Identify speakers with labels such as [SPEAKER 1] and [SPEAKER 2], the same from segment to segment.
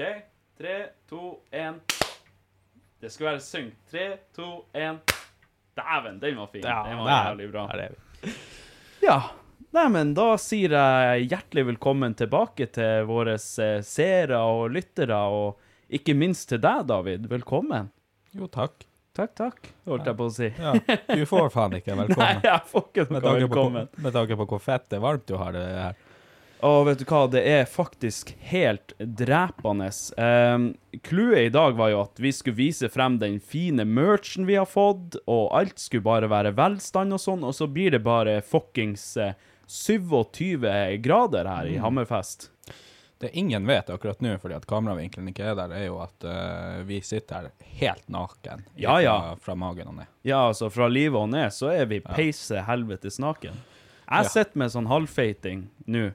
[SPEAKER 1] OK. Tre, to, én. Det skulle være synk. Tre, to, én. Dæven, den var fin.
[SPEAKER 2] Ja,
[SPEAKER 1] den var jævlig bra.
[SPEAKER 2] der er vi.
[SPEAKER 1] Ja. Neimen, da sier jeg hjertelig velkommen tilbake til våre eh, seere og lyttere, og ikke minst til deg, David. Velkommen.
[SPEAKER 2] Jo, takk.
[SPEAKER 1] Takk, takk, holdt jeg på å si.
[SPEAKER 2] Ja, du får faen ikke velkommen.
[SPEAKER 1] Nei, jeg får ikke
[SPEAKER 2] Med
[SPEAKER 1] noe
[SPEAKER 2] velkommen. på, med tanke på hvor fett det er varmt du har det her.
[SPEAKER 1] Og vet du hva, det er faktisk helt drepende. Um, Clouet i dag var jo at vi skulle vise frem den fine merchen vi har fått, og alt skulle bare være velstand og sånn, og så blir det bare fuckings eh, 27 grader her i
[SPEAKER 2] Mm.
[SPEAKER 1] Hammerfest.
[SPEAKER 2] Det ingen vet akkurat nå, fordi at kameravinkelen ikke er der, er jo at uh, vi sitter her helt naken
[SPEAKER 1] Ja, ja.
[SPEAKER 2] Fra, fra magen og ned.
[SPEAKER 1] Ja, altså fra livet og ned så er vi peise helvetes naken. Jeg sitter med sånn halvfeiting nå,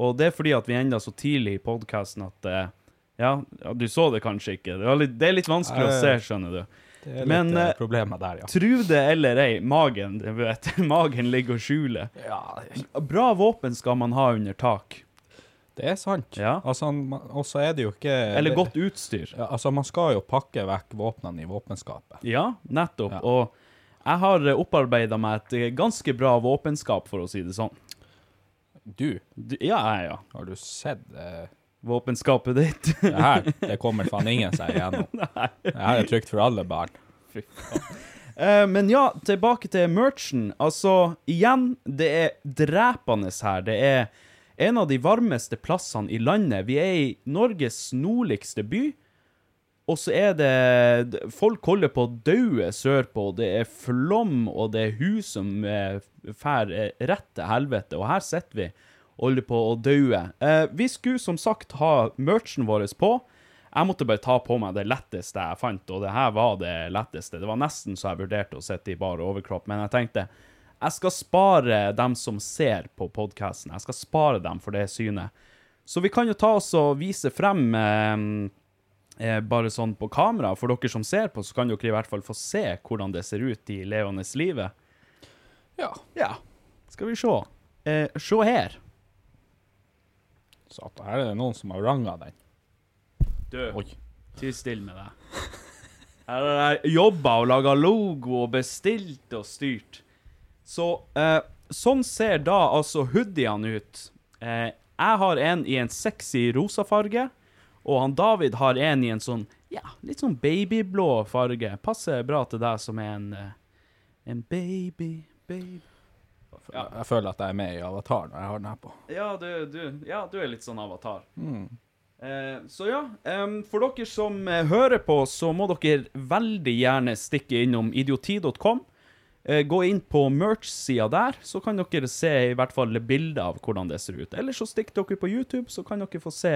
[SPEAKER 1] og det er fordi at vi enda så tidlig i podkasten at eh, ja, du så det kanskje ikke. Det, litt, det er litt vanskelig å
[SPEAKER 2] Eh,
[SPEAKER 1] se, skjønner du.
[SPEAKER 2] Det er litt
[SPEAKER 1] Men,
[SPEAKER 2] uh,
[SPEAKER 1] eh,
[SPEAKER 2] problemer der, ja.
[SPEAKER 1] Tru det eller ei, magen, du vet, magen ligger og skjuler.
[SPEAKER 2] Ja,
[SPEAKER 1] Bra våpen skal man ha under tak.
[SPEAKER 2] det er sant.
[SPEAKER 1] Ja.
[SPEAKER 2] Altså, og så er det jo ikke
[SPEAKER 1] Eller godt utstyr.
[SPEAKER 2] Ja, altså, man skal jo pakke vekk våpnene i våpenskapet.
[SPEAKER 1] Ja, nettopp.
[SPEAKER 2] Ja.
[SPEAKER 1] Og jeg har opparbeida meg et eh, ganske bra våpenskap, for å si det sånn.
[SPEAKER 2] Du,
[SPEAKER 1] Du- Ja, jeg, ja.
[SPEAKER 2] har du sett eh,
[SPEAKER 1] Våpenskapet ditt.
[SPEAKER 2] det her? Det kommer faen ingen seg igjennom. Det her er trygt for alle barn.
[SPEAKER 1] Fy faen. Uh, men ja, tilbake til merchen. Altså, igjen, det er drepende her. Det er en av de varmeste plassene i landet. Vi er i Norges nordligste by. Og så er det Folk holder på å daue sørpå. Det er flom, og det er hus som drar eh, rett til helvete. Og her sitter vi og holder på å daue. Eh, vi skulle som sagt ha merchen vår på. Jeg måtte bare ta på meg det letteste jeg fant, og det her var det letteste. Det var nesten så jeg vurderte å sitte i bar overkropp, men jeg tenkte jeg skal spare dem som ser på podkasten. Jeg skal spare dem for det synet. Så vi kan jo ta oss og vise frem eh, eh, bare sånn på kamera. For dere som ser på, så kan dere i hvert fall få se hvordan det ser ut i levende livet.
[SPEAKER 2] Ja.
[SPEAKER 1] Ja. Skal vi se. Eh, se her.
[SPEAKER 2] Satan, her er det noen som har ranga den.
[SPEAKER 1] Du,
[SPEAKER 2] Oi.
[SPEAKER 1] Ti stille med deg. Her har jeg jobba og laga logo og bestilt og styrt. Så eh, sånn ser da altså hoodiene ut. Eh, jeg har en i en sexy rosa farge, og han David har en i en sånn ja, litt sånn babyblå farge. Passer bra til deg som er en eh, en baby, baby.
[SPEAKER 2] Ja. Jeg føler at jeg er med i Avatar når jeg har den her på.
[SPEAKER 1] Ja, du, du, ja, du er litt sånn avatar. Eh, så ja, em, for dere som eh, hører på, så må dere veldig gjerne stikke innom idioti.com. Eh, gå inn på merch-sida der, så kan dere se i hvert fall bilder av hvordan det ser ut. Eller så stikk dere på YouTube, så kan dere få se,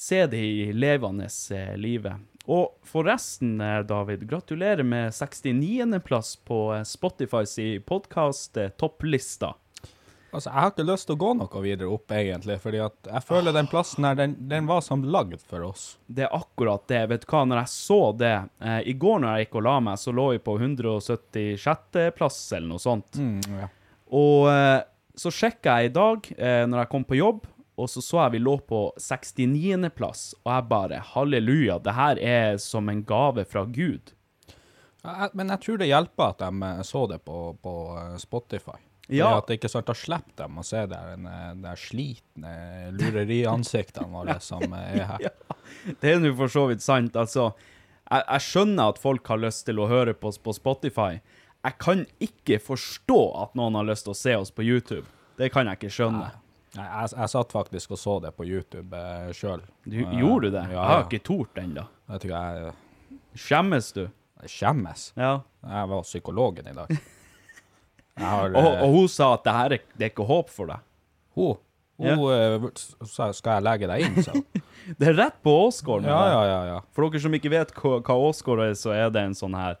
[SPEAKER 1] se det i levende eh, livet. Og forresten, eh, David, gratulerer med 69. plass på eh, Spotifys podkast-topplista.
[SPEAKER 2] Altså, jeg har ikke lyst til å gå noe videre opp, egentlig, fordi at jeg føler den plassen her, den, den var som lagd for oss.
[SPEAKER 1] Det er akkurat det. Vet du hva, når jeg så det eh, I går når jeg gikk og la meg, så lå vi på 176. plass eller noe sånt.
[SPEAKER 2] ja.
[SPEAKER 1] Og eh, så sjekka jeg i dag, eh, når jeg kom på jobb, og så så jeg vi lå på 69. plass, og jeg bare Halleluja, det her er som en gave fra Gud.
[SPEAKER 2] Jeg- Men jeg tror det hjelper at de eh, så det på, på eh, Spotify.
[SPEAKER 1] Ja.
[SPEAKER 2] At det ikke sant, Da slipper de å se der, den, eh, der slitne lureriansiktene våre som er her.
[SPEAKER 1] Det er nå for så vidt sant. Altså, jeg, jeg skjønner at folk har lyst til å høre på oss på Spotify. Jeg kan ikke forstå at noen har lyst til å se oss på YouTube. Det kan jeg ikke skjønne.
[SPEAKER 2] Nei, jeg, jeg satt faktisk og så det på YouTube eh, sjøl.
[SPEAKER 1] Gjorde du det?
[SPEAKER 2] Ja,
[SPEAKER 1] Jeg har ikke tort ennå.
[SPEAKER 2] Jeg,
[SPEAKER 1] Skjemmes du?
[SPEAKER 2] skjemmes.
[SPEAKER 1] Ja.
[SPEAKER 2] Jeg var psykologen i dag. Har,
[SPEAKER 1] Og,
[SPEAKER 2] eh,
[SPEAKER 1] og hun sa at det her er, det er ikke håp for deg.
[SPEAKER 2] Hun, hun ja. sa skal jeg legge deg inn, sa hun.
[SPEAKER 1] Det er rett på Åsgården.
[SPEAKER 2] Ja, ja, ja. ja.
[SPEAKER 1] For dere som ikke vet hva, hva Åsgård er, så er det en sånn her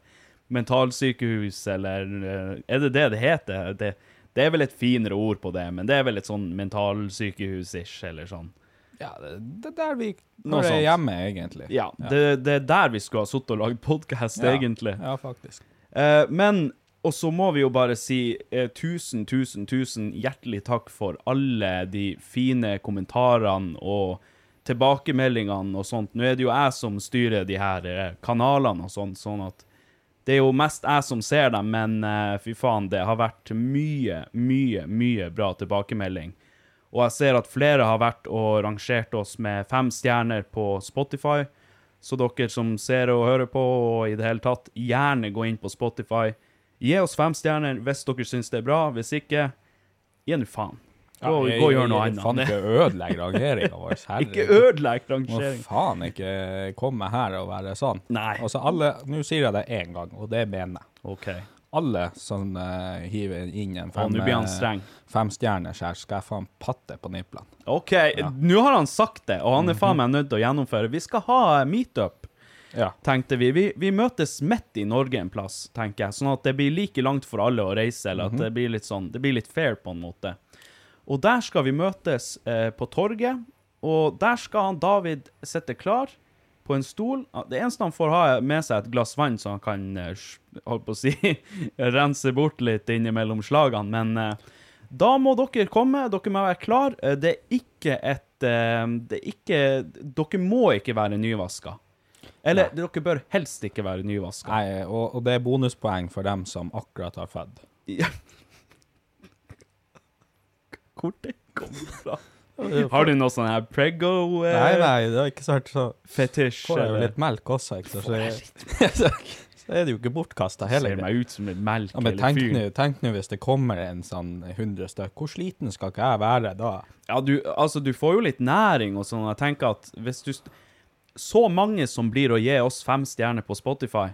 [SPEAKER 1] mentalsykehus, eller eh, Er det det det heter? Det, det er vel et finere ord på det, men det er vel et sånn mentalsykehus-ish, eller sånn.
[SPEAKER 2] ja det, det er der vi
[SPEAKER 1] når
[SPEAKER 2] det
[SPEAKER 1] er
[SPEAKER 2] hjemme, egentlig.
[SPEAKER 1] Ja, Det, det er der vi skulle ha sittet og lagd podkast,
[SPEAKER 2] Ja.
[SPEAKER 1] egentlig.
[SPEAKER 2] Ja, faktisk.
[SPEAKER 1] Eh, men Og så må vi jo bare si eh, tusen, tusen, tusen hjertelig takk for alle de fine kommentarene og tilbakemeldingene og sånt. Nå er det jo jeg som styrer de her eh, kanalene og sånt, sånn at det er jo mest jeg som ser dem, men eh, fy faen, det har vært mye, mye, mye bra tilbakemelding. Og jeg ser at flere har vært og rangert oss med fem stjerner på Spotify. Så dere som ser og hører på, og i det hele tatt, gjerne gå inn på Spotify. Gi oss fem stjerner hvis dere syns det er bra. Hvis ikke, gi nå faen. Gå, gå og gjør noe
[SPEAKER 2] Faen
[SPEAKER 1] annet.
[SPEAKER 2] ikke ødelegg rangeringa vår.
[SPEAKER 1] Ikke ødelegg
[SPEAKER 2] Må faen ikke komme her og være sånn.
[SPEAKER 1] Nei.
[SPEAKER 2] Altså alle, Nå sier jeg det én gang, og det mener jeg.
[SPEAKER 1] OK.
[SPEAKER 2] Alle som uh, hiver inn en fem,
[SPEAKER 1] nå blir han
[SPEAKER 2] eh, femstjerners her, skal jeg faen patte på niplene.
[SPEAKER 1] OK, nå har han sagt det, og han er faen meg nødt til å gjennomføre. Vi skal ha meetup.
[SPEAKER 2] Ja.
[SPEAKER 1] tenkte vi. vi. Vi møtes midt i Norge en plass, tenker jeg. Sånn at det blir like langt for alle å reise, eller at det blir sånn, det blir litt fair på en måte. Og der skal vi møtes eh, på torget, og der skal han David sitte klar på en stol. Ah, Det eneste han får ha er med seg et glass vann, så han kan eh, holdt på å si, rense bort litt innimellom slagene. Men eh, da må dere komme, dere må være klar. Eh, Det er ikke et eh, Det er ikke Dere må ikke være nyvaska. Eller dere bør helst ikke være nyvaska.
[SPEAKER 2] Nei, og, og det er bonuspoeng for dem som akkurat har født.
[SPEAKER 1] Hvor det kommer fra? Har du noe sånn her prego eh,
[SPEAKER 2] Nei, nei, det er ikke så hardt, så
[SPEAKER 1] fetisj?
[SPEAKER 2] får jeg jo
[SPEAKER 1] eller?
[SPEAKER 2] litt melk også, ikke sant? Så, så er det jo ikke bortkasta heller.
[SPEAKER 1] Ser meg ut som en melk
[SPEAKER 2] Ja, men
[SPEAKER 1] eller
[SPEAKER 2] tenk
[SPEAKER 1] fyr.
[SPEAKER 2] nå, tenk nå hvis det kommer en sånn 100 stykk. Hvor sliten skal ikke jeg være da?
[SPEAKER 1] Ja, du, altså, du får jo litt næring og sånn. Jeg tenker at hvis du st- Så mange som blir å gi oss fem stjerner på Spotify,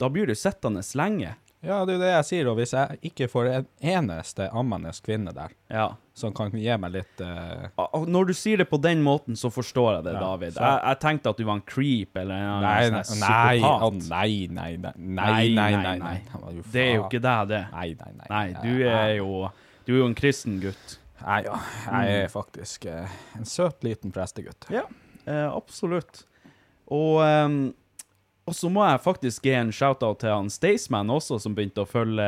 [SPEAKER 1] da blir du sittende lenge.
[SPEAKER 2] Ja, det er jo det jeg sier, og hvis jeg ikke får en eneste ammende kvinne der
[SPEAKER 1] Ja.
[SPEAKER 2] som kan gi meg litt
[SPEAKER 1] uh... Når du sier det på den måten, så forstår jeg det,
[SPEAKER 2] Ja,
[SPEAKER 1] David. Jeg, jeg tenkte at du var en creep eller en
[SPEAKER 2] Nei,
[SPEAKER 1] sånn
[SPEAKER 2] nei, nei,
[SPEAKER 1] psykopat.
[SPEAKER 2] nei, nei, nei, nei, nei, nei, nei.
[SPEAKER 1] Det er jo ikke deg, det.
[SPEAKER 2] Nei, nei, nei.
[SPEAKER 1] Nei, du er jo Du er jo en kristen gutt.
[SPEAKER 2] Nei, ja, jeg er faktisk uh, en søt liten prestegutt.
[SPEAKER 1] Ja, uh, absolutt. Og, ehm, og så må jeg faktisk gi en shout-out til han Staysman også, som begynte å følge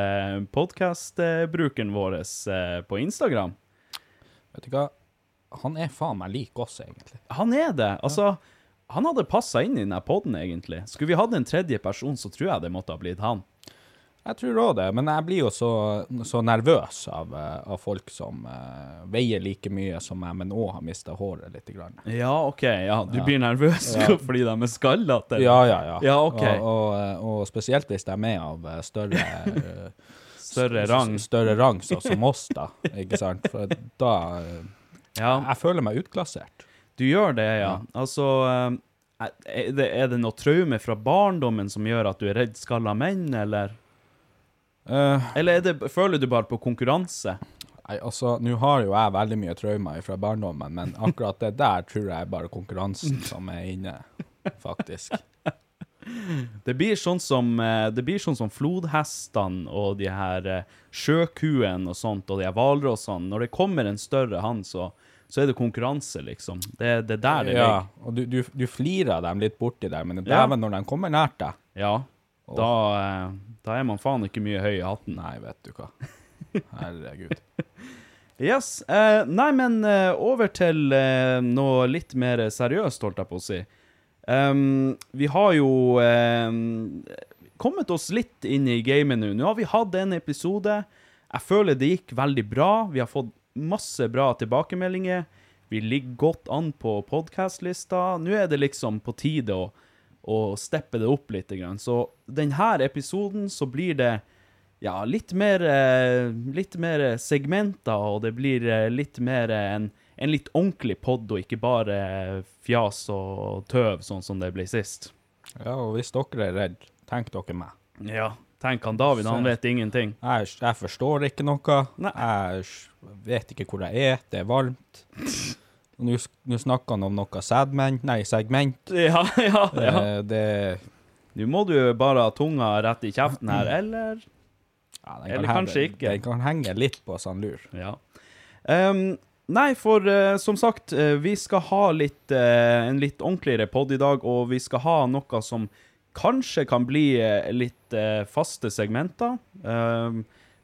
[SPEAKER 1] podkast-brukeren vår eh, på Instagram.
[SPEAKER 2] Vet du hva? Han er faen meg lik oss, egentlig.
[SPEAKER 1] Han er det. Altså, han hadde passa inn i denne poden, egentlig. Skulle vi hatt en tredje person, så tror jeg det måtte ha blitt han.
[SPEAKER 2] Jeg tror òg det, men jeg blir jo så, så nervøs av, eh, av folk som uh, veier like mye som meg, men òg har mista håret litt. Grann.
[SPEAKER 1] Ja, OK. Ja, du blir nervøs fordi de er skallete?
[SPEAKER 2] Ja, ja, ja.
[SPEAKER 1] Ja, okay.
[SPEAKER 2] og, og, eh, og spesielt hvis de er med av større
[SPEAKER 1] Større rang.
[SPEAKER 2] Større rang, så, som oss, da. Ikke sant? For da
[SPEAKER 1] Ja,
[SPEAKER 2] Jeg føler meg utklassert.
[SPEAKER 1] du gjør det, ja. Altså er det, er det noe traume fra barndommen som gjør at du er redd skalla menn, eller?
[SPEAKER 2] Eh,
[SPEAKER 1] Eller er det, føler du bare på konkurranse?
[SPEAKER 2] Nei, altså, Nå har jo jeg veldig mye traumer fra barndommen, men akkurat det der tror jeg er bare konkurransen som er inne, faktisk.
[SPEAKER 1] Det blir sånn som, eh, det blir sånn som flodhestene og de her sjøkuen sjøkuene og sånt, og de her hvalrossene. Når det kommer en større hann, så, så er det konkurranse, liksom. Det, det er der det
[SPEAKER 2] Ja,
[SPEAKER 1] ligger.
[SPEAKER 2] og du, du, du flirer dem litt borti der, men
[SPEAKER 1] Ja.
[SPEAKER 2] dæven, når de kommer nært deg
[SPEAKER 1] Ja. Da, eh, da er man faen ikke mye høy i hatten.
[SPEAKER 2] Nei, vet du hva. Herregud.
[SPEAKER 1] Yes. Eh, nei, men eh, over til eh, noe litt mer seriøst, holdt jeg på å si. Um, vi har jo um, kommet oss litt inn i gamet nå. Nå har vi hatt en episode. Jeg føler det gikk veldig bra. Vi har fått masse bra tilbakemeldinger. Vi ligger godt an på podkast-lista. Nå er det liksom på tide å, å steppe det opp litt. Så denne episoden så blir det ja, litt mer, eh, litt mer segmenter, og det blir eh, litt mer en, en litt ordentlig pod, og ikke bare fjas og tøv, sånn som det ble sist.
[SPEAKER 2] Ja, og hvis dere er redd, tenk dere meg.
[SPEAKER 1] Ja, tenk han David, han vet ingenting.
[SPEAKER 2] Jeg, jeg forstår ikke noe.
[SPEAKER 1] Nei.
[SPEAKER 2] Jeg vet ikke hvor jeg er. Det er varmt. Nå snakker han om noe segment. Nei, segment.
[SPEAKER 1] Ja, ja, ja.
[SPEAKER 2] Eh, Det
[SPEAKER 1] Nå må du bare ha tunga rett i kjeften her, eller?
[SPEAKER 2] ja, den
[SPEAKER 1] Eller
[SPEAKER 2] kan
[SPEAKER 1] kanskje
[SPEAKER 2] henge-
[SPEAKER 1] ikke.
[SPEAKER 2] Den kan henge litt på sånn lur.
[SPEAKER 1] Ja. Um, nei, for uh, som sagt, uh, vi skal ha litt, uh, en litt ordentligere pod i dag, og vi skal ha noe som kanskje kan bli litt faste segmenter. Ehm,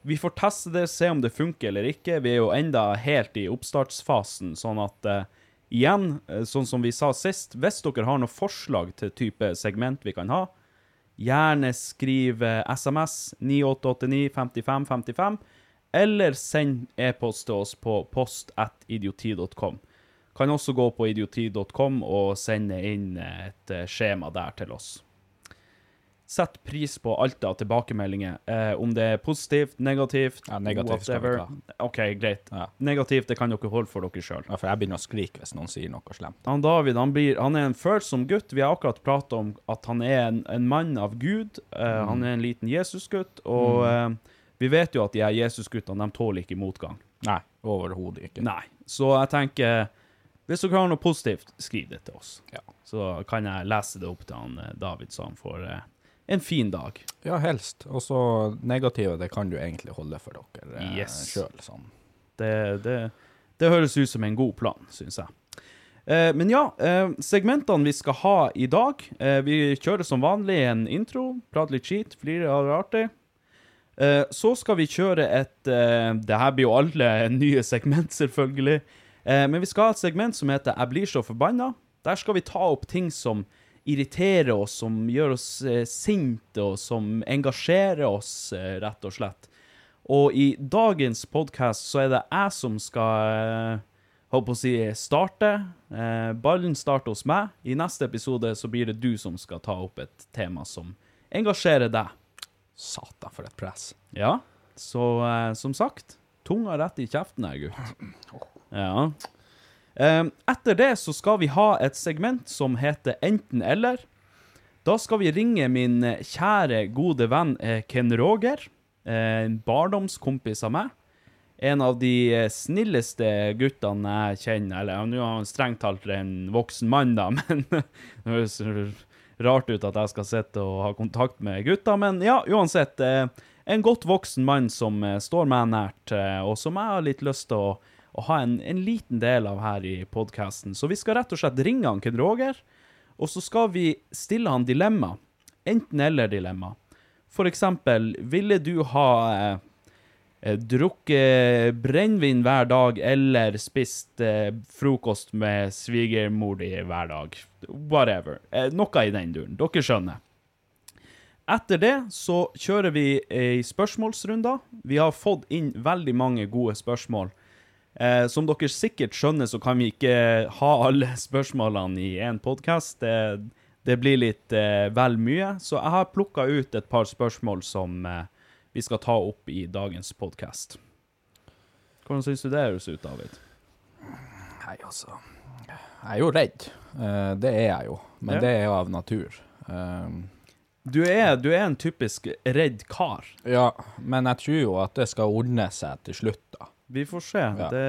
[SPEAKER 1] vi får teste det, se om det funker eller ikke. Vi er jo enda helt i oppstartsfasen, sånn at uh, igjen, eh, sånn som vi sa sist, hvis dere har noen forslag til type segment vi kan ha, Gjerne skriv eh, SMS 9889 55 55, eller send e-post til oss på post at idioti.com. Kan også gå på idioti.com og sende inn eh, et eh, skjema der til oss. Sett pris på alt av tilbakemeldinger, eh, om det er positivt, negativt,
[SPEAKER 2] Ja, negativt whatever.
[SPEAKER 1] OK, greit.
[SPEAKER 2] Ja.
[SPEAKER 1] Negativt, det kan dere holde for dere sjøl.
[SPEAKER 2] Ja, for jeg begynner å skrike hvis noen sier noe slemt.
[SPEAKER 1] Han David han, blir, han er en følsom gutt. Vi har akkurat pratet om at han er en, en mann av Gud. Eh, Han er en liten Jesusgutt. Og eh, vi vet jo at de her Jesusguttene de tåler ikke motgang.
[SPEAKER 2] Nei, overhodet ikke.
[SPEAKER 1] Nei. Så jeg tenker Hvis dere har noe positivt, skriv det til oss.
[SPEAKER 2] Ja.
[SPEAKER 1] Så kan jeg lese det opp til han eh, David, så han får eh, en fin dag.
[SPEAKER 2] Ja, helst. Og så negative, det kan du egentlig holde for dere eh,
[SPEAKER 1] Yes.
[SPEAKER 2] sjøl. Sånn.
[SPEAKER 1] Det, det, det høres ut som en god plan, syns jeg. Eh, men ja, eh, segmentene vi skal ha i dag eh, Vi kjører som vanlig en intro, prater litt skit, flirer av det artig. Eh, så skal vi kjøre et eh, Det her blir jo alle nye segment, selvfølgelig. Eh, men vi skal ha et segment som heter 'Jeg blir så forbanna'. Der skal vi ta opp ting som irriterer oss, som gjør oss eh, sinte, og som engasjerer oss, eh, rett og slett. Og i dagens podkast så er det jeg som skal eh, holdt på å si starte. Eh, ballen starter hos meg. I neste episode så blir det du som skal ta opp et tema som engasjerer deg.
[SPEAKER 2] Satan, for et press.
[SPEAKER 1] Ja, så eh, som sagt, tunga rett i kjeften her, gutt. Ja. Eh, etter det så skal vi ha et segment som heter Enten eller. Da skal vi ringe min eh, kjære, gode venn eh, Ken Roger. eh, En barndomskompis av meg. En av de snilleste guttene jeg kjenner. Eller nå er han strengt talt en voksen mann, da, men det høres rart ut at jeg skal sitte og ha kontakt med gutta. Men ja, uansett. En godt voksen mann som står meg nært, og som jeg har litt lyst til å, å ha en, en liten del av her i podkasten. Så vi skal rett og slett ringe han Ken Roger, og så skal vi stille han dilemma. Enten-eller-dilemma. For eksempel, ville du ha eh, eh, drukket brennevin hver dag eller spist eh, frokost med svigermor di hver dag? Whatever. Eh, noe i den duren. Dere skjønner. Etter det så kjører vi ei spørsmålsrunde. Vi har fått inn veldig mange gode spørsmål. Eh, som dere sikkert skjønner, så kan vi ikke ha alle spørsmålene i én podkast. Det, det blir litt eh, vel mye. Så jeg har plukka ut et par spørsmål som eh, vi skal ta opp i dagens podkast. Hvordan syns du det høres ut, David?
[SPEAKER 2] Nei, altså Jeg er jo redd. Eh, det er jeg jo. Men
[SPEAKER 1] Ja.
[SPEAKER 2] det er jo av natur. Um,
[SPEAKER 1] Du er, du er en typisk redd kar.
[SPEAKER 2] ja, men jeg tror jo at det skal ordne seg til slutt, da.
[SPEAKER 1] Vi får se.
[SPEAKER 2] Ja.
[SPEAKER 1] Det,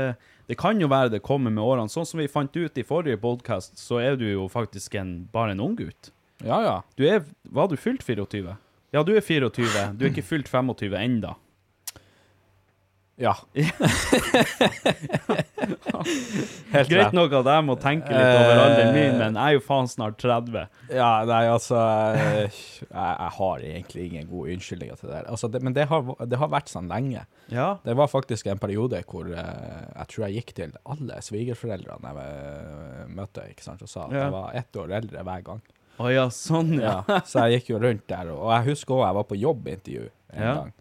[SPEAKER 1] det kan jo være det kommer med årene. Sånn som vi fant ut i forrige podkast, så er du jo faktisk en, bare en unggutt.
[SPEAKER 2] Ja, ja.
[SPEAKER 1] Du er Var du fylt 24? Ja, du er 24. Du er ikke fylt 25 enda.
[SPEAKER 2] Ja. Helt
[SPEAKER 1] Greit nok at jeg må tenke litt over
[SPEAKER 2] Eh.
[SPEAKER 1] alderen min, men jeg er jo faen snart 30.
[SPEAKER 2] Ja, nei, altså eh, jeg, jeg har egentlig ingen gode unnskyldninger til det der. Altså, men det har, det har vært sånn lenge.
[SPEAKER 1] Ja.
[SPEAKER 2] Det var faktisk en periode hvor eh, jeg tror jeg gikk til alle svigerforeldrene jeg møtte, ikke sant, og sa at jeg var ett år eldre hver gang.
[SPEAKER 1] Å ja, sånn, ja.
[SPEAKER 2] Ja, så jeg gikk jo rundt der, og jeg husker også jeg var på jobbintervju en
[SPEAKER 1] Ja.
[SPEAKER 2] gang.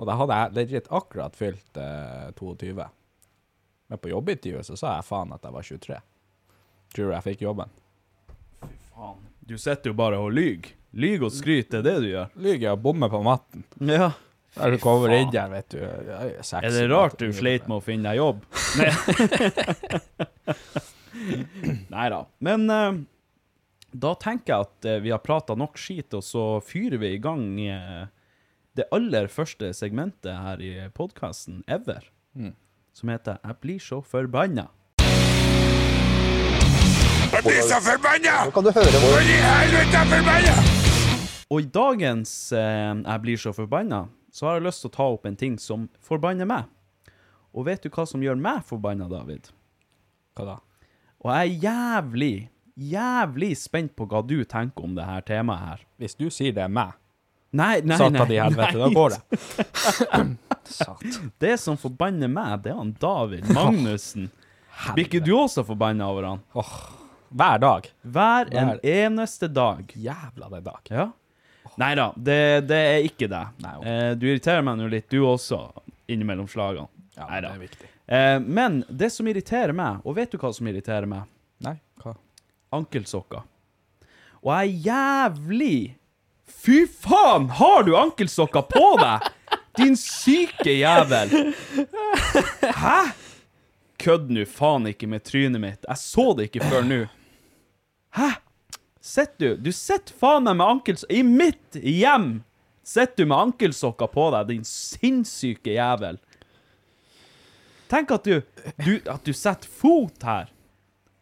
[SPEAKER 2] Og da hadde jeg legit akkurat fylt eh, 22. Men på jobbintervjuet så sa jeg faen at jeg var 23. Tror du jeg fikk jobben?
[SPEAKER 1] Fy Faen. Du sitter jo bare og lyver. Lyg og skryt, det er det du gjør.
[SPEAKER 2] Lyver og bommer på matten.
[SPEAKER 1] Ja.
[SPEAKER 2] Der du kommer inn der, vet du. er sexy,
[SPEAKER 1] Er det rart du sleit med å finne deg jobb? Nei da. Men uh, da tenker jeg at uh, vi har prata nok skit, og så fyrer vi i gang eh, det aller første segmentet her i podkasten ever. Som heter 'Jeg blir så forbannet Jeg blir så forbanna'. Og i dagens eh, 'Jeg blir så forbanna', så har jeg lyst til å ta opp en ting som forbanner meg. Og vet du hva som gjør meg forbanna, David?
[SPEAKER 2] Hva da?
[SPEAKER 1] Og jeg er jævlig, jævlig spent på hva du tenker om det her temaet her.
[SPEAKER 2] Hvis du sier det er meg,
[SPEAKER 1] Nei, nei,
[SPEAKER 2] satan
[SPEAKER 1] nei.
[SPEAKER 2] i helvete, da går det.
[SPEAKER 1] Det som forbanner meg, det er han David Magnussen. Blir ikke du også forbanna over han?
[SPEAKER 2] Hver dag.
[SPEAKER 1] Hver en
[SPEAKER 2] Hver-
[SPEAKER 1] eneste dag.
[SPEAKER 2] Jævla det dag.
[SPEAKER 1] Ja. Nei da, det, det er ikke det.
[SPEAKER 2] Nei, ok.
[SPEAKER 1] eh, du irriterer meg nå litt, du også, innimellom slagene.
[SPEAKER 2] Ja,
[SPEAKER 1] Nei da. Eh, men det som irriterer meg, og vet du hva som irriterer meg?
[SPEAKER 2] Nei, hva?
[SPEAKER 1] Ankelsokker. Og jeg er jævlig Fy faen, har du ankelsokker på deg? Din syke jævel. Hæ? Kødd nå faen ikke med trynet mitt. Jeg så det ikke før nå. Hæ? Sitter du Du sitter faen meg med ankelsokker I mitt hjem sitter du med ankelsokker på deg, din sinnssyke jævel. Tenk at du, du, at du setter fot her.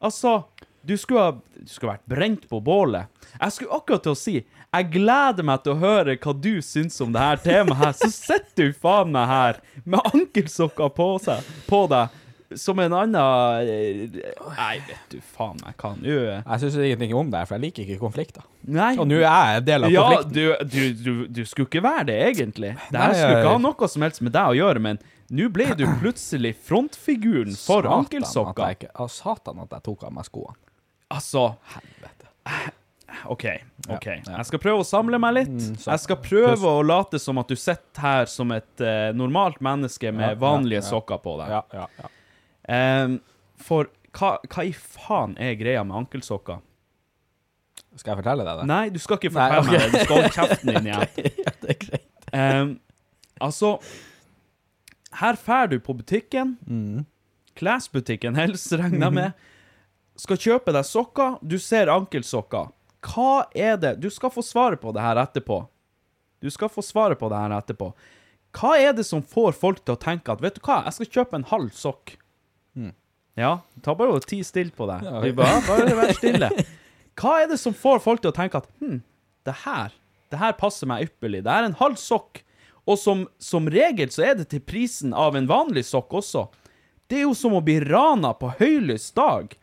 [SPEAKER 1] Altså, du skulle ha du skulle vært brent på bålet. Jeg skulle akkurat til å si jeg gleder meg til å høre hva du syns om det her temaet her. Så sitter du faen meg her med ankelsokker på, seg, på deg som en annen eh, Nei, vet du faen meg hva nå
[SPEAKER 2] Jeg syns ingenting om det, for jeg liker ikke konflikter.
[SPEAKER 1] Nei.
[SPEAKER 2] Og nå er jeg en del av
[SPEAKER 1] Ja,
[SPEAKER 2] konflikten.
[SPEAKER 1] du, du, du, du skulle ikke være det, egentlig. Det her skulle ikke ha noe som helst med deg å gjøre, men nå ble du plutselig frontfiguren for ankelsokker.
[SPEAKER 2] Satan at jeg tok av meg skoene.
[SPEAKER 1] Altså
[SPEAKER 2] Helvete.
[SPEAKER 1] OK. ok. Jeg skal prøve å samle meg litt. jeg skal prøve å late som at du sitter her som et uh, normalt menneske med vanlige sokker på deg.
[SPEAKER 2] Ja, ja, ja.
[SPEAKER 1] Ehm, for hva, hva i faen er greia med ankelsokker?
[SPEAKER 2] Skal jeg fortelle deg det?
[SPEAKER 1] Nei, du skal ikke
[SPEAKER 2] Nei,
[SPEAKER 1] fortelle meg det. Du skal holde kjeften din igjen.
[SPEAKER 2] ja, det er greit.
[SPEAKER 1] Um, altså Her drar du på butikken.
[SPEAKER 2] Mm.
[SPEAKER 1] Klesbutikken helst, regner jeg med. Skal kjøpe deg sokker. Du ser ankelsokker. Hva er det Du skal få svaret på det her etterpå. Du skal få svaret på det her etterpå. Hva er det som får folk til å tenke at Vet du hva, jeg skal kjøpe en halv sokk. Ja, ta bare og ti stille på deg.
[SPEAKER 2] Mm. Ja,
[SPEAKER 1] bare, bare vær stille. Hva er det som får folk til å tenke at hm, det her, det her passer meg ypperlig. Det er en halv sokk. Og som, som regel så er det til prisen av en vanlig sokk også. Det er jo som å bli rana på høylys dag.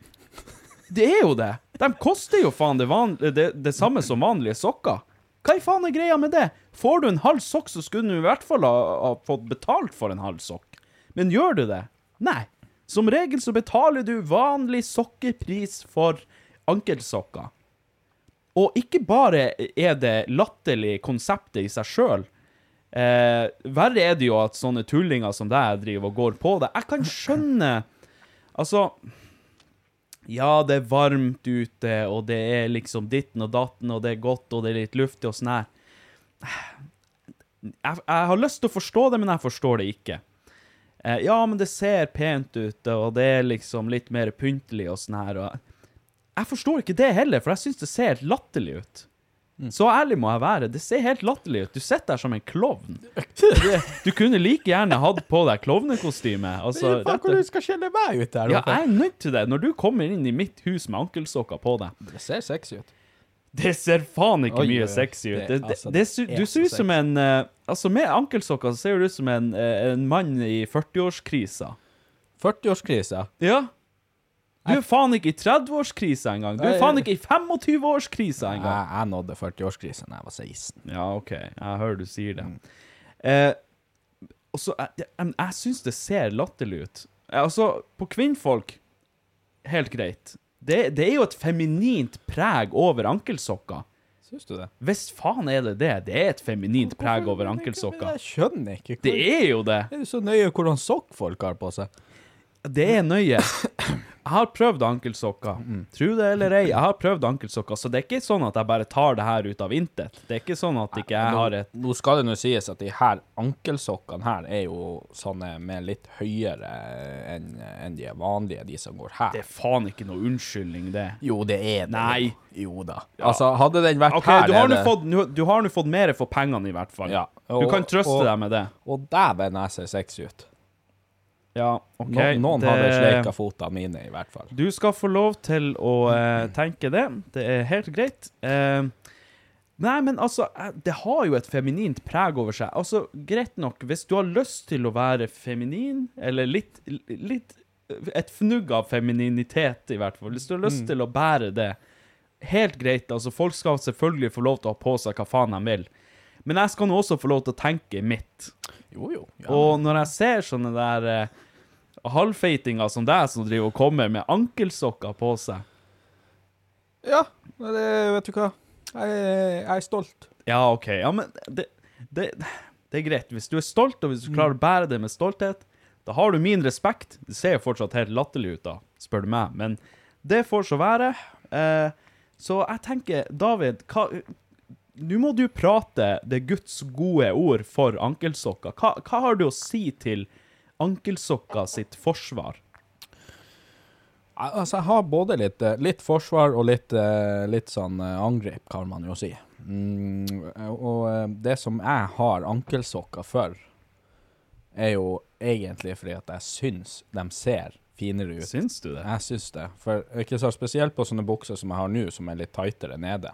[SPEAKER 1] Det er jo det. De koster jo faen det, van det, det samme som vanlige sokker. Hva i faen er greia med det? Får du en halv sokk, så skulle du i hvert fall ha, ha fått betalt for en halv sokk. Men gjør du det? Nei. Som regel så betaler du vanlig sokkepris for ankelsokker. Og ikke bare er det latterlig konseptet i seg sjøl. Eh, verre er det jo at sånne tullinger som deg driver og går på det. Jeg kan skjønne Altså Ja, det er varmt ute, og det er liksom ditten og datten, og det er godt, og det er litt luftig og sånn her. Jeg, jeg har lyst til å forstå det, men jeg forstår det ikke. Eh, ja, men det ser pent ut, og det er liksom litt mer pyntelig og sånn her. Og jeg forstår ikke det heller, for jeg syns det ser helt latterlig ut. Så ærlig må jeg være. Det ser helt latterlig ut. Du sitter der som en klovn. Du kunne like gjerne hatt på deg klovnekostyme. Altså,
[SPEAKER 2] Faen,
[SPEAKER 1] rett-
[SPEAKER 2] du skal skjelle meg ut der
[SPEAKER 1] ja, jeg er nødt til det. Når du kommer inn i mitt hus med ankelsokker på deg.
[SPEAKER 2] Det ser sexy ut.
[SPEAKER 1] Det ser faen ikke
[SPEAKER 2] Oi,
[SPEAKER 1] mye sexy ut.
[SPEAKER 2] Det-
[SPEAKER 1] Det, det,
[SPEAKER 2] altså,
[SPEAKER 1] det,
[SPEAKER 2] det
[SPEAKER 1] du ser ut som en eh, Altså, med ankelsokker så ser du ut som en, eh, en mann i 40-årskrisa.
[SPEAKER 2] 40-årskrisa.
[SPEAKER 1] Ja. Du er faen ikke i 30-årskrisa engang. Du er faen ikke i 25-årskrisa
[SPEAKER 2] Jeg,
[SPEAKER 1] engang.
[SPEAKER 2] jeg nådde 40-årskrisa da jeg var 16.
[SPEAKER 1] Ja, OK. Jeg hører du sier det.
[SPEAKER 2] Mm.
[SPEAKER 1] Eh, også, Jeg, jeg, jeg syns det ser latterlig ut. Eh, Altså, på kvinnfolk Helt greit. Det, det er jo et feminint preg over ankelsokker.
[SPEAKER 2] Syns du det?
[SPEAKER 1] Hvis faen er det det. Det er et feminint preg over ankelsokker.
[SPEAKER 2] Jeg skjønner ikke.
[SPEAKER 1] Det er jo det.
[SPEAKER 2] Er du så nøye hvordan sokk folk har på seg?
[SPEAKER 1] Det er nøye. Jeg har prøvd ankelsokker.
[SPEAKER 2] Mm.
[SPEAKER 1] Tro det eller ei, jeg har prøvd ankelsokker, så det er ikke sånn at jeg bare tar det her ut av intet. Det er ikke sånn at ikke jeg har et
[SPEAKER 2] Nå skal det nå sies at de her ankelsokkene her er jo sånne med litt høyere enn en de vanlige, de som går her.
[SPEAKER 1] Det er faen ikke noe unnskyldning, det.
[SPEAKER 2] Jo, det er det.
[SPEAKER 1] Nei.
[SPEAKER 2] Jo da. Altså, hadde den vært
[SPEAKER 1] okay,
[SPEAKER 2] her
[SPEAKER 1] du har nå fått, nå mer for pengene, i hvert fall.
[SPEAKER 2] Ja,
[SPEAKER 1] du kan trøste
[SPEAKER 2] og-
[SPEAKER 1] deg med det.
[SPEAKER 2] Og dæven, jeg ser sexy ut.
[SPEAKER 1] Ja, OK.
[SPEAKER 2] Nå, noen
[SPEAKER 1] det-
[SPEAKER 2] hadde sleika fotene mine, i hvert fall.
[SPEAKER 1] Du skal få lov til å eh, tenke det. Det er helt greit. Eh, nei, men altså, eh, det har jo et feminint preg over seg. Altså, greit nok, hvis du har lyst til å være feminin, eller litt, litt Et fnugg av femininitet, i hvert fall. Hvis du har lyst til å bære det, helt greit. Altså, folk skal selvfølgelig få lov til å ha på seg hva faen de vil. Men jeg skal nå også få lov til å tenke mitt.
[SPEAKER 2] Jo, jo. Ja.
[SPEAKER 1] Og når jeg ser sånne der eh, halvfeitinger som deg, som driver og kommer med ankelsokker på seg
[SPEAKER 2] ja, det, vet du hva. Jeg, jeg er stolt.
[SPEAKER 1] Ja, OK. Ja, men det, det, det er greit. Hvis du er stolt, og hvis du klarer å bære det med stolthet, da har du min respekt. Det ser jo fortsatt helt latterlig ut, da, spør du meg, men det får så være. Eh, så jeg tenker, David, hva Nå må du prate det Guds gode ord for ankelsokker. Hva, hva har du å si til ankelsokker sitt forsvar?
[SPEAKER 2] Altså, jeg har både litt, eh, litt forsvar og litt, eh, litt sånn eh, angrep, kan man jo si. Mm, og det som jeg har ankelsokker for, er jo egentlig fordi at jeg syns de ser finere ut.
[SPEAKER 1] Syns du det?
[SPEAKER 2] Jeg syns det. For ikke så spesielt på sånne bukser som jeg har nå, som er litt tightere nede.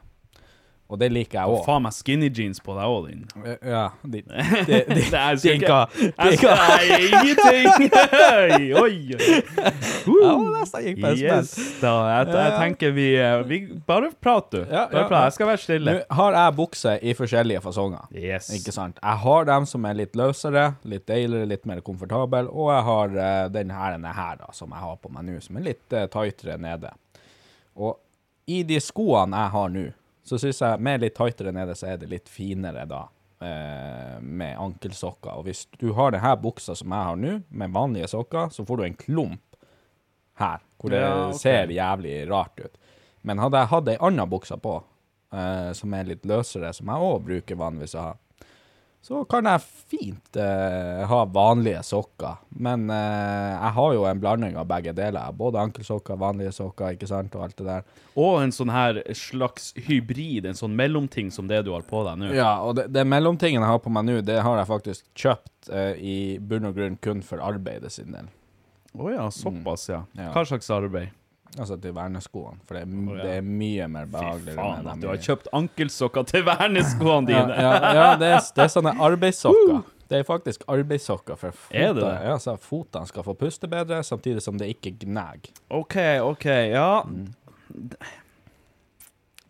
[SPEAKER 2] Og det liker jeg òg.
[SPEAKER 1] faen meg skinny jeans på deg òg, din.
[SPEAKER 2] Ja, de, de, de,
[SPEAKER 1] Det er
[SPEAKER 2] de,
[SPEAKER 1] ikke Jeg Nei, ingenting! Oi, oi.
[SPEAKER 2] Ja, det nesten gikk på.
[SPEAKER 1] Yes, da. Jeg, jeg tenker vi, eh, vi Bare prat, du.
[SPEAKER 2] Ja,
[SPEAKER 1] Bare
[SPEAKER 2] ja,
[SPEAKER 1] prat. Jeg skal være stille.
[SPEAKER 2] Nå har jeg bukser i forskjellige fasonger.
[SPEAKER 1] Yes.
[SPEAKER 2] Ikke sant? Jeg har dem som er litt løsere, litt deiligere, litt mer komfortabel, og jeg har eh, den her, denne her da, som jeg har på meg nå, som er litt uh, tightere nede. Og i de skoene jeg har nå, så synes jeg med litt tightere nede, så er det litt finere da, eh, med ankelsokker. Og hvis du har denne buksa som jeg har nå, med vanlige sokker, så får du en klump her, hvor det
[SPEAKER 1] Ja, okay.
[SPEAKER 2] ser jævlig rart ut. Men hadde jeg hatt ei anna buksa på, eh, som er litt løsere, som jeg òg bruker vanligvis å ha, så kan jeg fint eh, ha vanlige sokker. Men eh, jeg har jo en blanding av begge deler. Både ankelsokker, vanlige sokker, ikke sant, og alt det der.
[SPEAKER 1] Og en sånn her slags hybrid, en sånn mellomting som det du har på deg nå.
[SPEAKER 2] Ja, og det, det mellomtingen jeg har på meg nå, det har jeg faktisk kjøpt eh, i bunn og grunn kun for arbeidet sin del.
[SPEAKER 1] Å ja, såpass.
[SPEAKER 2] Mm. Ja.
[SPEAKER 1] Hva slags arbeid?
[SPEAKER 2] Altså til verneskoene, for det
[SPEAKER 1] Å, ja.
[SPEAKER 2] det er mye mer
[SPEAKER 1] Fy faen, at du har kjøpt ankelsokker til verneskoene dine!
[SPEAKER 2] ja, ja, det er, det er sånne arbeidssokker. Det er faktisk arbeidssokker for fotene.
[SPEAKER 1] Er det?
[SPEAKER 2] Ja, så fotene skal få puste bedre, samtidig som det ikke gnager.
[SPEAKER 1] OK, OK, ja.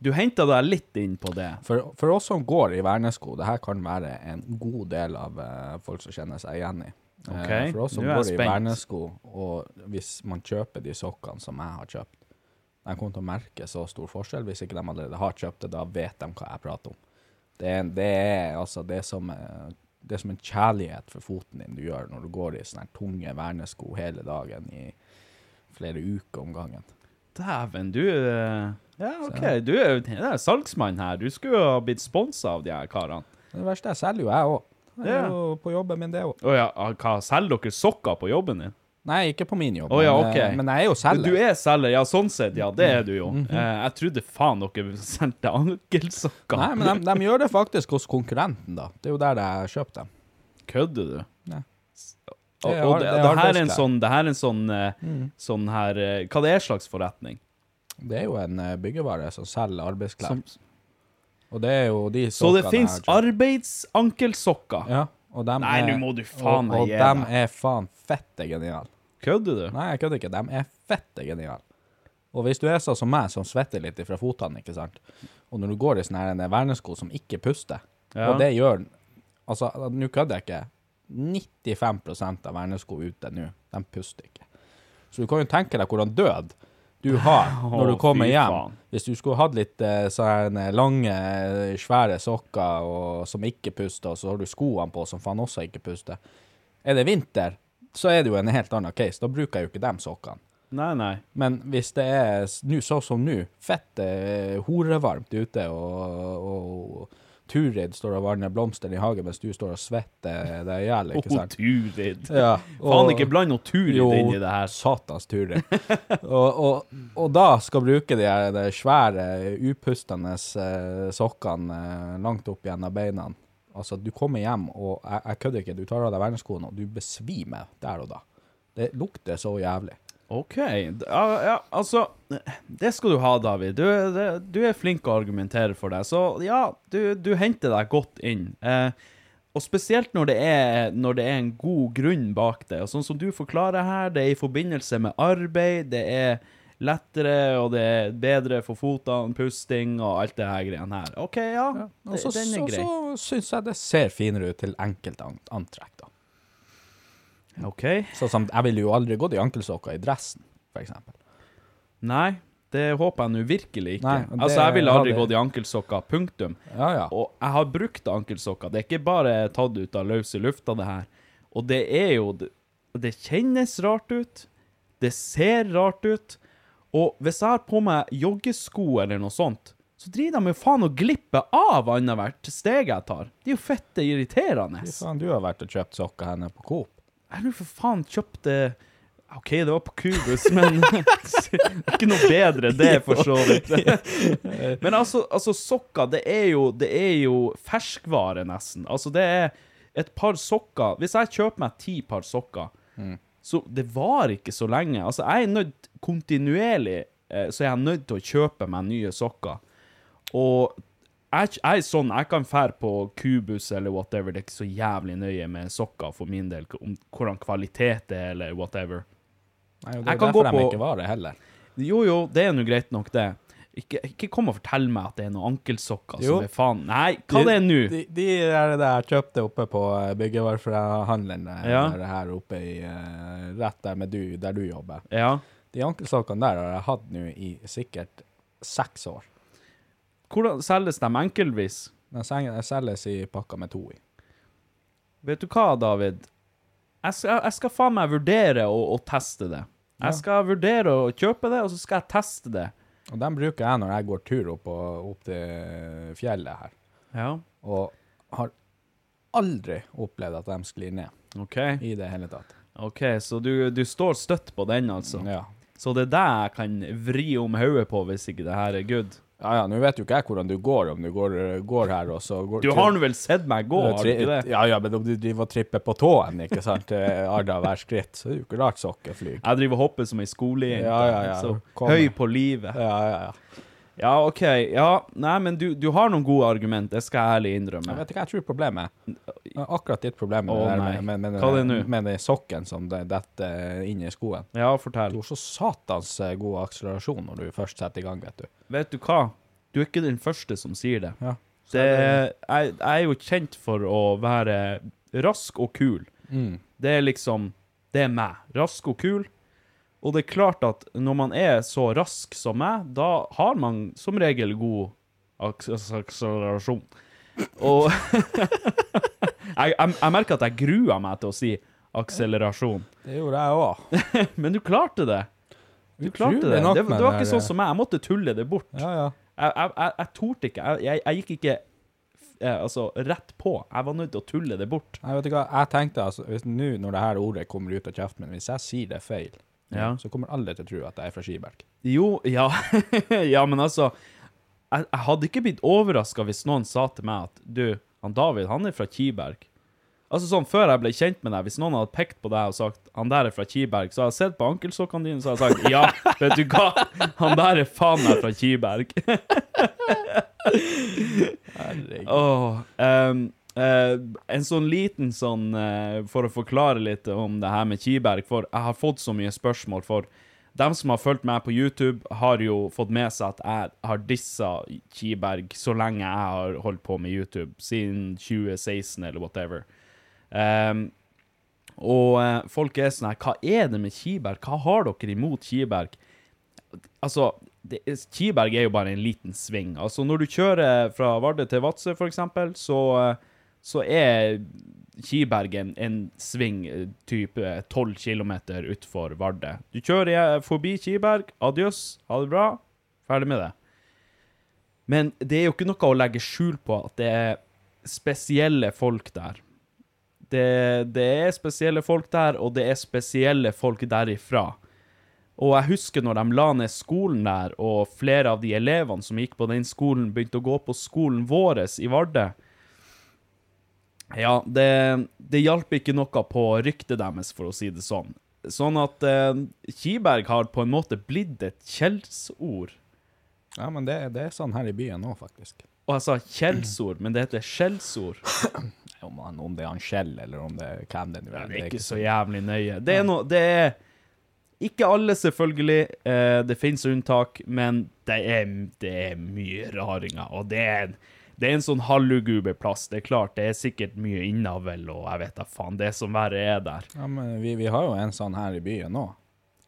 [SPEAKER 1] Du henta deg litt inn på det.
[SPEAKER 2] For, for oss som går i vernesko, det her kan være en god del av uh, folk som kjenner seg igjen i. Eh,
[SPEAKER 1] Ok,
[SPEAKER 2] for oss som går i vernesko, og hvis man kjøper de sokkene som jeg har kjøpt, de kommer til å merke så stor forskjell. Hvis ikke de allerede har kjøpt det, da vet de hva jeg prater om. Det det er altså det som, eh, det er som en kjærlighet for foten din du gjør når du går i sånne tunge vernesko hele dagen i flere uker om gangen.
[SPEAKER 1] Dæven, du eh, Ja, OK, du er, er salgsmann her. Du skulle ha blitt sponsa av de her karene.
[SPEAKER 2] Det verste er, selger jo jeg òg. Jeg er jo på jobben min, det òg.
[SPEAKER 1] Oh, ja, hva, selger dere sokker på jobben din?
[SPEAKER 2] Nei, ikke på min jobb,
[SPEAKER 1] oh, ja,
[SPEAKER 2] men,
[SPEAKER 1] ok.
[SPEAKER 2] eh, men jeg er jo selger.
[SPEAKER 1] Du er selger, ja, sånn sett, ja, det er du jo.
[SPEAKER 2] Mhm.
[SPEAKER 1] Eh, jeg trodde faen dere sendte ankelsokker.
[SPEAKER 2] Nei, men de, de gjør det faktisk hos konkurrenten, da. Det er jo der jeg kjøpte dem.
[SPEAKER 1] Kødder du?
[SPEAKER 2] Nei.
[SPEAKER 1] Og,
[SPEAKER 2] Det
[SPEAKER 1] og det,
[SPEAKER 2] det
[SPEAKER 1] det her er en sånn, det her er en sånn,
[SPEAKER 2] Mm.
[SPEAKER 1] sånn her Hva det er slags forretning?
[SPEAKER 2] Det er jo en byggevare som selger arbeidsklær.
[SPEAKER 1] Som,
[SPEAKER 2] Og det er jo de
[SPEAKER 1] så det fins
[SPEAKER 2] jeg har kjøpt.
[SPEAKER 1] arbeidsankelsokker?
[SPEAKER 2] Ja, og dem
[SPEAKER 1] Nei,
[SPEAKER 2] er,
[SPEAKER 1] nå må du faen meg
[SPEAKER 2] Og, og
[SPEAKER 1] gi
[SPEAKER 2] dem
[SPEAKER 1] deg.
[SPEAKER 2] er faen fette geniale.
[SPEAKER 1] Kødder du?
[SPEAKER 2] Nei, jeg kødder ikke. De er fette geniale. Og hvis du er sånn som meg, som svetter litt fra fotene, ikke sant, og når du går i sånne her en vernesko som ikke puster,
[SPEAKER 1] Ja.
[SPEAKER 2] og det gjør Altså, nå kødder jeg ikke. 95% av vernesko ute nå, de puster ikke. Så du kan jo tenke deg hvordan død du har når du kommer hjem. Hvis du skulle hatt litt eh, sånne lange, eh, svære sokker og, som ikke puster, og så har du skoene på som faen også ikke puster. Er det vinter, så er det jo en helt annen case. Da bruker jeg jo ikke de sokkene.
[SPEAKER 1] Nei, nei.
[SPEAKER 2] Men hvis det er s- nu, sånn som nå, fett eh, horevarmt ute, og, og Turid står og vanner blomster i hagen mens du står og svetter deg i hjel, ikke sant?
[SPEAKER 1] Turid.
[SPEAKER 2] Ja,
[SPEAKER 1] Faen, ikke bland noe Turid
[SPEAKER 2] jo,
[SPEAKER 1] inn i det her.
[SPEAKER 2] satans Turid. og, og, og da skal bruke de, de svære, upustende eh, sokkene eh, langt opp gjennom beina. Altså, du kommer hjem, og jeg, jeg kødder ikke, du tar av deg verneskoene, og du besvimer der og da. Det lukter så jævlig.
[SPEAKER 1] OK. Ja, ja, altså Det skal du ha, David. Du, det, du er flink å argumentere for deg. Så ja, du, du henter deg godt inn. Eh, og spesielt når det, er, når det er en god grunn bak det. Og sånn som du forklarer her, det er i forbindelse med arbeid, det er lettere, og det er bedre for fotene, pusting og alt det her greiene her. OK, ja.
[SPEAKER 2] Og så,
[SPEAKER 1] den
[SPEAKER 2] så,
[SPEAKER 1] er grei.
[SPEAKER 2] så syns jeg det ser finere ut til enkelte antrekk, da.
[SPEAKER 1] OK.
[SPEAKER 2] Sånn som, jeg ville jo aldri gått i ankelsokker i dressen, for eksempel.
[SPEAKER 1] Nei, det håper jeg nå virkelig ikke.
[SPEAKER 2] Nei, det
[SPEAKER 1] altså, jeg ville aldri
[SPEAKER 2] hadde-
[SPEAKER 1] gått i ankelsokker, punktum.
[SPEAKER 2] Ja, ja.
[SPEAKER 1] Og jeg har brukt ankelsokker. Det er ikke bare tatt ut av løse lufta, det her. Og det er jo Det, det kjennes rart ut. Det ser rart ut. Og hvis jeg har på meg joggesko eller noe sånt, så driver de jo faen og glipper av annethvert steg jeg tar. Det er jo fette irriterende.
[SPEAKER 2] Fy faen, du har vært og kjøpt sokker henne på Coop.
[SPEAKER 1] Jeg lurer for faen kjøpte OK, det var på Cubus, men ikke noe bedre det, for så vidt. Men altså, altså sokker, det er, jo, det er jo ferskvare, nesten. Altså, det er et par sokker Hvis jeg kjøper meg ti par sokker, så det varer ikke så lenge. Altså, jeg er nødt kontinuerlig så jeg er nødt til å kjøpe meg nye sokker. Og jeg, jeg er sånn, jeg kan fære på Kubus eller whatever, det er ikke så jævlig nøye med sokker for min del, om hvordan kvalitet det er, eller whatever.
[SPEAKER 2] Nei, jo, det
[SPEAKER 1] Jeg
[SPEAKER 2] er
[SPEAKER 1] kan
[SPEAKER 2] derfor de ikke var det heller.
[SPEAKER 1] Jo, jo, det er nå greit nok, det. Ikke, ikke kom og fortell meg at det er noen ankelsokker
[SPEAKER 2] Jo.
[SPEAKER 1] som er faen Nei, hva det er nå?
[SPEAKER 2] De, de er det jeg kjøpte oppe på eh, byggevarehandelen eh,
[SPEAKER 1] Ja.
[SPEAKER 2] her oppe i eh, Rett der, med du, der du jobber.
[SPEAKER 1] Ja.
[SPEAKER 2] De ankelsokkene der har jeg hatt nå i sikkert seks år.
[SPEAKER 1] Hvordan selges de enkeltvis?
[SPEAKER 2] De selges i pakker med to i.
[SPEAKER 1] Vet du hva, David? Jeg skal, jeg skal faen meg vurdere å, å teste det. Jeg skal vurdere å kjøpe det, og så skal jeg teste det.
[SPEAKER 2] Og dem bruker jeg når jeg går tur opp, og, opp til fjellet her.
[SPEAKER 1] Ja.
[SPEAKER 2] Og har aldri opplevd at de sklir ned
[SPEAKER 1] OK.
[SPEAKER 2] i det hele tatt.
[SPEAKER 1] OK, så du, du står støtt på den, altså?
[SPEAKER 2] Ja.
[SPEAKER 1] Så det er det jeg kan vri om hodet på hvis ikke det her er good?
[SPEAKER 2] Ja, ja, nå vet jo ikke jeg hvordan du går, om du går, går her og så går
[SPEAKER 1] Du har nå vel sett meg gå, har du ikke det?
[SPEAKER 2] Ja, ja, men om du driver og tripper på tåen, ikke sant, eh, arda hver skritt, så er det jo ikke rart sokker flyr.
[SPEAKER 1] Jeg driver og hopper som ei skolejente.
[SPEAKER 2] Ja, ja, ja.
[SPEAKER 1] Så
[SPEAKER 2] Kom.
[SPEAKER 1] høy på livet.
[SPEAKER 2] Ja, ja, ja.
[SPEAKER 1] Ja, OK. Ja, nei, men du, du har noen gode argument, det skal jeg ærlig innrømme.
[SPEAKER 2] Jeg vet ikke, jeg tror problemet er. Akkurat ditt problem med,
[SPEAKER 1] Å, nei.
[SPEAKER 2] med, med, med,
[SPEAKER 1] Hva er det nå?
[SPEAKER 2] med den sokken som det- detter inn i skoen.
[SPEAKER 1] Ja, fortell.
[SPEAKER 2] Du har så satans eh, god akselerasjon når du først setter i gang, vet du.
[SPEAKER 1] Vet du hva? Du er ikke den første som sier det.
[SPEAKER 2] Ja.
[SPEAKER 1] det jeg, jeg er jo kjent for å være rask og kul.
[SPEAKER 2] Mm.
[SPEAKER 1] Det er liksom Det er meg. Rask og kul. Og det er klart at når man er så rask som meg, da har man som regel god aks- akselerasjon. Og jeg, jeg, jeg merker at jeg gruer meg til å si akselerasjon.
[SPEAKER 2] Det gjorde jeg òg.
[SPEAKER 1] Men du klarte det. Du klarte det. Det, det var ikke sånn som meg. Jeg måtte tulle det bort.
[SPEAKER 2] Ja, ja.
[SPEAKER 1] Jeg, jeg, jeg, torde ikke. Jeg gikk ikke eh, altså, rett på. Jeg var nødt til å tulle det bort.
[SPEAKER 2] Jeg vet ikke hva, jeg tenkte altså, hvis nå når det her ordet kommer ut av kjeften min, hvis jeg sier det feil,
[SPEAKER 1] Ja.
[SPEAKER 2] så kommer alle til å tro at jeg er fra Skiberg.
[SPEAKER 1] Jo, ja. ja, men altså Jeg, jeg hadde ikke blitt overraska hvis noen sa til meg at du, han David, han er fra Kiberg. Altså sånn, Før jeg ble kjent med deg, hvis noen hadde pekt på deg og sagt 'han der er fra Kiberg', så hadde jeg sett på ankelsokkene dine så hadde jeg sagt 'ja, vet du hva, han der er faen meg fra Kiberg'. Herregud. Åh, ehm, eh, en sånn liten sånn uh, For å forklare litt om det her med Kiberg, for jeg har fått så mye spørsmål. For dem som har fulgt meg på YouTube, har jo fått med seg at jeg har dissa Kiberg så lenge jeg har holdt på med YouTube, siden 2016 eller whatever. Um, og uh, folk er sånn her Hva er det med Kiberg? Hva har dere imot Kiberg? Altså, det, er- Kiberg er jo bare en liten sving. Altså, når du kjører fra Vardø til Vadsø, for eksempel, så, så er Kibergen en, sving eh, type 12 km utfor Vardø. Du kjører eh, forbi Kiberg, adjøs, ha det bra, ferdig med det. Men det er jo ikke noe å legge skjul på at det er spesielle folk der. Det, det er spesielle folk der, og det er spesielle folk derifra. Og jeg husker når de la ned skolen der, og flere av de elevene som gikk på den skolen, begynte å gå på skolen vår i Vardø. Ja, det, det hjalp ikke noe på ryktet deres, for å si det sånn. Sånn at eh, Kiberg har på en måte blitt et kjeldsord.
[SPEAKER 2] Ja, men det, det er sånn her i byen nå, faktisk.
[SPEAKER 1] Og jeg sa kjeldsord, men det heter skjellsord.
[SPEAKER 2] Om, han, om det er han Kjell, eller om det er hvem det nå er.
[SPEAKER 1] Det er ikke så jævlig nøye. Det er noe Det er ikke alle, selvfølgelig. Eh, det finnes unntak, men det er, det er mye raringer. Og det er, det er en sånn halvluguber plass. Det er klart, det er sikkert mye innavl, og jeg vet da faen. Det som verre er der.
[SPEAKER 2] Ja, men vi, vi har jo en sånn her i byen nå.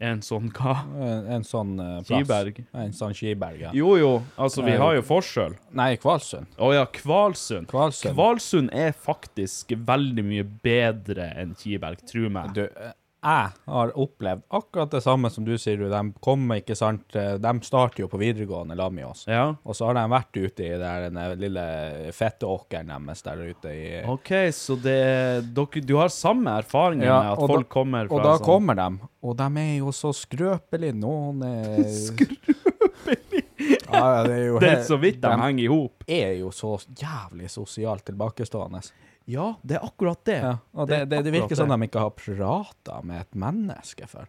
[SPEAKER 1] En sånn hva?
[SPEAKER 2] En, en sånn uh, plass.
[SPEAKER 1] Kiberg?
[SPEAKER 2] En sånn Kiberg, ja.
[SPEAKER 1] Jo, jo. Altså, vi har jo forskjell.
[SPEAKER 2] Nei, Kvalsund.
[SPEAKER 1] Å ja, Kvalsund.
[SPEAKER 2] Kvalsund.
[SPEAKER 1] Kvalsund er faktisk veldig mye bedre enn Kiberg, tro meg.
[SPEAKER 2] Du, eh, jeg har opplevd akkurat det samme som du sier. De kommer, ikke sant De starter jo på videregående sammen med oss.
[SPEAKER 1] Ja.
[SPEAKER 2] Og så har de vært ute i der, den lille fetteåkeren deres der ute i
[SPEAKER 1] OK, så det dere, Du har samme erfaringer med at folk
[SPEAKER 2] da,
[SPEAKER 1] kommer fra
[SPEAKER 2] Og da
[SPEAKER 1] sånn
[SPEAKER 2] kommer de, og de er jo så skrøpelige. Noen er Skrøpelige? Ja, ja, det er jo
[SPEAKER 1] Det er så vidt de henger i hop.
[SPEAKER 2] er jo så jævlig sosialt tilbakestående.
[SPEAKER 1] Ja, det er akkurat det.
[SPEAKER 2] Ja, og det,
[SPEAKER 1] det,
[SPEAKER 2] det, det virker som
[SPEAKER 1] det.
[SPEAKER 2] de ikke har prata med et menneske før.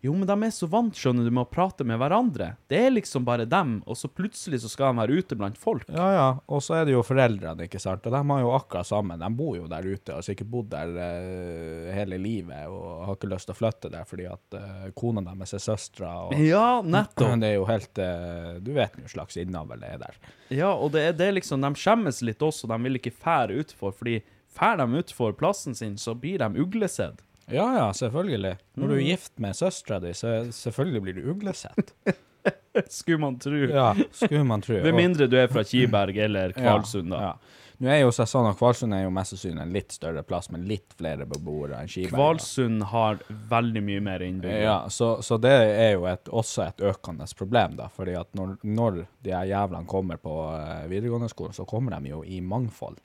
[SPEAKER 1] Jo, men de er så vant, skjønner du, med å prate med hverandre. Det er liksom bare dem, og så plutselig så skal de være ute blant folk.
[SPEAKER 2] Ja, ja, og så er det jo foreldrene, ikke sant, og de har jo akkurat sammen. De bor jo der ute, og har sikkert bodd der uh, hele livet, og har ikke lyst til å flytte der, fordi at uh, kona deres er søstera og
[SPEAKER 1] Ja, nettopp.
[SPEAKER 2] det er jo helt, uh, du vet hva slags innavl det er der.
[SPEAKER 1] Ja, og det er, det liksom, de skjemmes litt også, de vil ikke fære utfor, fordi fær de utfor plassen sin, så blir de uglesedd.
[SPEAKER 2] Ja, ja, selvfølgelig. Når du er gift med søstera di, så selvfølgelig blir du uglesett.
[SPEAKER 1] Skulle man tro.
[SPEAKER 2] Ja, skulle man tro. Med
[SPEAKER 1] mindre du er fra Kiberg eller Kvalsund, da.
[SPEAKER 2] Ja. Nå er jo sånn at Kvalsund er jo mest sannsynlig en litt større plass, med litt flere beboere enn Kiberg.
[SPEAKER 1] Kvalsund har veldig mye mer innbyggere.
[SPEAKER 2] Ja, så, så det er jo et, også et økende problem, da. fordi at når, når de her jævlene kommer på eh, videregående skole, så kommer de jo i mangfold.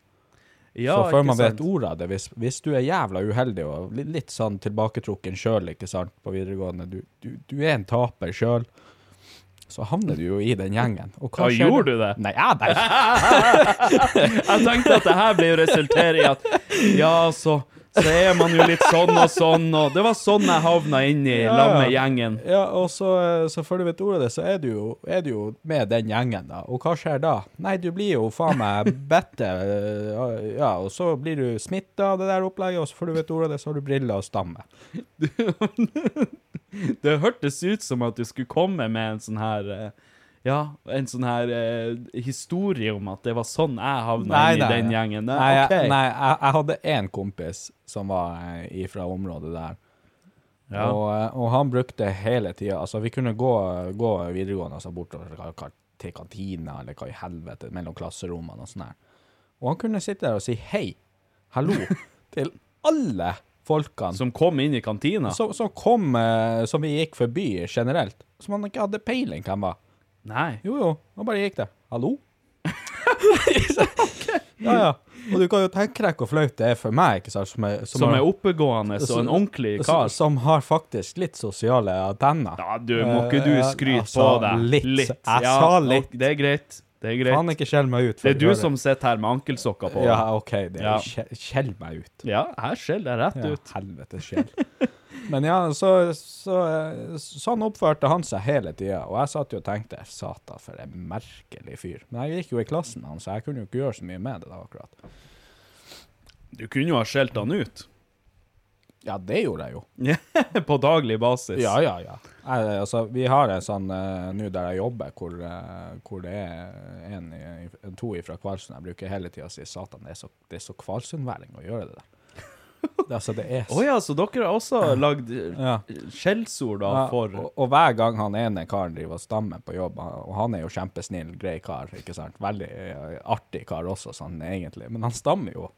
[SPEAKER 1] Ja,
[SPEAKER 2] så før man vet ordet av det, hvis, hvis du er jævla uheldig og litt, litt sånn tilbaketrukken sjøl, på videregående, du, du, du er en taper sjøl, så havner du jo i den gjengen. Og hva
[SPEAKER 1] Ja,
[SPEAKER 2] skjer
[SPEAKER 1] gjorde du det?
[SPEAKER 2] Nei, ja, nei.
[SPEAKER 1] Jeg tenkte at det her jo resultere i at ja, så, så er man jo litt sånn og sånn, og det var sånn jeg havna inn i
[SPEAKER 2] Ja,
[SPEAKER 1] lag med gjengen.
[SPEAKER 2] Ja, og så, eh, så før du vet ordet av det, så er du, jo, er du jo med den gjengen, da. Og hva skjer da? Nei, du blir jo faen meg bette, eh, ja, og så blir du smitta av det der opplegget, og så før du vet ordet av det, så har du briller og stamme.
[SPEAKER 1] Det hørtes ut som at du skulle komme med en sånn her eh, ja, en sånn her eh, historie om at det var sånn jeg havna inn i den gjengen. Nei,
[SPEAKER 2] okay. nei jeg, jeg hadde én kompis som var fra ifra området der.
[SPEAKER 1] Ja.
[SPEAKER 2] Og, eh, og han brukte hele tida Altså, vi kunne gå, gå videregående altså bortover til kantina, eller hva i helvete, mellom klasserommene og sånn her. Og han kunne sitte der og si hei, hallo, til alle folkene
[SPEAKER 1] Som kom inn i kantina?
[SPEAKER 2] som, som kom, eh, som vi gikk forbi generelt, som han ikke hadde peiling hvem var.
[SPEAKER 1] Nei.
[SPEAKER 2] Jo, jo, Nå bare gikk det. Hallo? Ja, ja. Og du kan jo tenke deg hvor flaut det er for meg, ikke sant? Som er,
[SPEAKER 1] Som
[SPEAKER 2] som
[SPEAKER 1] er oppegående og en ordentlig kar.
[SPEAKER 2] Som har faktisk litt sosiale antenner.
[SPEAKER 1] Ja, du, må ikke du
[SPEAKER 2] Eh,
[SPEAKER 1] skryte på deg?
[SPEAKER 2] litt. Jeg
[SPEAKER 1] Ja,
[SPEAKER 2] sa litt.
[SPEAKER 1] Det er greit. Det er greit.
[SPEAKER 2] Faen ikke skjell meg ut.
[SPEAKER 1] Det er du som sitter her med ankelsokker på.
[SPEAKER 2] Ja, OK. Det er
[SPEAKER 1] Ja.
[SPEAKER 2] skjell, meg ut.
[SPEAKER 1] Ja, her skjeller jeg rett
[SPEAKER 2] Ja,
[SPEAKER 1] ut.
[SPEAKER 2] helvete skjell. Men ja, så, så sånn oppførte han seg hele tida. Og jeg satt jo og tenkte satan, for en merkelig fyr. Men jeg gikk jo i klassen med han, så jeg kunne jo ikke gjøre så mye med det da, akkurat.
[SPEAKER 1] Du kunne jo ha skjelt han ut.
[SPEAKER 2] Ja, det gjorde jeg jo.
[SPEAKER 1] på daglig basis.
[SPEAKER 2] Ja, ja, ja. Jeg, altså, vi har en sånn uh, nå der jeg jobber, hvor, uh, hvor det er en, en to fra Kvalsund. Jeg bruker hele tida å si satan, det er så, det er så kvalsundværing å gjøre det der. Altså, det er
[SPEAKER 1] Å ja, så dere har også lagd
[SPEAKER 2] Ja.
[SPEAKER 1] skjellsord da
[SPEAKER 2] Ja,
[SPEAKER 1] for
[SPEAKER 2] og, og hver gang han ene karen driver og stammer på jobb, og han er jo kjempesnill, grei kar, ikke sant? Veldig eh, artig kar også, sånn egentlig, men han stammer jo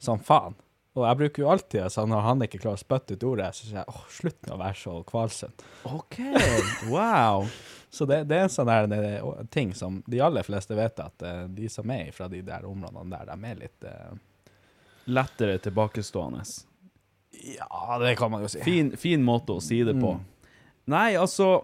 [SPEAKER 2] som faen. Og jeg bruker jo alltid, sånn, når han ikke klarer å spytte ut ordet, så sier jeg, åh, slutt nå å være så kvalsønn.
[SPEAKER 1] OK, wow.
[SPEAKER 2] Så det, det er en sånn der det, ting som de aller fleste vet at uh, de som er fra de der områdene der, de er litt eh,
[SPEAKER 1] Lettere tilbakestående.
[SPEAKER 2] Ja, det kan man jo si.
[SPEAKER 1] Fin, fin måte å si det på. Nei, altså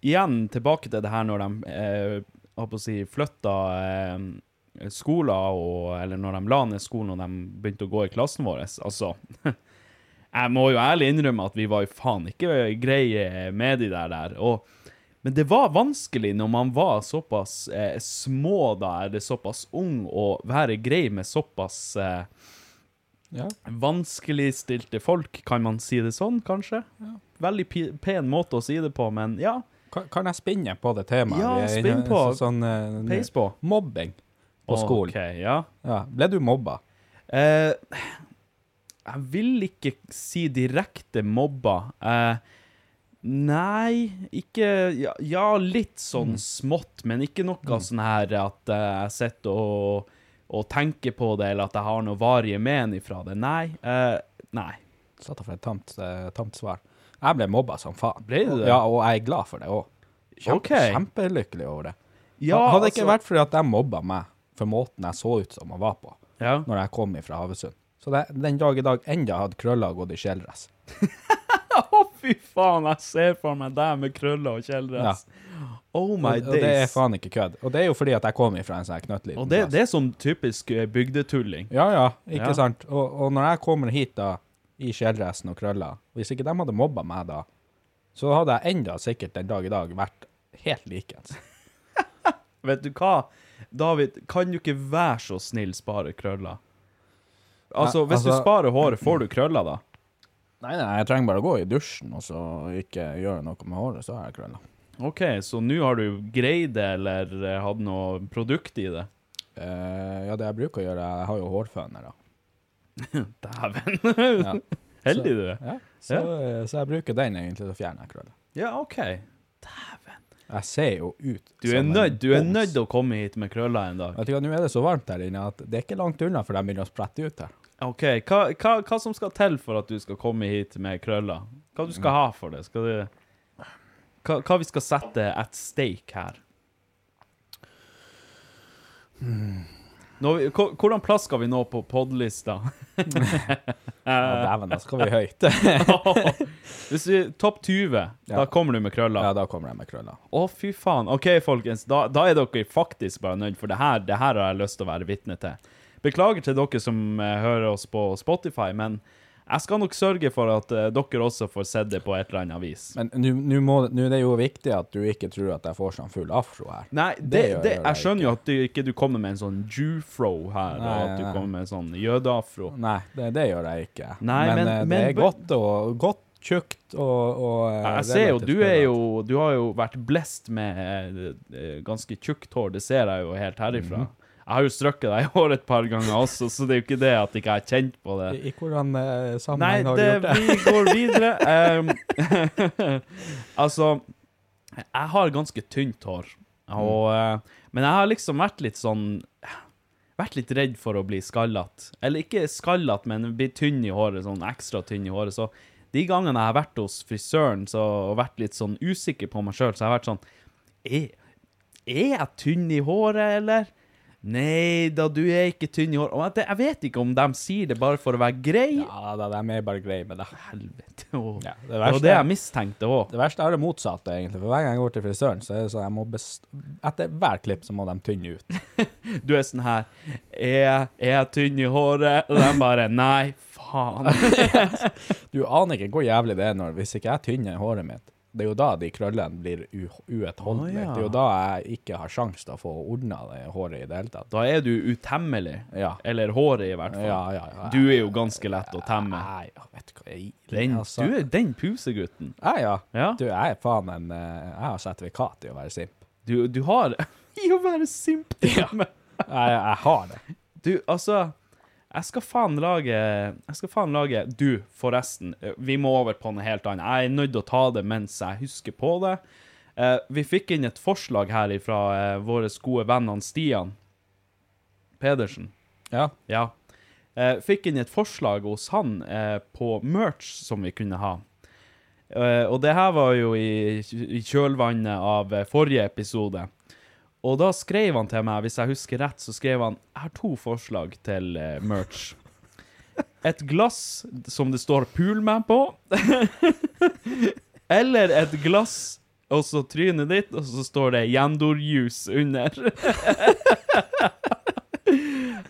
[SPEAKER 1] Igjen tilbake til det her når de eh, å si, flytta eh, skoler, og, eller når de la ned skolen og de begynte å gå i klassen vår. Altså Jeg må jo ærlig innrømme at vi var jo faen ikke greie med de der der. Og, men det var vanskelig når man var såpass eh, små da, eller såpass ung, å være grei med såpass eh,
[SPEAKER 2] Ja.
[SPEAKER 1] vanskeligstilte folk, kan man si det sånn, kanskje? Veldig pen måte å si det på, men ja,
[SPEAKER 2] Kan, kan jeg spinne på det temaet?
[SPEAKER 1] Ja, spinn på.
[SPEAKER 2] så- Sånn, eh,
[SPEAKER 1] peis på.
[SPEAKER 2] Mobbing på skolen.
[SPEAKER 1] Ok, ja.
[SPEAKER 2] Ja. Ble du mobba?
[SPEAKER 1] Eh, jeg vil ikke si direkte mobba. Eh, nei, ikke ja, ja, litt sånn
[SPEAKER 2] Mm.
[SPEAKER 1] smått, men ikke noe sånn her at jeg sitter og, og tenker på det, eller at jeg har noe varige men ifra det. Nei. Uh, nei.
[SPEAKER 2] Satt for et tamt, eh, tamt svar. Jeg ble mobba som faen.
[SPEAKER 1] Ble du det?
[SPEAKER 2] Ja, og jeg er glad for det òg. Kjempe,
[SPEAKER 1] okay.
[SPEAKER 2] Kjempelykkelig over det.
[SPEAKER 1] Ja,
[SPEAKER 2] Hadde det ikke
[SPEAKER 1] altså-
[SPEAKER 2] vært fordi at de mobba meg for måten jeg så ut som jeg var på
[SPEAKER 1] Ja.
[SPEAKER 2] når jeg kom fra Havøysund. Så det, den dag i dag enda hadde krøller gått i skjellress.
[SPEAKER 1] Fy faen, jeg ser for meg deg med krøller og kjeledress. Oh my
[SPEAKER 2] Og, og det er faen ikke kødd. Og det er jo fordi at jeg kom fra en sånn knøttliten
[SPEAKER 1] Og det, det er sånn typisk eh, bygdetulling.
[SPEAKER 2] Ja, ja, ikke
[SPEAKER 1] Ja.
[SPEAKER 2] sant. Og, og når jeg kommer hit da, i kjeledressen og krøller, hvis ikke de hadde mobba meg da, så hadde jeg enda sikkert den dag i dag vært helt likens.
[SPEAKER 1] Vet du hva? David, kan du ikke være så snill spare krøller? Altså,
[SPEAKER 2] hvis
[SPEAKER 1] hvis du
[SPEAKER 2] altså-
[SPEAKER 1] sparer håret, får du krøller da?
[SPEAKER 2] Nei, nei, jeg trenger bare å gå i dusjen og så ikke gjøre noe med håret, så har jeg krøller.
[SPEAKER 1] OK, så nå har du greid det, eller eh, hatt noe produkt i det?
[SPEAKER 2] Eh, ja, det jeg bruker å gjøre, jeg har jo hårføner da.
[SPEAKER 1] Dæven.
[SPEAKER 2] Ja.
[SPEAKER 1] Heldig du er.
[SPEAKER 2] Ja, så, ja. så jeg bruker den egentlig til å fjerne krøller.
[SPEAKER 1] Ja, OK. Dæven.
[SPEAKER 2] Jeg ser jo ut
[SPEAKER 1] Du er nødt du nødt til å komme hit med krøller en dag.
[SPEAKER 2] Vet du hva, nå er det så varmt der inne at det er ikke langt unna for de begynner å sprette ut her.
[SPEAKER 1] OK, hva, hva, hva som skal til for at du skal komme hit med krøller? Hva du skal ha for det? Skal du hva, hva vi skal sette at stake her? Vi- hvordan plass skal vi nå på podlista?
[SPEAKER 2] Ja, Dæven, da skal vi høyt.
[SPEAKER 1] Hvis vi Topp 20, da kommer du med krøller.
[SPEAKER 2] ja, da kommer jeg med krøller.
[SPEAKER 1] Å, fy faen. OK, folkens. Da, da er dere faktisk bare nødt, for det her, det her har jeg lyst til å være vitne til. Beklager til dere som eh, hører oss på Spotify, men jeg skal nok sørge for at eh, dere også får sett det på et eller annet vis.
[SPEAKER 2] Men nå er det jo viktig at du ikke tror at jeg får sånn full afro her.
[SPEAKER 1] Nei, det,
[SPEAKER 2] Det gjør- det,
[SPEAKER 1] jeg
[SPEAKER 2] jeg
[SPEAKER 1] skjønner jo at du ikke du kommer med en sånn Jufro her,
[SPEAKER 2] Nei,
[SPEAKER 1] og at du
[SPEAKER 2] nei.
[SPEAKER 1] kommer med en sånn jødeafro.
[SPEAKER 2] Nei, det, det gjør jeg ikke.
[SPEAKER 1] Nei,
[SPEAKER 2] men,
[SPEAKER 1] men-
[SPEAKER 2] eh, det er godt og godt, tjukt og, og
[SPEAKER 1] Jeg ser jo, du er jo Du har jo vært blest med ganske tjukt hår, det ser jeg jo helt herifra.
[SPEAKER 2] Mhm.
[SPEAKER 1] Jeg har jo strøkket deg i hår et par ganger også, så det er jo ikke det at ikke jeg har kjent på det.
[SPEAKER 2] I, hvordan eh,
[SPEAKER 1] Nei,
[SPEAKER 2] sammenheng har du gjort det?
[SPEAKER 1] Nei, vi går videre. Um, altså, jeg har ganske tynt hår, og, uh, men jeg har liksom vært litt sånn Vært litt redd for å bli skallet. Eller ikke skallet, men bli tynn i håret, sånn ekstra tynn i håret. Så de gangene jeg har vært hos frisøren så, og vært litt sånn usikker på meg sjøl, så jeg har vært sånn er, er jeg tynn i håret, eller? Nei da, du er ikke tynn i hår. Og Jeg vet ikke om de sier det bare for å være grei.
[SPEAKER 2] Ja da, de er bare greie med det.
[SPEAKER 1] Helvete. Oh.
[SPEAKER 2] Ja, det verste-
[SPEAKER 1] det jeg mistenkte òg.
[SPEAKER 2] Det verste er det motsatte, egentlig. For hver gang jeg går til frisøren, så er det sånn jeg må best... Etter hver klipp så må de tynne ut.
[SPEAKER 1] Du er sånn her Er er jeg tynn i håret? Og de bare Nei, faen.
[SPEAKER 2] Du aner ikke hvor jævlig det er når hvis ikke jeg tynner håret mitt. Det er jo da de krøllene blir uutholdelige.
[SPEAKER 1] Ja.
[SPEAKER 2] Det er jo da jeg ikke har sjanse til å få ordna det håret i det hele tatt.
[SPEAKER 1] Da er du utemmelig.
[SPEAKER 2] Ja.
[SPEAKER 1] Eller håret, i hvert fall.
[SPEAKER 2] Ja, ja, ja.
[SPEAKER 1] Du er jo ganske lett å temme.
[SPEAKER 2] Nei, vet du hva jeg
[SPEAKER 1] Den,
[SPEAKER 2] altså.
[SPEAKER 1] du er den pusegutten.
[SPEAKER 2] Ja, ja.
[SPEAKER 1] Ja.
[SPEAKER 2] Du, jeg er faen en eh, Jeg har sertifikat i å være simp.
[SPEAKER 1] Du, du har I å være simp.
[SPEAKER 2] Ja. Jeg, jeg har det.
[SPEAKER 1] Du, altså Jeg skal faen lage Jeg skal faen lage Du, forresten. eh, Vi må over på noe helt annet. Jeg er nødt til å ta det mens jeg husker på det. Eh, vi fikk inn et forslag her fra våre gode venner Stian Pedersen.
[SPEAKER 2] Ja.
[SPEAKER 1] Ja. Eh, fikk inn et forslag hos han eh, på merch som vi kunne ha. Eh, og det her var jo i, i kjølvannet av eh, forrige episode. Og da skrev han til meg, hvis jeg husker rett, så skrev han Jeg har to forslag til eh, merch. Et glass som det står 'Pool Man' på. Eller et glass, og så trynet ditt, og så står det 'Jendor-juice' under.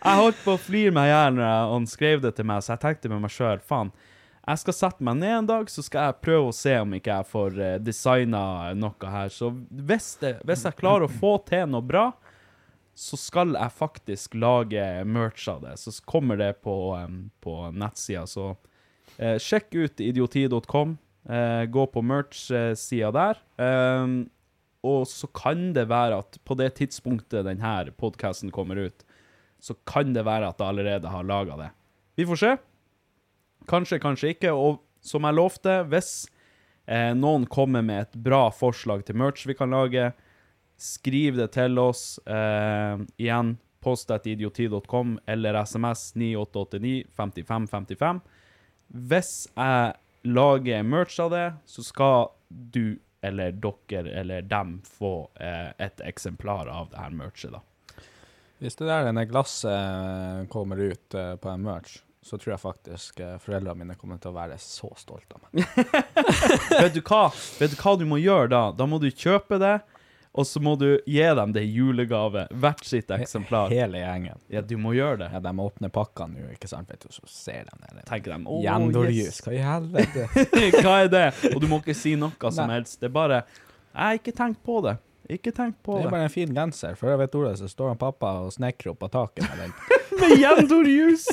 [SPEAKER 1] Jeg holdt på å flire meg i hjel når han skrev det til meg, så jeg tenkte med meg sjøl faen, jeg skal sette meg ned en dag, så skal jeg prøve å se om ikke jeg får uh, designa noe her. Så hvis, det, hvis jeg klarer å få til noe bra, så skal jeg faktisk lage merch av det. Så kommer det på, på nettsida. Så eh, sjekk ut idioti.com. eh, gå på merch-sida der. Eh, og så kan det være at på det tidspunktet denne podkasten kommer ut, så kan det være at jeg allerede har laga det. Vi får se. Kanskje, kanskje ikke. Og som jeg lovte, hvis eh, noen kommer med et bra forslag til merch vi kan lage, skriv det til oss. Eh, igjen, idioti.com eller SMS 9889 5555. Hvis jeg lager merch av det, så skal du eller dere eller dem få eh, et eksemplar av det her merchet, da.
[SPEAKER 2] Hvis det der denne glasset eh, kommer ut eh, på en merch, så tror jeg faktisk eh, foreldrene mine kommer til å være så stolte av meg.
[SPEAKER 1] Vet du hva Vet du hva du må gjøre da? Da må du kjøpe det, og så må du gi dem det i julegave. Hvert sitt eksemplar.
[SPEAKER 2] Hele gjengen.
[SPEAKER 1] Ja, du må gjøre det.
[SPEAKER 2] Ja, de åpner pakkene nå, ikke sant, vet du, så ser de det.
[SPEAKER 1] Tenker dem, oh,
[SPEAKER 2] Jendorjus,
[SPEAKER 1] yes».
[SPEAKER 2] hva i helvete?
[SPEAKER 1] Hva er det? Og du må ikke si noe som
[SPEAKER 2] Nei.
[SPEAKER 1] helst. Det er bare Jeg har ikke tenkt på det. Ikke tenk på
[SPEAKER 2] Det
[SPEAKER 1] det.
[SPEAKER 2] er bare en fin genser. Før jeg vet ordet, så står han pappa og snekrer opp av taket med den.
[SPEAKER 1] Med Jendorjus!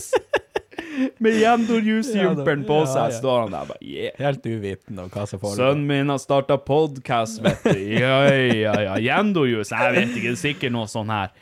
[SPEAKER 1] Med Jendorjus-jumperen på seg står han der bare yeah.
[SPEAKER 2] Helt uvitende om hva som foregår.
[SPEAKER 1] Sønnen min har starta podkast, vet du. Ja, ja, ja. Jendorjus, jeg vet ikke. Det er sikkert noe sånn her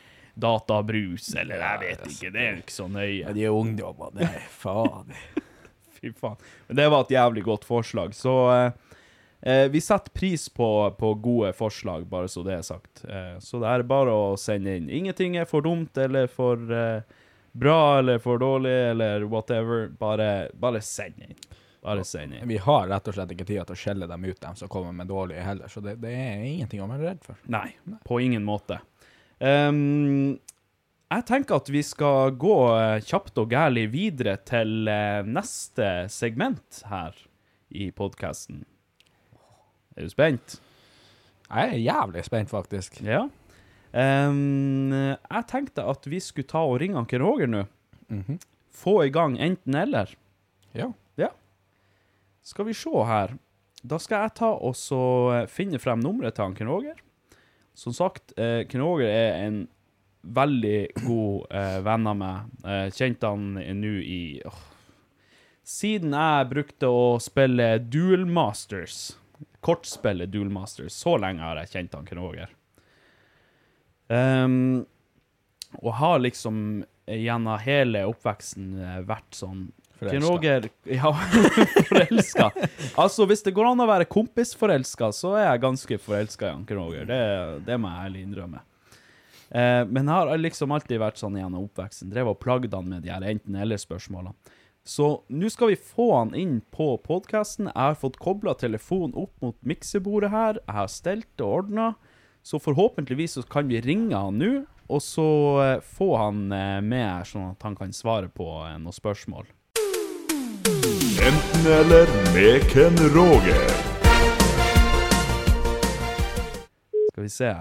[SPEAKER 1] databrus, eller jeg vet ikke. Det er ikke så nøye.
[SPEAKER 2] Ja, de er ungdommer, det er faen.
[SPEAKER 1] Fy faen. Men det var et jævlig godt forslag. Så eh, eh, vi setter pris på, på gode forslag, bare så det er sagt. Eh, så det er bare å sende inn. Ingenting er for dumt eller for eh, bra eller for dårlig eller whatever. Bare, bare send inn. Bare send inn.
[SPEAKER 2] Vi har rett og slett ikke tid til å skjelle dem ut, dem som kommer med dårlige heller, så det, det er ingenting å være redd for.
[SPEAKER 1] Nei, på ingen måte. Um, jeg tenker at vi skal gå eh, kjapt og gærlig videre til eh, neste segment her i podkasten. Er du spent?
[SPEAKER 2] Jeg er jævlig spent, faktisk.
[SPEAKER 1] Ja. Ehm, jeg tenkte at vi skulle ta og ringe Anker Roger nå. Få i gang enten-eller.
[SPEAKER 2] Ja.
[SPEAKER 1] Ja. Skal vi se her. Da skal jeg ta og så eh, finne frem nummeret til Anker Roger. Som sagt, eh, Ken Roger er en veldig god eh, venn av meg. Eh, kjente han nå i åh, Siden jeg brukte å spille Duel Masters, kortspillet Duel Masters, så lenge har jeg kjent han Ken Roger. Ehm, og har liksom gjennom hele oppveksten eh, vært sånn
[SPEAKER 2] Forelska.
[SPEAKER 1] Roger Ja, forelska. Altså, hvis det går an å være kompisforelska, så er jeg ganske forelska i han Roger. Det, det må jeg ærlig innrømme. Eh, men jeg har liksom alltid vært sånn gjennom oppveksten. Drev og plagd han med de her enten-eller-spørsmålene. Så nå skal vi få han inn på podkasten. Jeg har fått kobla telefonen opp mot miksebordet her. Jeg har stelt og ordna. Så forhåpentligvis så kan vi ringe han nå, og så eh, få han eh, med her, sånn at han kan svare på eh, noen spørsmål.
[SPEAKER 3] Enten eller med Ken Roger.
[SPEAKER 1] Skal vi se.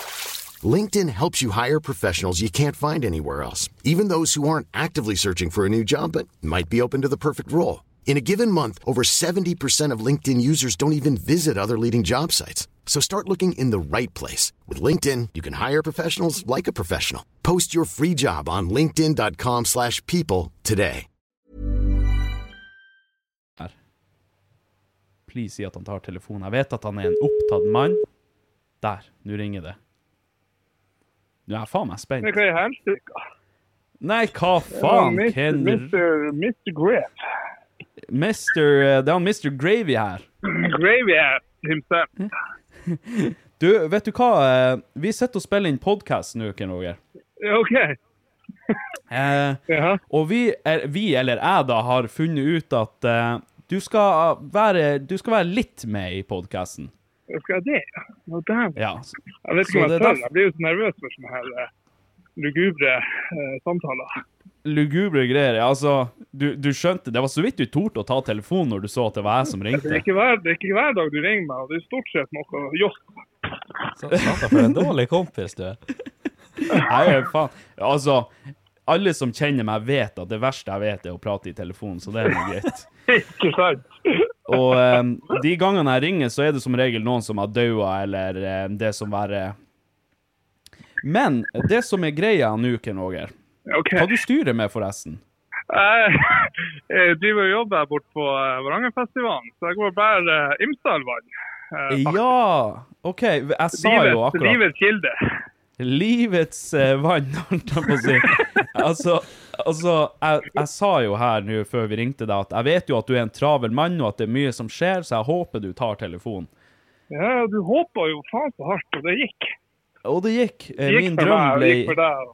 [SPEAKER 4] LinkedIn helps you hire professionals you can't find anywhere else, even those who aren't actively searching for a new job but might be open to the perfect role. In a given month, over 70% of LinkedIn users don't even visit other leading job sites. So start looking in the right place. With LinkedIn, you can hire professionals like a professional. Post your free job on linkedin.com/people slash people today.
[SPEAKER 1] Please si at han tar telefonen. Jeg vet at han er en opptatt mann. Der, nå ringer det. Nå er faen meg spent.
[SPEAKER 5] Men hva er helsike?
[SPEAKER 1] Nei, hva faen,
[SPEAKER 5] Mr.
[SPEAKER 1] Ken?
[SPEAKER 5] Mr. Mr. Grape.
[SPEAKER 1] Mr. eh, Det er han Mr. Gravy her.
[SPEAKER 5] Gravy himself.
[SPEAKER 1] Du, vet du hva? eh, Vi sitter og spiller inn podkast nå, Ken Roger.
[SPEAKER 5] OK.
[SPEAKER 1] Eh,
[SPEAKER 5] Ja.
[SPEAKER 1] og vi, er, vi, eller jeg da, har funnet ut at eh, du, skal være, du skal være litt med i podkasten.
[SPEAKER 5] Skal jeg det? Nå, damn.
[SPEAKER 1] Ja.
[SPEAKER 5] Jeg vet ikke om jeg tør. Jeg blir jo så nervøs for sånne her eh, lugubre eh, samtaler.
[SPEAKER 1] Lugubre greier. Altså, du, du skjønte Det var så vidt du torde å ta telefonen når du så at det var jeg som
[SPEAKER 5] Det er
[SPEAKER 1] ringte.
[SPEAKER 5] ikke hver, det er ikke hver dag du ringer meg, og det er stort sett noe joss.
[SPEAKER 2] Satan, for en dårlig kompis du er.
[SPEAKER 1] Nei, faen. Altså, alle som kjenner meg, vet at det verste jeg vet, er å prate i telefonen, så det er greit.
[SPEAKER 5] Ikke sant?
[SPEAKER 1] Og um, de gangene jeg ringer, så er det som regel noen som har daua, eller um, det som verre Men det som er greia nå, Ken Åger
[SPEAKER 5] OK.
[SPEAKER 1] Hva du styrer med, forresten?
[SPEAKER 5] Jeg, jeg driver og jobber her borte på eh, Varangerfestivalen, så jeg går bare uh, Imsdalvann. eh.
[SPEAKER 1] Ja! OK, jeg sa jo akkurat
[SPEAKER 5] Livets kilde.
[SPEAKER 1] Livets eh, vann, holdt jeg på å si. Altså, altså jeg, jeg sa jo her nå før vi ringte deg, at jeg vet jo at du er en travel mann, og at det er mye som skjer, så jeg håper du tar telefonen.
[SPEAKER 5] Ja, du håpa jo faen så hardt, og det gikk.
[SPEAKER 1] Og det gikk. Eh,
[SPEAKER 5] Det gikk
[SPEAKER 1] Min
[SPEAKER 5] for
[SPEAKER 1] drøm ble
[SPEAKER 5] det gikk for deg.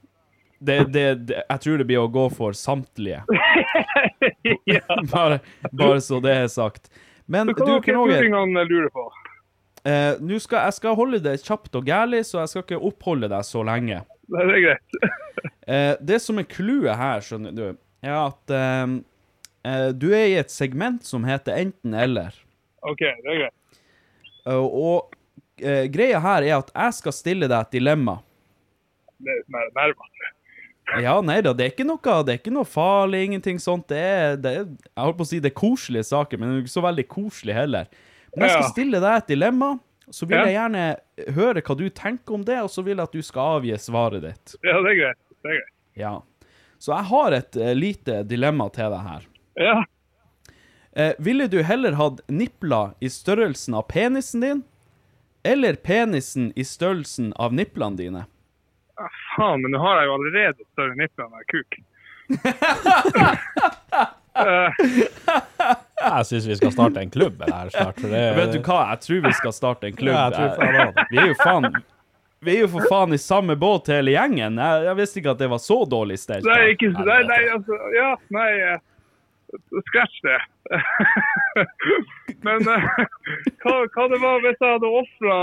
[SPEAKER 1] det, det, det, Jeg tror det blir å gå for samtlige.
[SPEAKER 5] ja.
[SPEAKER 1] Bare, bare så det er sagt. Men
[SPEAKER 5] hva
[SPEAKER 1] du, Ken Roger,
[SPEAKER 5] turingene lurer på?
[SPEAKER 1] eh, skal, jeg skal holde det kjapt og gærlig, så jeg skal ikke oppholde deg så lenge.
[SPEAKER 5] Det er greit.
[SPEAKER 1] Eh, det som er clouet her, skjønner du, er at eh, du er i et segment som heter enten-eller.
[SPEAKER 5] OK, det er greit.
[SPEAKER 1] Uh, og uh, greia her er at jeg skal stille deg et dilemma.
[SPEAKER 5] Det er.
[SPEAKER 1] Ja, nei da, det er ikke noe, det er ikke noe farlig, ingenting sånt. Det er, det er, jeg holdt på å si det er koselige saker, men det er ikke så veldig koselig heller. Men jeg skal stille deg et dilemma, så vil jeg gjerne høre hva du tenker om det, og så vil jeg at du skal avgi svaret ditt.
[SPEAKER 5] Ja, det er greit. Det er greit.
[SPEAKER 1] Ja. Så jeg har et eh, lite dilemma til deg her.
[SPEAKER 5] Ja.
[SPEAKER 1] Eh, ville du heller hatt nipler i størrelsen av penisen din, eller penisen i størrelsen av niplene dine?
[SPEAKER 5] Ja, faen, men nå har jeg jo allerede større nipler enn jeg kuk.
[SPEAKER 2] Jeg syns vi skal starte en klubb her snart. For det,
[SPEAKER 1] Vet du hva, jeg tror vi skal starte en klubb.
[SPEAKER 2] Ja, jeg tror faen
[SPEAKER 1] vi er jo faen Vi er jo for faen i samme båt hele gjengen. Jeg, jeg visste ikke at det var så dårlig stelt.
[SPEAKER 5] Nei, ikke Nei, nei, altså Ja, nei Scratch det. Men uh, hva, hva det var hvis jeg hadde ofra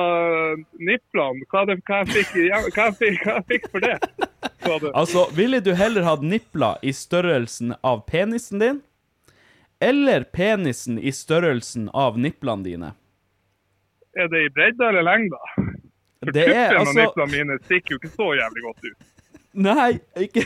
[SPEAKER 5] niplene? Hva, det, hva, jeg fikk, hva, jeg fikk, hva jeg fikk for det?
[SPEAKER 1] Altså, ville du heller hatt nipler i størrelsen av penisen din, eller penisen i størrelsen av niplene dine?
[SPEAKER 5] Er det i bredde eller lengde? For
[SPEAKER 1] Det er
[SPEAKER 5] tuppen
[SPEAKER 1] altså
[SPEAKER 5] niplene mine stikker jo ikke så jævlig godt ut.
[SPEAKER 1] Nei, ikke,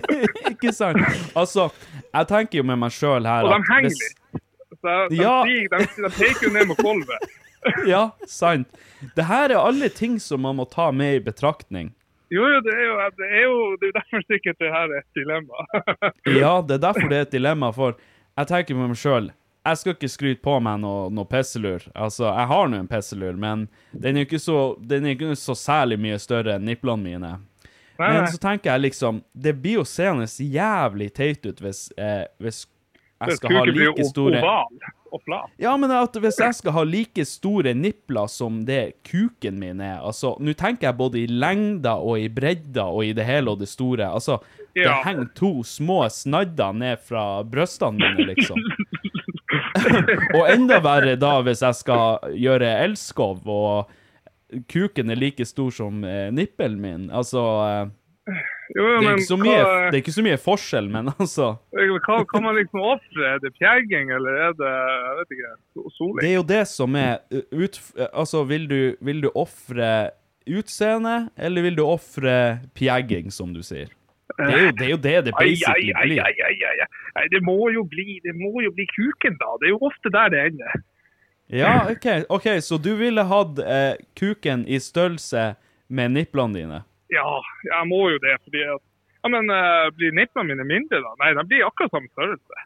[SPEAKER 1] ikke sant. Altså, jeg tenker jo med meg sjøl her
[SPEAKER 5] Og de henger
[SPEAKER 1] hvis-
[SPEAKER 5] litt. Så de,
[SPEAKER 1] Ja.
[SPEAKER 5] de, de peker jo ned mot gulvet.
[SPEAKER 1] Ja, sant. Det her er alle ting som man må ta med i betraktning.
[SPEAKER 5] Jo, jo, det er jo, det er jo det er derfor sikkert det her er et dilemma.
[SPEAKER 1] Ja, det er derfor det er et dilemma, for jeg tenker med meg sjøl jeg skal ikke skryte på meg noe, noe pisselur. Altså, jeg har nå en pisselur, men den er ikke så, den er ikke så særlig mye større enn niplene mine.
[SPEAKER 5] Nei,
[SPEAKER 1] Men så tenker jeg liksom Det blir jo seende jævlig teit ut hvis, eh, hvis jeg skal ha like store. Ja, men at hvis jeg skal ha like store nipler som det kuken min er Altså, nå tenker jeg både i lengda og i bredda og i det hele og det store. Altså, det henger to små snadder ned fra brystene mine, liksom. og enda verre da hvis jeg skal gjøre elskov, og kuken er like stor som eh, nippelen min. Altså eh,
[SPEAKER 5] Jo, jo,
[SPEAKER 1] det, er så mye,
[SPEAKER 5] hva,
[SPEAKER 1] det er ikke så mye forskjell, men altså
[SPEAKER 5] hva kan man liksom ofre? Er det pjegging, eller er det jeg vet ikke, soling?
[SPEAKER 1] Det er jo det som er uh, ut, uh, Altså, vil du, vil du ofre utseende, eller vil du ofre pjegging, som du sier? Det er jo det, er jo det, det basically blir.
[SPEAKER 5] Nei, det må jo bli det må jo bli kuken, da. Det er jo ofte der det ender.
[SPEAKER 1] Ja, OK, ok, så du ville hatt eh, kuken i størrelse med nipplene dine?
[SPEAKER 5] Ja, jeg må jo det. fordi at ja, men eh, Blir nipplene mine mindre, da? Nei, de blir akkurat samme størrelse.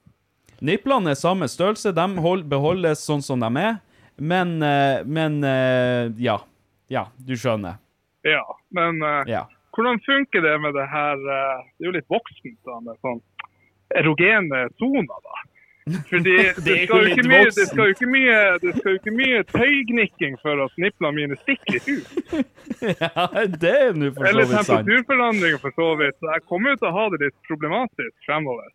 [SPEAKER 1] Nipplene er samme størrelse, de hold, beholdes sånn som de er, men, eh, men eh, ja. Ja, du skjønner.
[SPEAKER 5] Ja, men eh,
[SPEAKER 1] Ja.
[SPEAKER 5] hvordan funker det med det her eh, Det er jo litt voksent da, med sånn erogene soner, da. Fordi det, skal jo ikke mye, det skal jo ikke mye, ikke mye tøygnikking for at niplene mine stikker ut.
[SPEAKER 1] ja, det er nå for så vidt sant.
[SPEAKER 5] Eller temperaturforandringer for så vidt. Så jeg kommer jo til å ha det litt problematisk fremover.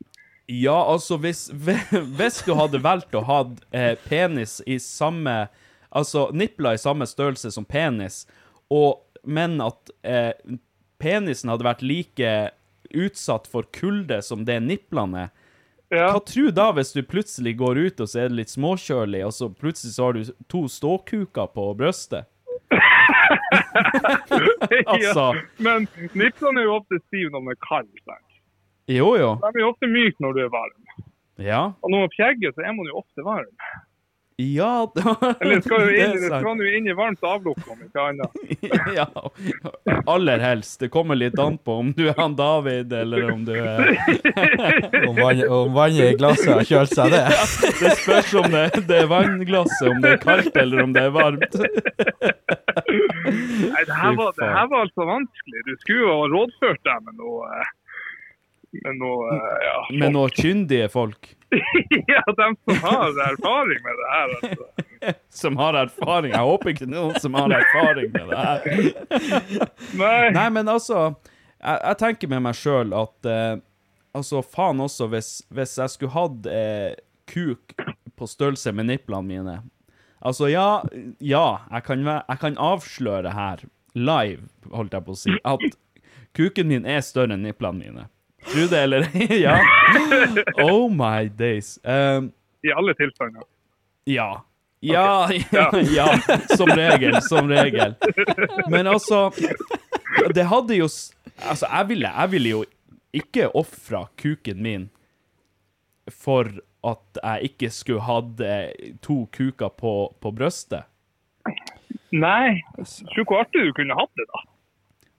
[SPEAKER 1] Ja, altså hvis, hvis du hadde valgt å ha eh, penis i samme Altså nipler i samme størrelse som penis, og, men at eh, penisen hadde vært like utsatt for kulde som det niplene er,
[SPEAKER 5] Ja.
[SPEAKER 1] hva tror du da hvis du plutselig går ut og så er det litt småkjølig, og så plutselig så har du to ståkuker på brøstet? Altså.
[SPEAKER 5] ja. Men nipsene er jo ofte stive når de er kalde.
[SPEAKER 1] Jo, jo.
[SPEAKER 5] De er jo ofte myke når du er varm.
[SPEAKER 1] Ja.
[SPEAKER 5] Og når man pjegger, så er man jo ofte varm.
[SPEAKER 1] Ja,
[SPEAKER 5] Eller det skal jo
[SPEAKER 1] det er
[SPEAKER 5] inn, skal inn i varmt avlukk, om ikke annet.
[SPEAKER 1] ja, aller helst. Det kommer litt an på om du er han David, eller om du er
[SPEAKER 2] Om, vann, om vannet i glasset har kjølt seg, det.
[SPEAKER 1] Det spørs om det, det er vannglasset, om det er kaldt, eller om det er varmt.
[SPEAKER 5] Nei, det her, var, det her var altså vanskelig. Du skulle jo ha rådført deg med noe eh, Med noe eh, ja,
[SPEAKER 1] Med noe kyndige folk
[SPEAKER 5] ja, dem som har erfaring med det her. Altså.
[SPEAKER 1] som har erfaring. Jeg håper ikke noen som har erfaring med det her.
[SPEAKER 5] Nei.
[SPEAKER 1] Nei, men altså, jeg, jeg tenker med meg sjøl at eh, Altså, faen også, hvis, hvis jeg skulle hatt eh, kuk på størrelse med niplene mine Altså, ja, ja jeg, kan, jeg kan avsløre her, live, holdt jeg på å si, at kuken min er større enn niplene mine. Tro det eller ei? ja. Oh my days. Um,
[SPEAKER 5] I alle tilstander.
[SPEAKER 1] ja. Ja, ja, ja, som regel, som regel. Men altså, det hadde jo Altså, jeg ville, jeg ville jo ikke ofra kuken min for at jeg ikke skulle hatt eh, to kuker på, på brøstet.
[SPEAKER 5] Nei. Tror hvor artig du kunne hatt det, da.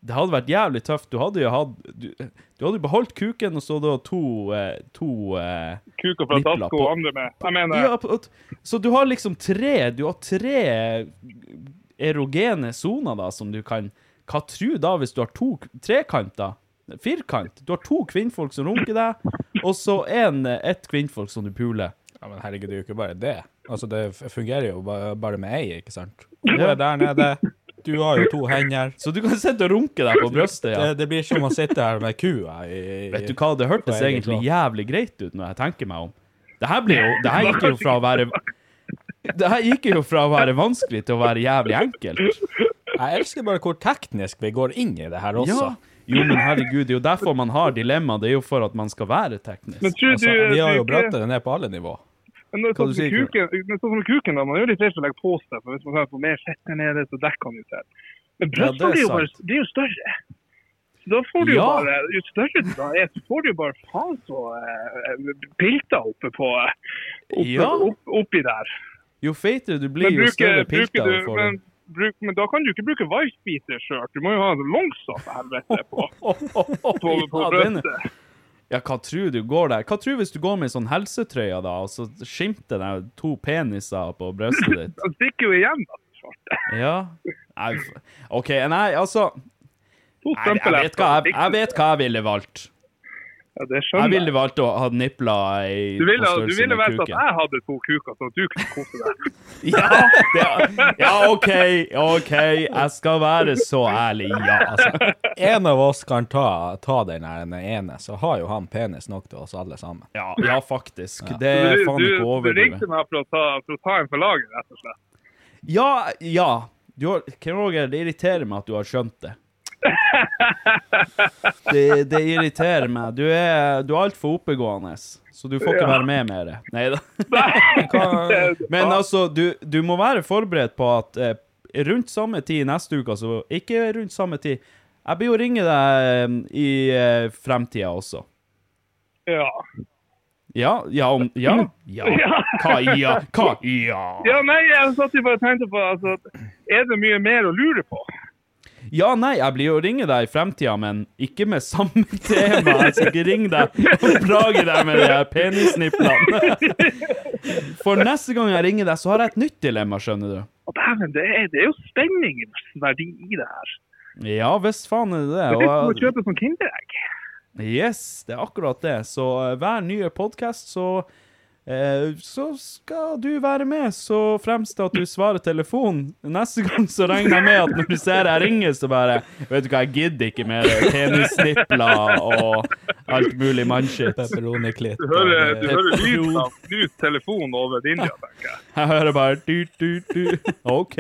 [SPEAKER 1] Det hadde vært jævlig tøft. Du hadde jo hatt Du, du hadde jo beholdt kuken, og så da to, eh, to eh,
[SPEAKER 5] Kuker fra
[SPEAKER 1] Nipler
[SPEAKER 5] Dasko
[SPEAKER 1] på-
[SPEAKER 5] og andre med. Jeg mener,
[SPEAKER 1] Ja, på- så du har liksom tre Du har tre erogene soner da, som du kan Hva tror du da hvis du har to trekanter? Firkant? Du har to kvinnfolk som runker deg, og så en, ett kvinnfolk som du puler.
[SPEAKER 2] Ja, men herregud, det er jo ikke bare det. Altså, det f- fungerer jo ba- bare med ei, ikke sant? Hun er der nede, du har jo to hender.
[SPEAKER 1] Så du kan sitte og runke deg på brøstet, ja.
[SPEAKER 2] Det, det blir som å sitte her med kua i, i
[SPEAKER 1] Vet du hva, det hørtes egentlig jævlig greit ut når jeg tenker meg om. Det her blir jo Det her gikk jo fra å være Det her gikk jo fra å være vanskelig til å være jævlig enkelt.
[SPEAKER 2] Jeg elsker bare hvor teknisk vi går inn i det her også.
[SPEAKER 1] Ja. Jo, men herregud, det er jo derfor man har dilemma. Det er jo for at man skal være teknisk.
[SPEAKER 5] men tror
[SPEAKER 2] Altså, vi har jo bratta det ned på alle nivå.
[SPEAKER 5] Men er
[SPEAKER 1] Hva
[SPEAKER 5] sånn som kuken, men sånn som kuken da, man er jo litt redd for å legge på seg, for hvis man får mer fett der nede, så dekker han jo seg. Men
[SPEAKER 1] Ja,
[SPEAKER 5] brystene
[SPEAKER 1] er
[SPEAKER 5] blir jo bare, er jo større. Så da får du jo bare, jo større du da er, så får du jo bare faen så eh, pilter oppe på, eh, oppe,
[SPEAKER 1] Ja.
[SPEAKER 5] opp, oppi der.
[SPEAKER 1] Jo feitere du blir,
[SPEAKER 5] bruker,
[SPEAKER 1] jo større pilter
[SPEAKER 5] du,
[SPEAKER 1] får
[SPEAKER 5] men
[SPEAKER 1] du.
[SPEAKER 5] bruk, men da kan du ikke bruke wife-beater-skjørt. Du må jo ha en longsock helvete på, på, på
[SPEAKER 1] på, på
[SPEAKER 5] brøstet.
[SPEAKER 1] Ja, hva tror du går der? Hva tror du hvis du går med sånn helsetrøye, da, og så skimter det to peniser på brystet ditt?
[SPEAKER 5] Han stikker jo igjen. da, svarte.
[SPEAKER 1] Ja? Nei, OK, nei, altså nei, jeg, vet hva jeg, jeg vet hva jeg ville valgt.
[SPEAKER 5] Ja, det
[SPEAKER 1] Jeg
[SPEAKER 5] skjønner
[SPEAKER 1] ville valgt å ha nipla i
[SPEAKER 5] Du ville,
[SPEAKER 1] på
[SPEAKER 5] du ville valgt at jeg hadde to kuker, så at du kunne kose deg.
[SPEAKER 1] Ja, det, ja, OK, OK. Jeg skal være så ærlig, ja.
[SPEAKER 2] Altså, en av oss kan ta, ta den ene, så har jo han penis nok til oss alle sammen.
[SPEAKER 1] Ja, ja faktisk. Det er
[SPEAKER 5] Du,
[SPEAKER 1] faen ikke
[SPEAKER 5] over.
[SPEAKER 1] du
[SPEAKER 5] ringte meg for å, ta, for å ta en på laget, rett og slett.
[SPEAKER 1] Ja, ja. Du har, Roger, det irriterer meg at du har skjønt det. Det, det irriterer meg. Du er, du er altfor oppegående, så du får ikke
[SPEAKER 5] Ja.
[SPEAKER 1] være med mer. Nei da. Men altså, du, du må være forberedt på at eh, rundt samme tid neste uke, altså ikke rundt samme tid Jeg blir jo ringe deg eh, i eh, fremtida også.
[SPEAKER 5] Ja.
[SPEAKER 1] Ja? Ja? Om, ja? Ja? Hva ja? Hva ja?
[SPEAKER 5] ja, nei, jeg satt jo bare og tenkte på altså, Er det mye mer å lure på?
[SPEAKER 1] Ja, nei, jeg blir jo å ringe deg i fremtida, men ikke med samme tema. Jeg skal ikke ringe deg og plage deg med de her penisniplene. For neste gang jeg ringer deg, så har jeg et nytt dilemma, skjønner du.
[SPEAKER 5] Dæven, det, er- det er jo spenningens verdi i det her.
[SPEAKER 1] Ja, visst faen er det det.
[SPEAKER 5] Det er som å
[SPEAKER 1] Og,
[SPEAKER 5] kjøpe sånn Kinderegg.
[SPEAKER 1] yes, det er akkurat det. Så eh, hver nye podkast, så så skal du være med, så fremst at du svarer telefonen. Neste gang så regner jeg med at når du ser jeg ringer, så bare Vet du hva, jeg gidder ikke mer penisnipler og alt mulig
[SPEAKER 2] mannskitt.
[SPEAKER 5] Du hører, du hører lyden av knust telefon over din tenker jeg.
[SPEAKER 1] Jeg hører bare du, du, du. OK.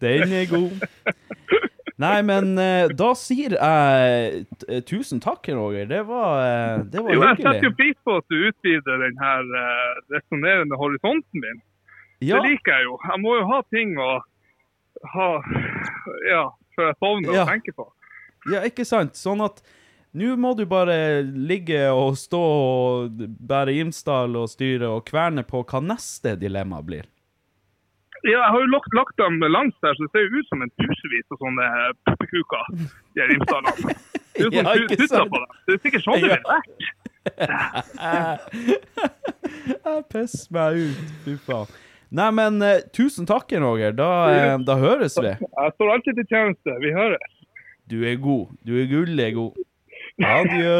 [SPEAKER 1] Den er god. Nei, men eh, da sier jeg t- tusen takk, Roger. Det var, eh, det var
[SPEAKER 5] Jo, jeg setter jo pris på at du utvider den her resonnerende horisonten din.
[SPEAKER 1] Ja,
[SPEAKER 5] Det liker jeg jo. Jeg må jo ha ting å ha Ja, før jeg sovner
[SPEAKER 1] Ja.
[SPEAKER 5] og tenker på.
[SPEAKER 1] ja, ikke sant? Sånn at nå må du bare ligge og stå og bære Imsdal og styre og kverne på hva neste dilemma blir.
[SPEAKER 5] Ja, jeg har jo lagt, lagt dem langs der, så det ser jo ut som en tusenvis av sånne puppekuker. De her. Det er jo
[SPEAKER 1] Ja,
[SPEAKER 5] sånn
[SPEAKER 1] ikke
[SPEAKER 5] tutter på dem. Det er sikkert sånn det
[SPEAKER 1] ville
[SPEAKER 5] vil vært.
[SPEAKER 1] Jeg pisser meg ut, fy faen. Nei, men uh, tusen takk, Roger. Da, uh, da høres vi.
[SPEAKER 5] Jeg står alltid til tjeneste. Vi høres.
[SPEAKER 1] Du er god. Du er gullig god. Adjø.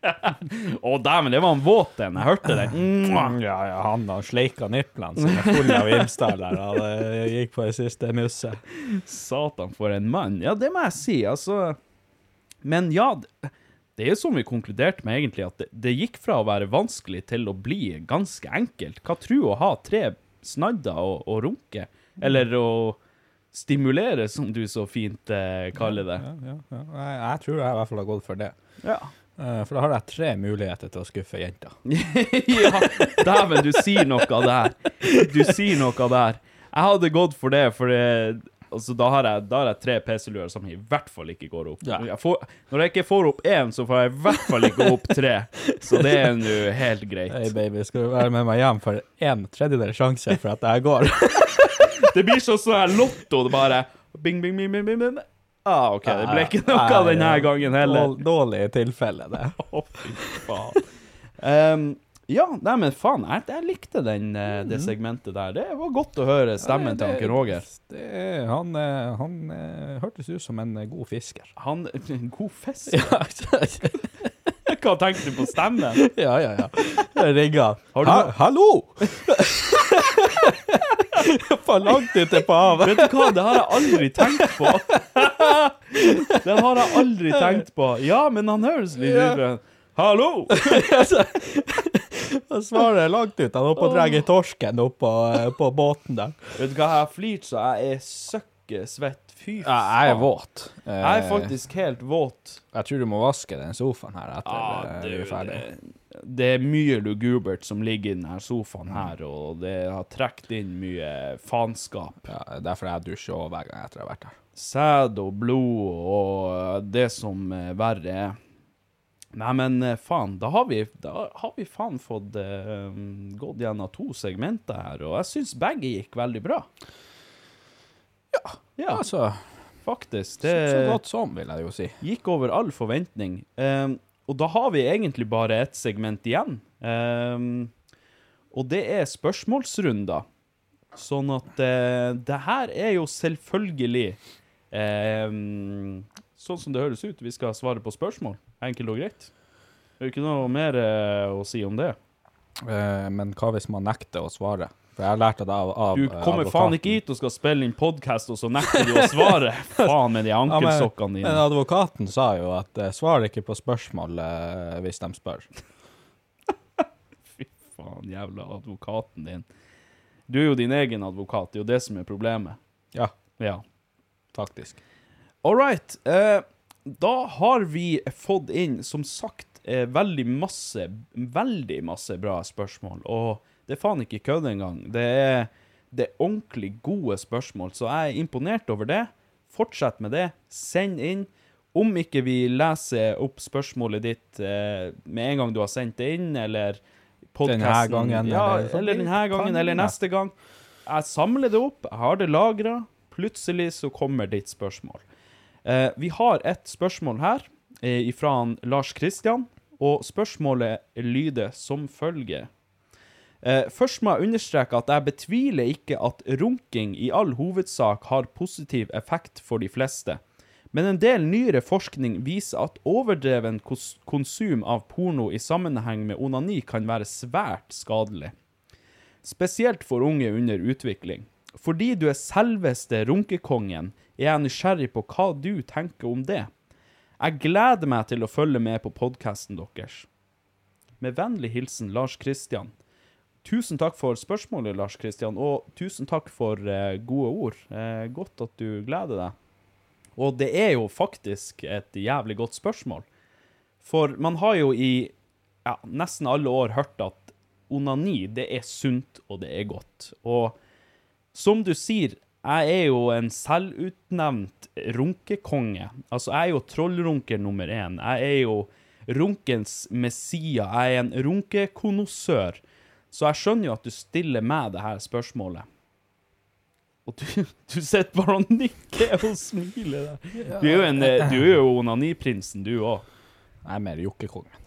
[SPEAKER 1] Å, dæven, det var en våt en. Jeg hørte det. Mm.
[SPEAKER 2] Ja, ja, han har sleika nipplene sine fulle av Imsdal der, og det gikk på det siste nusset.
[SPEAKER 1] Satan, for en mann. Ja, det må jeg si, altså. Men ja, det- er som vi konkluderte med, egentlig, at det, det gikk fra å være vanskelig til å bli ganske enkelt. Hva tror du å ha tre snadder og, og runke? Eller å stimulere, som du så fint eh, kaller det.
[SPEAKER 2] Ja, ja, ja. Jeg, jeg tror jeg i hvert fall har gått for det.
[SPEAKER 1] Ja.
[SPEAKER 2] Eh, For da har jeg tre muligheter til å skuffe jenta.
[SPEAKER 1] ja, dæven, du sier noe der. Du sier noe der. Jeg hadde gått for det, for det, altså, da, har jeg, da har jeg tre PC-luer som i hvert fall ikke går opp.
[SPEAKER 2] Ja.
[SPEAKER 1] Jeg får, når jeg ikke får opp én, så får jeg i hvert fall ikke opp tre. Så det er nå helt greit.
[SPEAKER 2] Hei, baby, skal du være med meg hjem for en tredjedel sjanse for at jeg går?
[SPEAKER 1] Det blir sånn sånn lotto, det bare bing, bing, bing, bing, bing, bing. Ah, OK, det ble ikke noe av denne gangen heller.
[SPEAKER 2] Dårlig, tilfelle, det.
[SPEAKER 1] Å, fy faen. Um, ja, nei, men faen, jeg, jeg likte den, eh, det segmentet der. Det var godt å høre stemmen til Anker Roger.
[SPEAKER 2] Det, han eh, han eh, hørtes ut som en god fisker.
[SPEAKER 1] Han en god fest. Hva tenkte du på stemmen?
[SPEAKER 2] ja, ja, ja. Rigga. Ha, hallo! For langt ute på havet.
[SPEAKER 1] Vet du hva, det har jeg aldri tenkt på. Det har jeg aldri tenkt på. Ja, men han høres litt ut som en Hallo!
[SPEAKER 2] Han svaret er langt ut. Han er oppe og drar torsken opp på, eh, på båten der.
[SPEAKER 1] Vet du hva, jeg har flirt så jeg er søkkesvett. Fy faen.
[SPEAKER 2] Ja, jeg er våt.
[SPEAKER 1] Jeg er faktisk helt våt.
[SPEAKER 2] Jeg tror du må vaske den sofaen her etter
[SPEAKER 1] Ja, du,
[SPEAKER 2] vi er ferdig.
[SPEAKER 1] det, det er mye lugubert som ligger i denne sofaen her, og det har trukket inn mye faenskap.
[SPEAKER 2] Ja, er derfor jeg dusjer òg hver gang etter jeg har vært her.
[SPEAKER 1] Sæd og blod og det som er verre er. Nei, men eh, faen, da har vi, da har vi faen fått uh, gått gjennom to segmenter her, og jeg syns begge gikk veldig bra. Ja. ja
[SPEAKER 2] Altså,
[SPEAKER 1] faktisk.
[SPEAKER 2] så,
[SPEAKER 1] Det
[SPEAKER 2] så godt som, vil jeg jo si.
[SPEAKER 1] gikk over all forventning. Eh, og da har vi egentlig bare ett segment igjen. Um, og det er spørsmålsrunder. Sånn at uh, det her er jo selvfølgelig um, sånn som det høres ut. Vi skal svare på spørsmål. Enkelt og greit. Det er jo ikke noe mer uh, å si om det.
[SPEAKER 2] Uh, men hva hvis man nekter å svare? For jeg har lært det av, av
[SPEAKER 1] Du kommer
[SPEAKER 2] advokaten.
[SPEAKER 1] faen ikke hit og skal spille inn podkast, og så nekter du å svare. faen med de
[SPEAKER 2] Ja, men-
[SPEAKER 1] ankelsokkene
[SPEAKER 2] Men advokaten sa jo at uh, svar ikke på spørsmål uh, hvis de spør.
[SPEAKER 1] Fy faen, jævla advokaten din. Du er jo din egen advokat, det er jo det som er problemet.
[SPEAKER 2] Ja,
[SPEAKER 1] Ja.
[SPEAKER 2] faktisk.
[SPEAKER 1] All right. Uh, da har vi fått inn, som sagt, eh, veldig masse, veldig masse bra spørsmål. Og det er faen ikke kødd engang. Det er, det er ordentlig gode spørsmål, så jeg er imponert over det. Fortsett med det. Send inn. Om ikke vi leser opp spørsmålet ditt eh, med en gang du har sendt det inn, eller podcasten-
[SPEAKER 2] Denne gangen,
[SPEAKER 1] ja,
[SPEAKER 2] eller-
[SPEAKER 1] eller denne gangen, eller neste gang. Jeg samler det opp, jeg har det lagra. Plutselig så kommer ditt spørsmål. Eh, vi har et spørsmål her eh, fra Lars Kristian, og spørsmålet lyder som følger. Eh, først må jeg understreke at jeg betviler ikke at runking i all hovedsak har positiv effekt for de fleste, men en del nyere forskning viser at overdreven konsum av porno i sammenheng med onani kan være svært skadelig spesielt for unge under utvikling. Fordi du er selveste runkekongen, er jeg nysgjerrig på hva du tenker om det. Jeg gleder meg til å følge med på podkasten deres. Med vennlig hilsen Lars Kristian. Tusen takk for spørsmålet, Lars Kristian, og tusen takk for eh, gode ord. Eh, godt at du gleder deg. Og det er jo faktisk et jævlig godt spørsmål. For man har jo i ja, nesten alle år hørt at onani, det er sunt, og det er godt. Og som du sier, jeg er jo en selvutnevnt runkekonge. Altså, jeg er jo trollrunker nummer én. Jeg er jo runkens messia. Jeg er en runkekonnoissør. Så jeg skjønner jo at du stiller meg det her spørsmålet. Og du, du sitter bare og nikker og smiler der. Du er jo, en, eh, du er jo onaniprinsen, du òg.
[SPEAKER 2] Jeg er mer jokkekongen.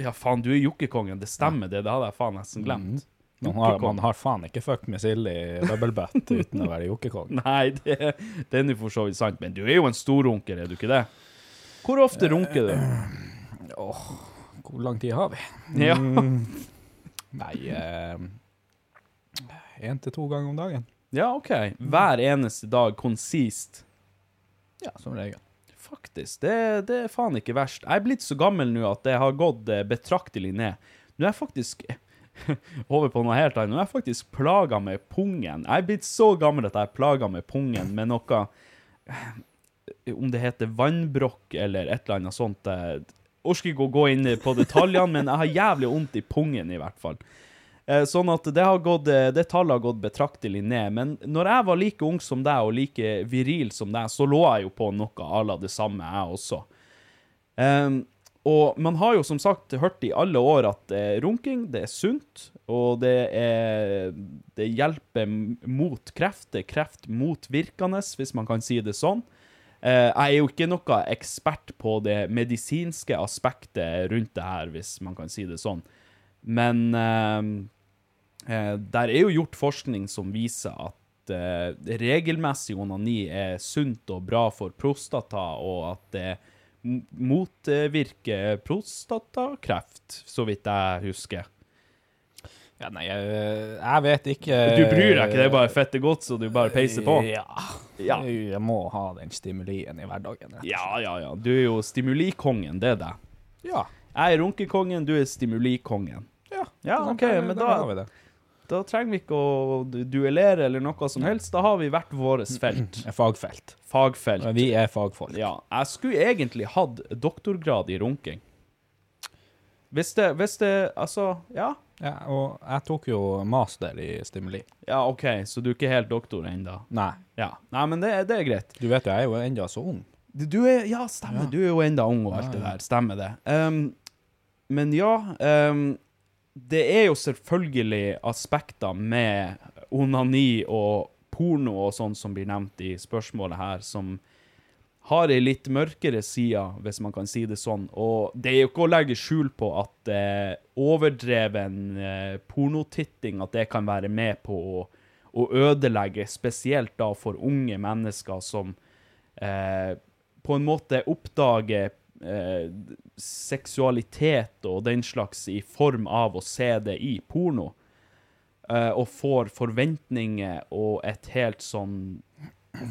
[SPEAKER 1] Ja, faen, du er jokkekongen. Det stemmer, det. Det hadde jeg faen nesten glemt.
[SPEAKER 2] Man har, man har faen ikke fucked med sild i bubblbutt uten å være jokkekong.
[SPEAKER 1] Nei, det, det er nå for så vidt sant, men du er jo en storrunker, er du ikke det? Hvor ofte runker du?
[SPEAKER 2] Åh, hvor lang tid har vi?
[SPEAKER 1] Ja.
[SPEAKER 2] Nei, én til to ganger om dagen.
[SPEAKER 1] ja, OK. Hver eneste dag, konsist.
[SPEAKER 2] Ja, som regel.
[SPEAKER 1] Faktisk, det, det er faen ikke verst. Jeg er blitt så gammel nå at det har gått eh, betraktelig ned. Nå er jeg faktisk over på noe helt annet. Nå er jeg faktisk plaga med pungen. Jeg er blitt så gammel at jeg er plaga med pungen med noe eh, Om det heter vannbrokk eller et eller annet sånt. Orker ikke å gå inn på detaljene, men jeg har jævlig vondt i pungen, i hvert fall. Eh, Sånn at det, har gått, eh, det tallet har gått betraktelig ned. Men når jeg var like ung som deg og like viril som deg, så lå jeg jo på noe à la det samme, jeg også. Ehm, og man har jo som sagt hørt i alle år at runking, det er sunt, og det, er, det hjelper mot kreft. Det er kreftmotvirkende, hvis man kan si det sånn. Eh, jeg er jo ikke noe ekspert på det medisinske aspektet rundt det her, hvis man kan si det sånn. Men eh, eh, der er jo gjort forskning som viser at regelmessig onani er sunt og bra for prostata, og at det motvirker prostatakreft, så vidt jeg husker.
[SPEAKER 2] Ja, nei, jeg, jeg vet ikke
[SPEAKER 1] Du bryr deg ikke, det er bare fette godt, så du bare peiser på?
[SPEAKER 2] Ja.
[SPEAKER 1] Ja.
[SPEAKER 2] Jeg må ha den stimulien i hverdagen.
[SPEAKER 1] Ja, ja, ja. Du er jo stimulikongen, det er deg.
[SPEAKER 2] Ja.
[SPEAKER 1] Jeg er runkekongen, du er stimulikongen.
[SPEAKER 2] Ja,
[SPEAKER 1] Ja, OK,
[SPEAKER 2] der-
[SPEAKER 1] men da,
[SPEAKER 2] det.
[SPEAKER 1] da trenger vi ikke å duellere eller noe som helst. Da har vi hvert vårt felt.
[SPEAKER 2] Fagfelt. fagfelt.
[SPEAKER 1] Fagfelt.
[SPEAKER 2] Vi er fagfolk.
[SPEAKER 1] Ja, jeg skulle egentlig hatt doktorgrad i runking. Hvis det, hvis det, altså, ja.
[SPEAKER 2] Ja, og jeg tok jo master i stimuli.
[SPEAKER 1] Ja, OK, så du er ikke helt doktor ennå?
[SPEAKER 2] Nei,
[SPEAKER 1] Ja. Nei, men det, det er greit.
[SPEAKER 2] du vet jo, jeg er jo ennå så ung.
[SPEAKER 1] Du, du er, ja, stemmer, du er jo enda ung og alt det der, stemmer det. Um, men ja um, Det er jo selvfølgelig aspekter med onani og porno og sånn som blir nevnt i spørsmålet her, som har ei litt mørkere side, hvis man kan si det sånn. Og det er jo ikke å legge skjul på at eh, overdreven eh, pornotitting, at det kan være med på å, å ødelegge, spesielt da for unge mennesker som eh, på en måte oppdager eh, seksualitet og den slags i form av å se det i porno. Eh, og får forventninger og et helt sånn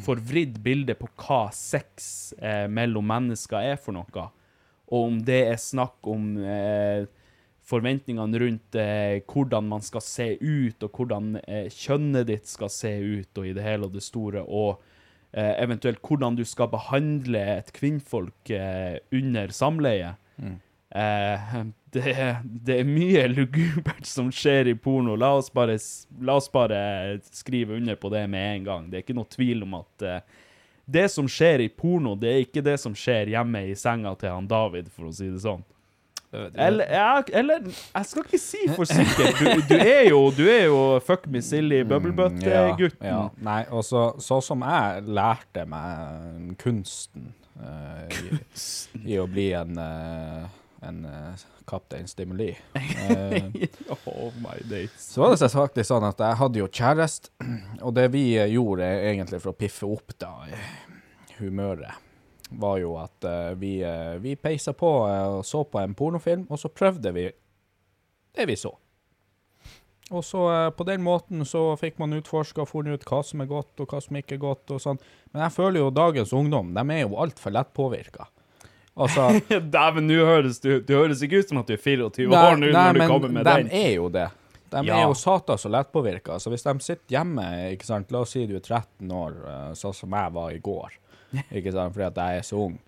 [SPEAKER 1] forvridd bilde på hva sex eh, mellom mennesker er for noe. Og om det er snakk om eh, forventningene rundt eh, hvordan man skal se ut, og hvordan eh, kjønnet ditt skal se ut, og i det hele og det store, og eh, eventuelt hvordan du skal behandle et kvinnfolk eh, under samleie. Eh, det, det er mye lugubert som skjer i porno. La oss, bare, la oss bare skrive under på det med en gang. Det er ikke noe tvil om at eh, det som skjer i porno, det er ikke det som skjer hjemme i senga til han David, for å si det sånn. Eller, ja, eller jeg skal ikke si for sikkert. Du, du er jo, du er jo fuck me silly bubblebutt-gutten.
[SPEAKER 2] Ja, ja. Nei, og så så som jeg lærte meg kunsten eh, i, i å bli en, eh, en uh, kaptein Stimuli Uh,
[SPEAKER 1] oh my days.
[SPEAKER 2] Så var det faktisk sånn at jeg hadde jo kjæreste, og det vi eh, gjorde egentlig for å piffe opp da eh, humøret, var jo at uh, vi, uh, vi peisa på eh, og så på en pornofilm, og så prøvde vi det vi så. Og så eh, på den måten så fikk man utforska og funnet ut hva som er godt og hva som ikke er godt og sånn. Men jeg føler jo dagens ungdom, de er jo altfor lettpåvirka. Altså
[SPEAKER 1] Dæven, nå høres du Du høres ikke ut som at du er 24 år nå når du kommer med
[SPEAKER 2] de
[SPEAKER 1] den.
[SPEAKER 2] er jo det. De
[SPEAKER 1] Ja.
[SPEAKER 2] er jo satan så lettpåvirka. Så hvis de sitter hjemme, ikke sant, la oss si du er 13 år, eh, sånn som jeg var i går, ikke sant, fordi at jeg er så ung,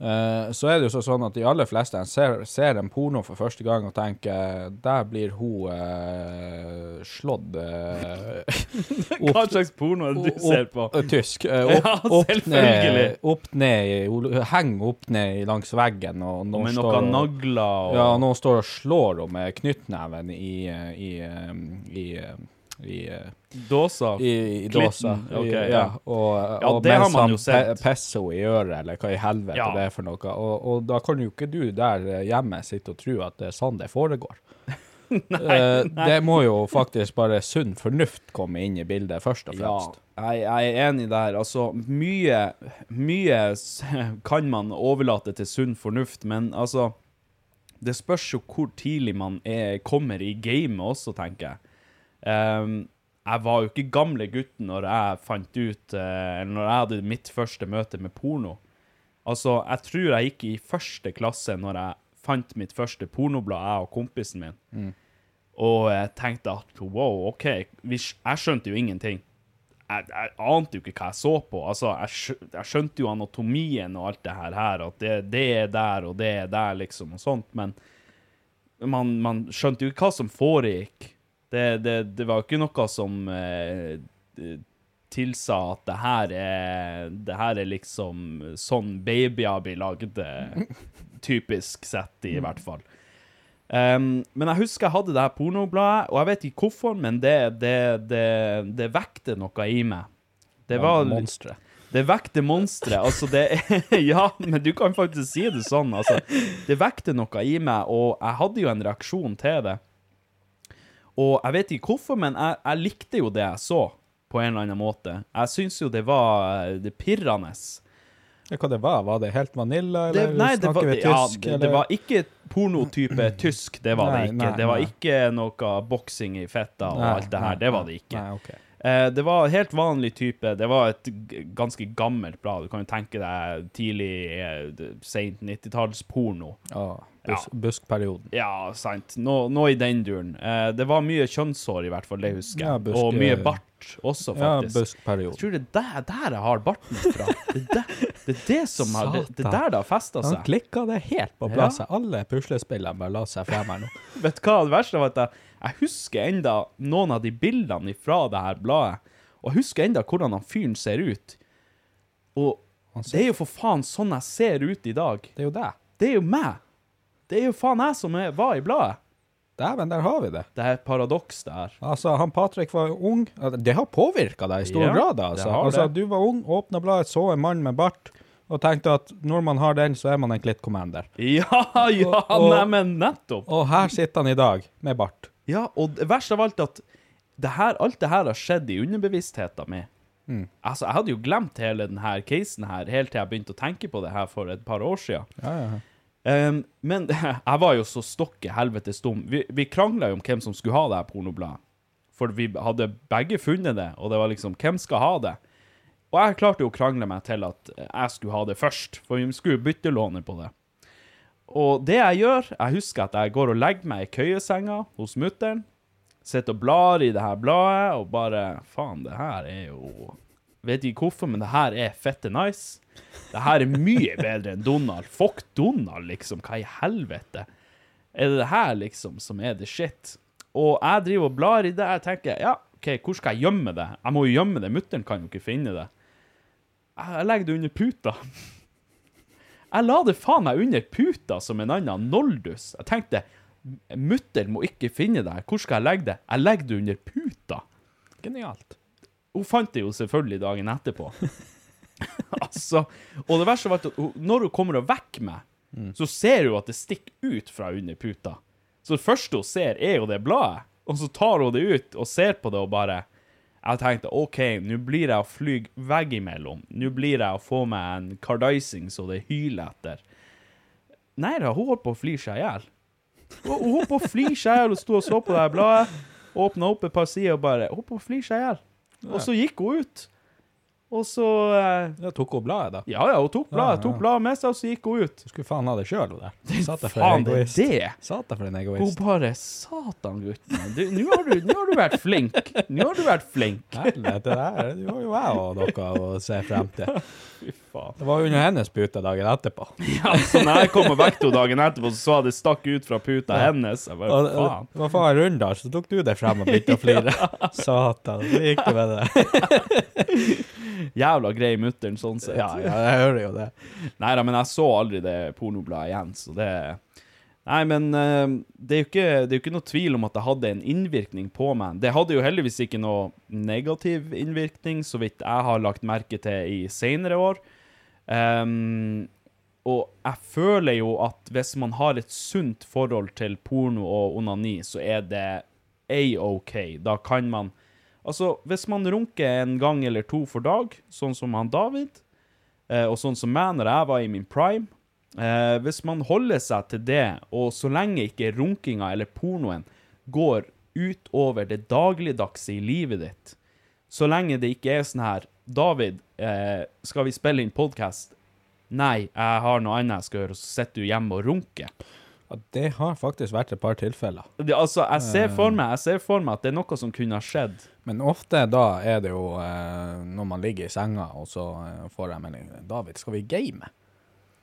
[SPEAKER 2] eh, så er det jo sånn at de aller fleste ser, ser en porno for første gang og tenker der blir hun eh, slått eh,
[SPEAKER 1] Hva slags porno er det du ser på?
[SPEAKER 2] Tysk. Opp,
[SPEAKER 1] Ja,
[SPEAKER 2] selvfølgelig. opp, ned, opp ned, heng opp ned langs veggen. Og noen
[SPEAKER 1] Med noen nagler og
[SPEAKER 2] ja, noen står og slår henne med knyttneven i i, i, i, i, eh,
[SPEAKER 1] dåsa.
[SPEAKER 2] i, i dåsa.
[SPEAKER 1] ok, ja.
[SPEAKER 2] ja. Og,
[SPEAKER 1] Ja,
[SPEAKER 2] og
[SPEAKER 1] det har man jo sett.
[SPEAKER 2] pe- pisser i øret, eller hva i helvete
[SPEAKER 1] Ja.
[SPEAKER 2] det er for noe. Og, og da kan jo ikke du der eh, hjemme sitte og tro at det er sånn det foregår. nei, nei. Det må jo faktisk bare sunn fornuft komme inn i bildet, først og
[SPEAKER 1] Ja,
[SPEAKER 2] fremst.
[SPEAKER 1] jeg, jeg er enig der. Altså, mye, mye kan man overlate til sunn fornuft, men altså Det spørs jo hvor tidlig man er, kommer i gamet også, tenker jeg. Ehm, jeg var jo ikke gamle gutten når jeg fant ut eh, Eller når jeg hadde mitt første møte med porno. Altså, jeg tror jeg gikk i første klasse når jeg fant mitt første pornoblad, jeg og kompisen min. Og jeg tenkte at wow, OK, jeg skjønte jo ingenting. Jeg, jeg ante jo ikke hva jeg så på. Altså, jeg, skjønte jo anatomien og alt det her at det, det er der, og det er der, liksom, og sånt, men man, man skjønte jo ikke hva som foregikk. Det, det, det var ikke noe som eh, tilsa at det her er Det her er liksom sånn babyer blir lagd, eh, typisk sett, i hvert fall. Um, men jeg husker jeg hadde det her pornobladet, og jeg vet ikke hvorfor, men det, det, det, det vekte noe i meg. Det var
[SPEAKER 2] Monstre.
[SPEAKER 1] Det vekte monstre. Altså, det Ja, men du kan faktisk si det sånn. Altså, det vekte noe i meg, og jeg hadde jo en reaksjon til det. Og jeg vet ikke hvorfor, men jeg, jeg likte jo det jeg så, på en eller annen måte. Jeg syns jo det var det pirrende.
[SPEAKER 2] Hva det var? Var det helt vanilla,
[SPEAKER 1] Det,
[SPEAKER 2] eller
[SPEAKER 1] nei, det
[SPEAKER 2] snakker
[SPEAKER 1] var,
[SPEAKER 2] vi
[SPEAKER 1] ja,
[SPEAKER 2] tysk?
[SPEAKER 1] det, det
[SPEAKER 2] eller?
[SPEAKER 1] var ikke pornotype tysk, det var det ikke.
[SPEAKER 2] nei,
[SPEAKER 1] det var
[SPEAKER 2] nei.
[SPEAKER 1] ikke noe boksing i fetta og
[SPEAKER 2] Nei,
[SPEAKER 1] alt det her,
[SPEAKER 2] nei,
[SPEAKER 1] det var det ikke.
[SPEAKER 2] Nei, ok.
[SPEAKER 1] Eh, det var helt vanlig type, det var et ganske gammelt blad, du kan jo tenke deg tidlig, eh, d- sent 90-tallsporno.
[SPEAKER 2] Ja, Buskperioden.
[SPEAKER 1] Ja, sant. Nå, nå i den duren. Eh, det var mye kjønnshår i hvert fall, det husker jeg.
[SPEAKER 2] Ja, busk-
[SPEAKER 1] og mye bart også, faktisk. Ja,
[SPEAKER 2] buskperioden.
[SPEAKER 1] jeg tror det er der, der jeg har barten fra. Det er der det, er det som har, det, det er der det har festet
[SPEAKER 2] Han
[SPEAKER 1] seg.
[SPEAKER 2] klikka det helt på plass. Alle puslespillene bare la seg frem her nå.
[SPEAKER 1] Vet du hva det verste var? At jeg, jeg husker enda noen av de bildene fra det her bladet, og jeg husker enda hvordan han fyren ser ut. Og det er jo for faen sånn jeg ser ut i dag.
[SPEAKER 2] Det er jo det.
[SPEAKER 1] Det er jo meg. Det er jo faen jeg som er, var i bladet.
[SPEAKER 2] Dæven, der har vi det.
[SPEAKER 1] Det er et paradoks, det her.
[SPEAKER 2] Altså, han Patrick var ung. Det har påvirka deg i stor
[SPEAKER 1] Ja,
[SPEAKER 2] grad. Altså. altså, du var ung, åpna bladet, så en mann med bart, og tenkte at når man har den, så er man en Klitt Commander.
[SPEAKER 1] Ja, ja, neimen nettopp.
[SPEAKER 2] Og her sitter han i dag, med bart.
[SPEAKER 1] Ja, og verst av alt at det her, alt det her har skjedd i underbevisstheten min.
[SPEAKER 2] Mm.
[SPEAKER 1] Altså, jeg hadde jo glemt hele denne casen her, helt til jeg begynte å tenke på det her for et par år siden.
[SPEAKER 2] Ja, Ja, ja.
[SPEAKER 1] Um, men jeg var jo så stokke helvetes dum. Vi, vi krangla jo om hvem som skulle ha det her pornobladet. For vi hadde begge funnet det, og det var liksom Hvem skal ha det? Og jeg klarte jo å krangle meg til at jeg skulle ha det først, for vi skulle jo byttelåne på det. Og det jeg gjør Jeg husker at jeg går og legger meg i køyesenga hos mutter'n, sitter og blar i det her bladet, og bare Faen, det her er jo Vet ikke hvorfor, men det her er fette nice. Det her er mye bedre enn Donald. Fuck Donald, liksom. Hva i helvete? Er det det her, liksom, som er the shit? Og jeg driver og blar i det. Jeg tenker, ja, OK, hvor skal jeg gjemme det? Jeg må jo gjemme det. Mutter'n kan jo ikke finne det. Jeg legger det under puta. Jeg la det faen meg under puta som en annen noldus. Jeg tenkte, mutter må ikke finne det. Hvor skal jeg legge det? Jeg legger det under puta.
[SPEAKER 2] Genialt.
[SPEAKER 1] Hun fant det jo selvfølgelig dagen etterpå. altså, og det verste var at hun, når hun kommer og vekker meg, så ser hun at det stikker ut fra under puta. Så det første hun ser, er jo det bladet. Og så tar hun det ut og ser på det og bare Jeg tenkte OK, nå blir jeg å fly veggimellom. Nå blir jeg å få meg en cardising så det hyler etter. Nei da, hun holdt på å fly seg i hjel. Hun holdt på å fly seg i hjel og sto og så på det bladet. Åpna opp et par sider og bare holdt på å fly seg i hjel. Og så gikk hun ut. Og så eh,
[SPEAKER 2] Ja, tok hun bladet, da?
[SPEAKER 1] Ja, ja, hun tok bladet, tok bladet med seg, og så gikk hun ut.
[SPEAKER 2] Du skulle faen ha det sjøl, hun der. Satan for en
[SPEAKER 1] det
[SPEAKER 2] egoist.
[SPEAKER 1] det.
[SPEAKER 2] Satan for en
[SPEAKER 1] Hun
[SPEAKER 2] egoist.
[SPEAKER 1] bare Satan, gutten. Nå har, du- har du vært flink. Nå har du vært flink.
[SPEAKER 2] Helvete, det der. Du har jo jeg og dere å se frem til.
[SPEAKER 1] Faen.
[SPEAKER 2] Det var under hennes pute dagen etterpå.
[SPEAKER 1] Ja, så når jeg kom og vekket henne dagen etterpå, så så jeg det stakk ut fra puta hennes. Jeg bare,
[SPEAKER 2] Og,
[SPEAKER 1] faen.
[SPEAKER 2] det var faen Rundal, så tok du det frem og begynte å flire. Satan, så gikk det med det.
[SPEAKER 1] Jævla grei mutter'n sånn sett.
[SPEAKER 2] Ja, ja, jeg hører jo det.
[SPEAKER 1] Nei da, men jeg så aldri det pornobladet igjen, så det Nei, men eh, det, er jo ikke, det er jo ikke noe tvil om at det hadde en innvirkning på meg. Det hadde jo heldigvis ikke noe negativ innvirkning, så vidt jeg har lagt merke til i senere år. Ehm, og jeg føler jo at hvis man har et sunt forhold til porno og onani, så er det a-OK. Da kan man Altså, hvis man runker en gang eller to for dag, sånn som han David, eh, og sånn som meg når jeg var i min prime eh, Hvis man holder seg til det, og så lenge ikke runkinga eller pornoen går utover det dagligdagse i livet ditt, så lenge det ikke er sånn her David, eh, skal vi spille inn podkast? Nei, jeg har noe annet jeg skal gjøre, og så sitter du hjemme og runker.
[SPEAKER 2] Ja, det har faktisk vært et par tilfeller.
[SPEAKER 1] Det, altså, jeg ser for meg jeg ser for meg at det er noe som kunne ha skjedd.
[SPEAKER 2] Men ofte da er det jo eh, når man ligger i senga, og så eh, får jeg melding David, skal vi game?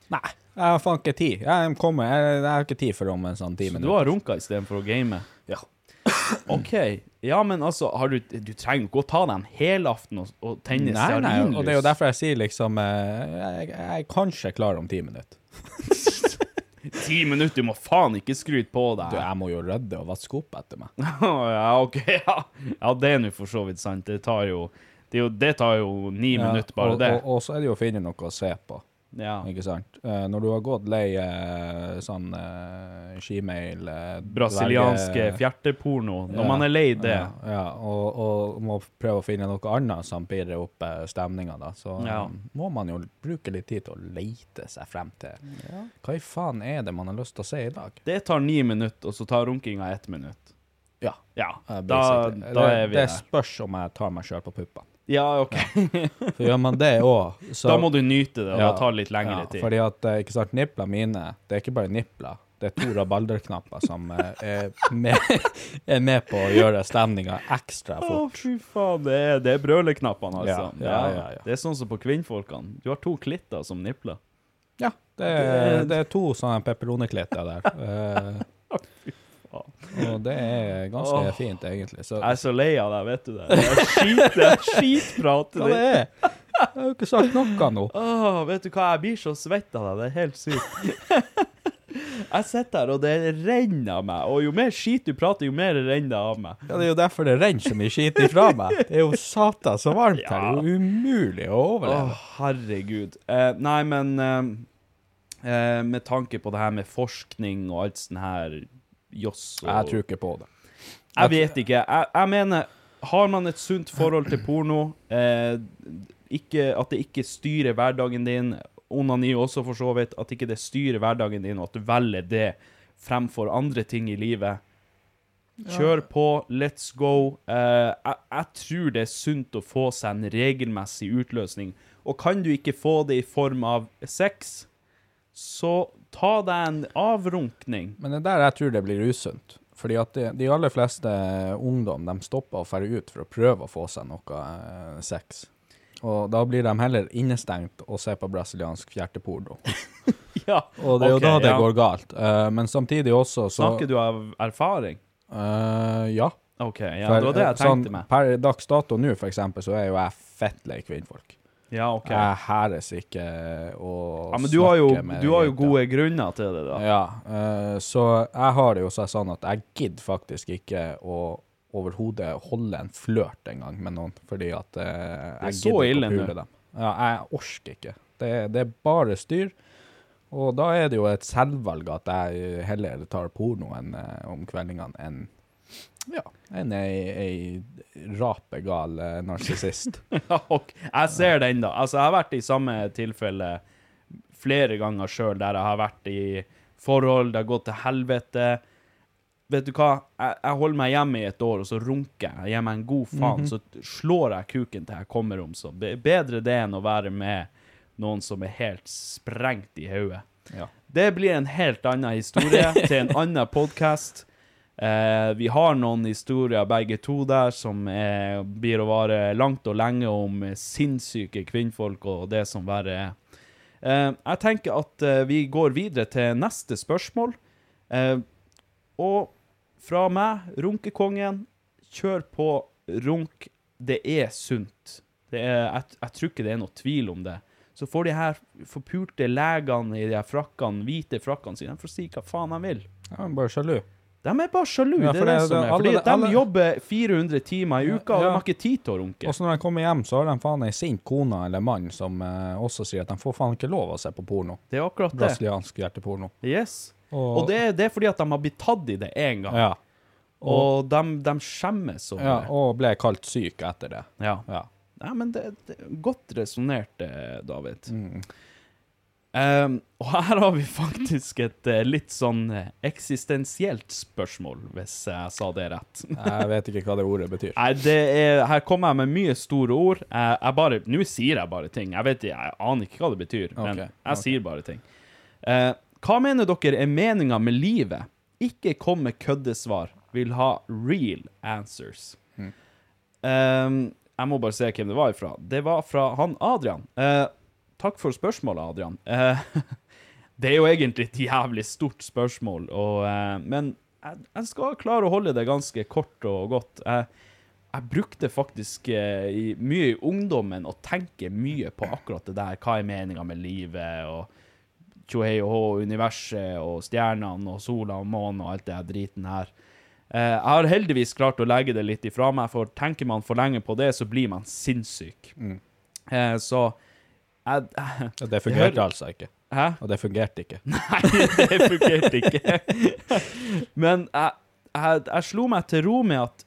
[SPEAKER 2] Nei, jeg har faen ikke tid. Jeg kommer, jeg, jeg har ikke tid for om en sånn ti
[SPEAKER 1] Så du
[SPEAKER 2] minutter.
[SPEAKER 1] har runka istedenfor å game? OK. Ja, men altså, har du, du trenger ikke å ta deg en helaften og, og tenne
[SPEAKER 2] Nei, nei,
[SPEAKER 1] stearinlys.
[SPEAKER 2] og det er jo derfor jeg sier liksom eh, Jeg, jeg er kanskje klar om ti minutter.
[SPEAKER 1] Ti minutter, du må faen ikke skryte på deg.
[SPEAKER 2] Du, jeg må jo rydde og vaske opp etter meg.
[SPEAKER 1] ja, OK, ja. Ja, det er nå for så vidt sant. Det tar jo Det, jo, det tar jo ni
[SPEAKER 2] Ja,
[SPEAKER 1] minutter, bare
[SPEAKER 2] og,
[SPEAKER 1] det.
[SPEAKER 2] Og, og så er det jo å finne noe å se på.
[SPEAKER 1] Ja.
[SPEAKER 2] Ikke sant? Uh, når du har gått lei uh, sånn uh, skimail uh,
[SPEAKER 1] Brasilianske fjerteporno. Når
[SPEAKER 2] Ja,
[SPEAKER 1] man er lei det.
[SPEAKER 2] Ja, ja og, og må prøve å finne noe annet som pirrer opp uh, stemninga, da. Så
[SPEAKER 1] Ja.
[SPEAKER 2] eh, må man jo bruke litt tid til å leite seg frem til hva i faen er det man har lyst til å se i dag?
[SPEAKER 1] Det tar ni minutter, og så tar runkinga ett minutt.
[SPEAKER 2] Ja.
[SPEAKER 1] Ja,
[SPEAKER 2] eh,
[SPEAKER 1] da, da er vi
[SPEAKER 2] det spørs om jeg tar meg sjøl på puppene.
[SPEAKER 1] Ja, OK.
[SPEAKER 2] For gjør man det òg, så
[SPEAKER 1] Da må du nyte det, og
[SPEAKER 2] Ja,
[SPEAKER 1] ta litt lengre
[SPEAKER 2] ja,
[SPEAKER 1] tid.
[SPEAKER 2] Fordi at, eh, ikke sant, niplene mine, det er ikke bare nipler. Det er to rabalderknapper som eh, er, med, er med på å gjøre stemninga ekstra
[SPEAKER 1] Å,
[SPEAKER 2] fort.
[SPEAKER 1] fy faen. Det er, det er brøleknappene, altså.
[SPEAKER 2] Ja, ja, ja, ja.
[SPEAKER 1] Det er sånn som på kvinnfolkene. Du har to klitter som nipler.
[SPEAKER 2] Ja, det er, det er to sånne pepperoneklitter der. Eh, og det er ganske
[SPEAKER 1] Åh.
[SPEAKER 2] fint, egentlig. Så,
[SPEAKER 1] Jeg er så lei av deg, vet du det. Det er skit, det er skitprat.
[SPEAKER 2] Ja, det er? Jeg har jo ikke sagt noe nå.
[SPEAKER 1] Åh, vet du hva, jeg blir så svett av deg. Det er helt sykt. Jeg sitter her, og det renner av meg. Og jo mer skit du prater, jo mer renner det av meg.
[SPEAKER 2] Ja, det er jo derfor det renner så mye skit ifra meg. Det er jo satan så varmt her. Det er jo umulig å overleve.
[SPEAKER 1] Å, herregud. Eh, nei, men eh, eh, med tanke på det her med forskning og alt sånn her joss og
[SPEAKER 2] Jeg tror ikke på det.
[SPEAKER 1] Jeg vet ikke. Jeg, jeg mener, har man et sunt forhold til porno, eh, ikke, at det ikke styrer hverdagen din, onani også for så vidt, at ikke det styrer hverdagen din, og at du velger det fremfor andre ting i livet. Kjør på, let's go. Eh, jeg, jeg tror det er sunt å få seg en regelmessig utløsning. Og kan du ikke få det i form av sex, så ta deg en avrunkning.
[SPEAKER 2] Men det er der jeg tror det blir usunt. Fordi at de, de aller fleste ungdom de stopper å ferde ut for å prøve å få seg noe eh, sex. Og da blir de heller innestengt og ser på brasiliansk fjerteporno.
[SPEAKER 1] Ja,
[SPEAKER 2] Og det er jo da det
[SPEAKER 1] ja.
[SPEAKER 2] går galt. Uh, men samtidig også så
[SPEAKER 1] Snakker du av erfaring?
[SPEAKER 2] Uh, ja.
[SPEAKER 1] OK, ja,
[SPEAKER 2] For,
[SPEAKER 1] det var det jeg
[SPEAKER 2] tenkte sånn,
[SPEAKER 1] meg.
[SPEAKER 2] Per dags dato nå, for eksempel, så er jo jeg fett lei kvinnfolk.
[SPEAKER 1] Ja, OK.
[SPEAKER 2] Jeg hæres ikke å
[SPEAKER 1] Ja, men du har jo,
[SPEAKER 2] med
[SPEAKER 1] du har jo gode grunner til det, da.
[SPEAKER 2] Ja, eh, så jeg har det jo så sånn at jeg gidder faktisk ikke å overhodet holde en flørt engang med noen, fordi at eh, jeg gidder ikke å pule dem. Ja, jeg orker ikke. Det, det er bare styr. Og da er det jo et selvvalg at jeg heller tar porno enn, eh, om kveldingene enn ja, enn ei, ei rapegal eh, narsissist.
[SPEAKER 1] Jeg ser den, da. Altså, jeg har vært i samme tilfelle flere ganger sjøl, der jeg har vært i forhold, det har gått til helvete. Vet du hva, jeg, jeg holder meg hjemme i et år, og så runker jeg. Jeg gir meg en god faen, så slår jeg kuken til jeg kommer om. Så bedre det enn å være med noen som er helt sprengt i hodet.
[SPEAKER 2] Ja.
[SPEAKER 1] Det blir en helt annen historie til en annen podkast. Eh, vi har noen historier begge to der som er, blir å vare langt og lenge om eh, sinnssyke kvinnfolk og det som verre er. Eh, jeg tenker at eh, vi går videre til neste spørsmål. Eh, og fra meg, runkekongen, kjør på runk. Det er sunt. Det er, jeg, jeg tror ikke det er noe tvil om det. Så får de her forpulte legene i de her frakkene, hvite frakkene sine, de får si hva faen de vil.
[SPEAKER 2] Ja, bare sjalu.
[SPEAKER 1] De er bare sjalu,
[SPEAKER 2] Ja,
[SPEAKER 1] det er det,
[SPEAKER 2] det-
[SPEAKER 1] som er. Fordi
[SPEAKER 2] alle-
[SPEAKER 1] de
[SPEAKER 2] alle-
[SPEAKER 1] jobber 400 timer i uka, og
[SPEAKER 2] Ja.
[SPEAKER 1] de har ikke tid til å runke.
[SPEAKER 2] Og så når de kommer hjem, så har de faen ei sint kone eller mann som eh, også sier at de får faen ikke lov å se på porno.
[SPEAKER 1] Det er akkurat det.
[SPEAKER 2] Brasiliansk hjerteporno.
[SPEAKER 1] Yes.
[SPEAKER 2] Og,
[SPEAKER 1] Og det, det er fordi at de har blitt tatt i det én gang.
[SPEAKER 2] ja,
[SPEAKER 1] Og de, de skjemmes over
[SPEAKER 2] ja,
[SPEAKER 1] det.
[SPEAKER 2] og ble kalt syk etter det.
[SPEAKER 1] Ja.
[SPEAKER 2] Ja.
[SPEAKER 1] Nei, men det, det godt resonnert, eh, David.
[SPEAKER 2] Mm.
[SPEAKER 1] Um, og her har vi faktisk et uh, litt sånn eh, eksistensielt spørsmål, hvis jeg sa det rett.
[SPEAKER 2] Jeg vet ikke hva det ordet betyr.
[SPEAKER 1] Nei, det er, her kommer jeg med mye store ord. Jeg, jeg bare, Nå sier jeg bare ting. Jeg vet jeg aner ikke hva det betyr, men jeg
[SPEAKER 2] okay.
[SPEAKER 1] sier bare ting. Uh, hva mener dere er meninga med livet? Ikke kom med køddesvar. Vil ha real answers.
[SPEAKER 2] Mm.
[SPEAKER 1] Um, jeg må bare se hvem det var ifra. Det var fra han Adrian. Eh, takk for spørsmålet, Adrian. Eh, det er jo egentlig et jævlig stort spørsmål, og, eh, men jeg, jeg skal klare å holde det ganske kort og godt. Jeg, jeg brukte faktisk eh, i, mye i ungdommen å tenke mye på akkurat det der. Hva er meninga med livet, og tjohei og hå, universet og stjernene og sola og månen og alt det her driten her. Eh, jeg har heldigvis klart å legge det litt ifra meg, for tenker man for lenge på det, så blir man sinnssyk. Mm. så jeg,
[SPEAKER 2] Og det fungerte altså ikke.
[SPEAKER 1] Hæ?
[SPEAKER 2] Og det fungerte ikke.
[SPEAKER 1] Nei, det fungerte ikke. Men jeg, jeg, jeg slo meg til ro med at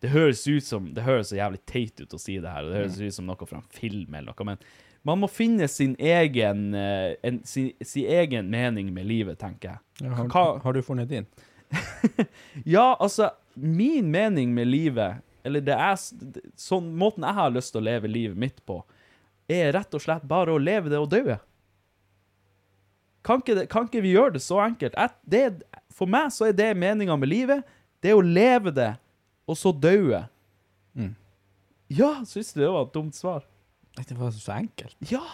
[SPEAKER 1] det høres ut som Det høres så jævlig teit ut å si det her, og det høres ut som noe fra en film eller noe, men man må finne sin egen, eh, en, sin, sin egen mening med livet, tenker jeg.
[SPEAKER 2] Har,
[SPEAKER 1] Hva,
[SPEAKER 2] har du funnet din?
[SPEAKER 1] ja, altså, min mening med livet, eller det er sånn måten jeg har lyst til å leve livet mitt på, er rett og slett bare å leve det og dø. Kan kan ikke vi gjøre det så enkelt? At det, for meg så er det meninga med livet. Det er å leve det, og så dø. Ja, syns du det var et dumt svar?
[SPEAKER 2] Det var så enkelt.
[SPEAKER 1] Ja!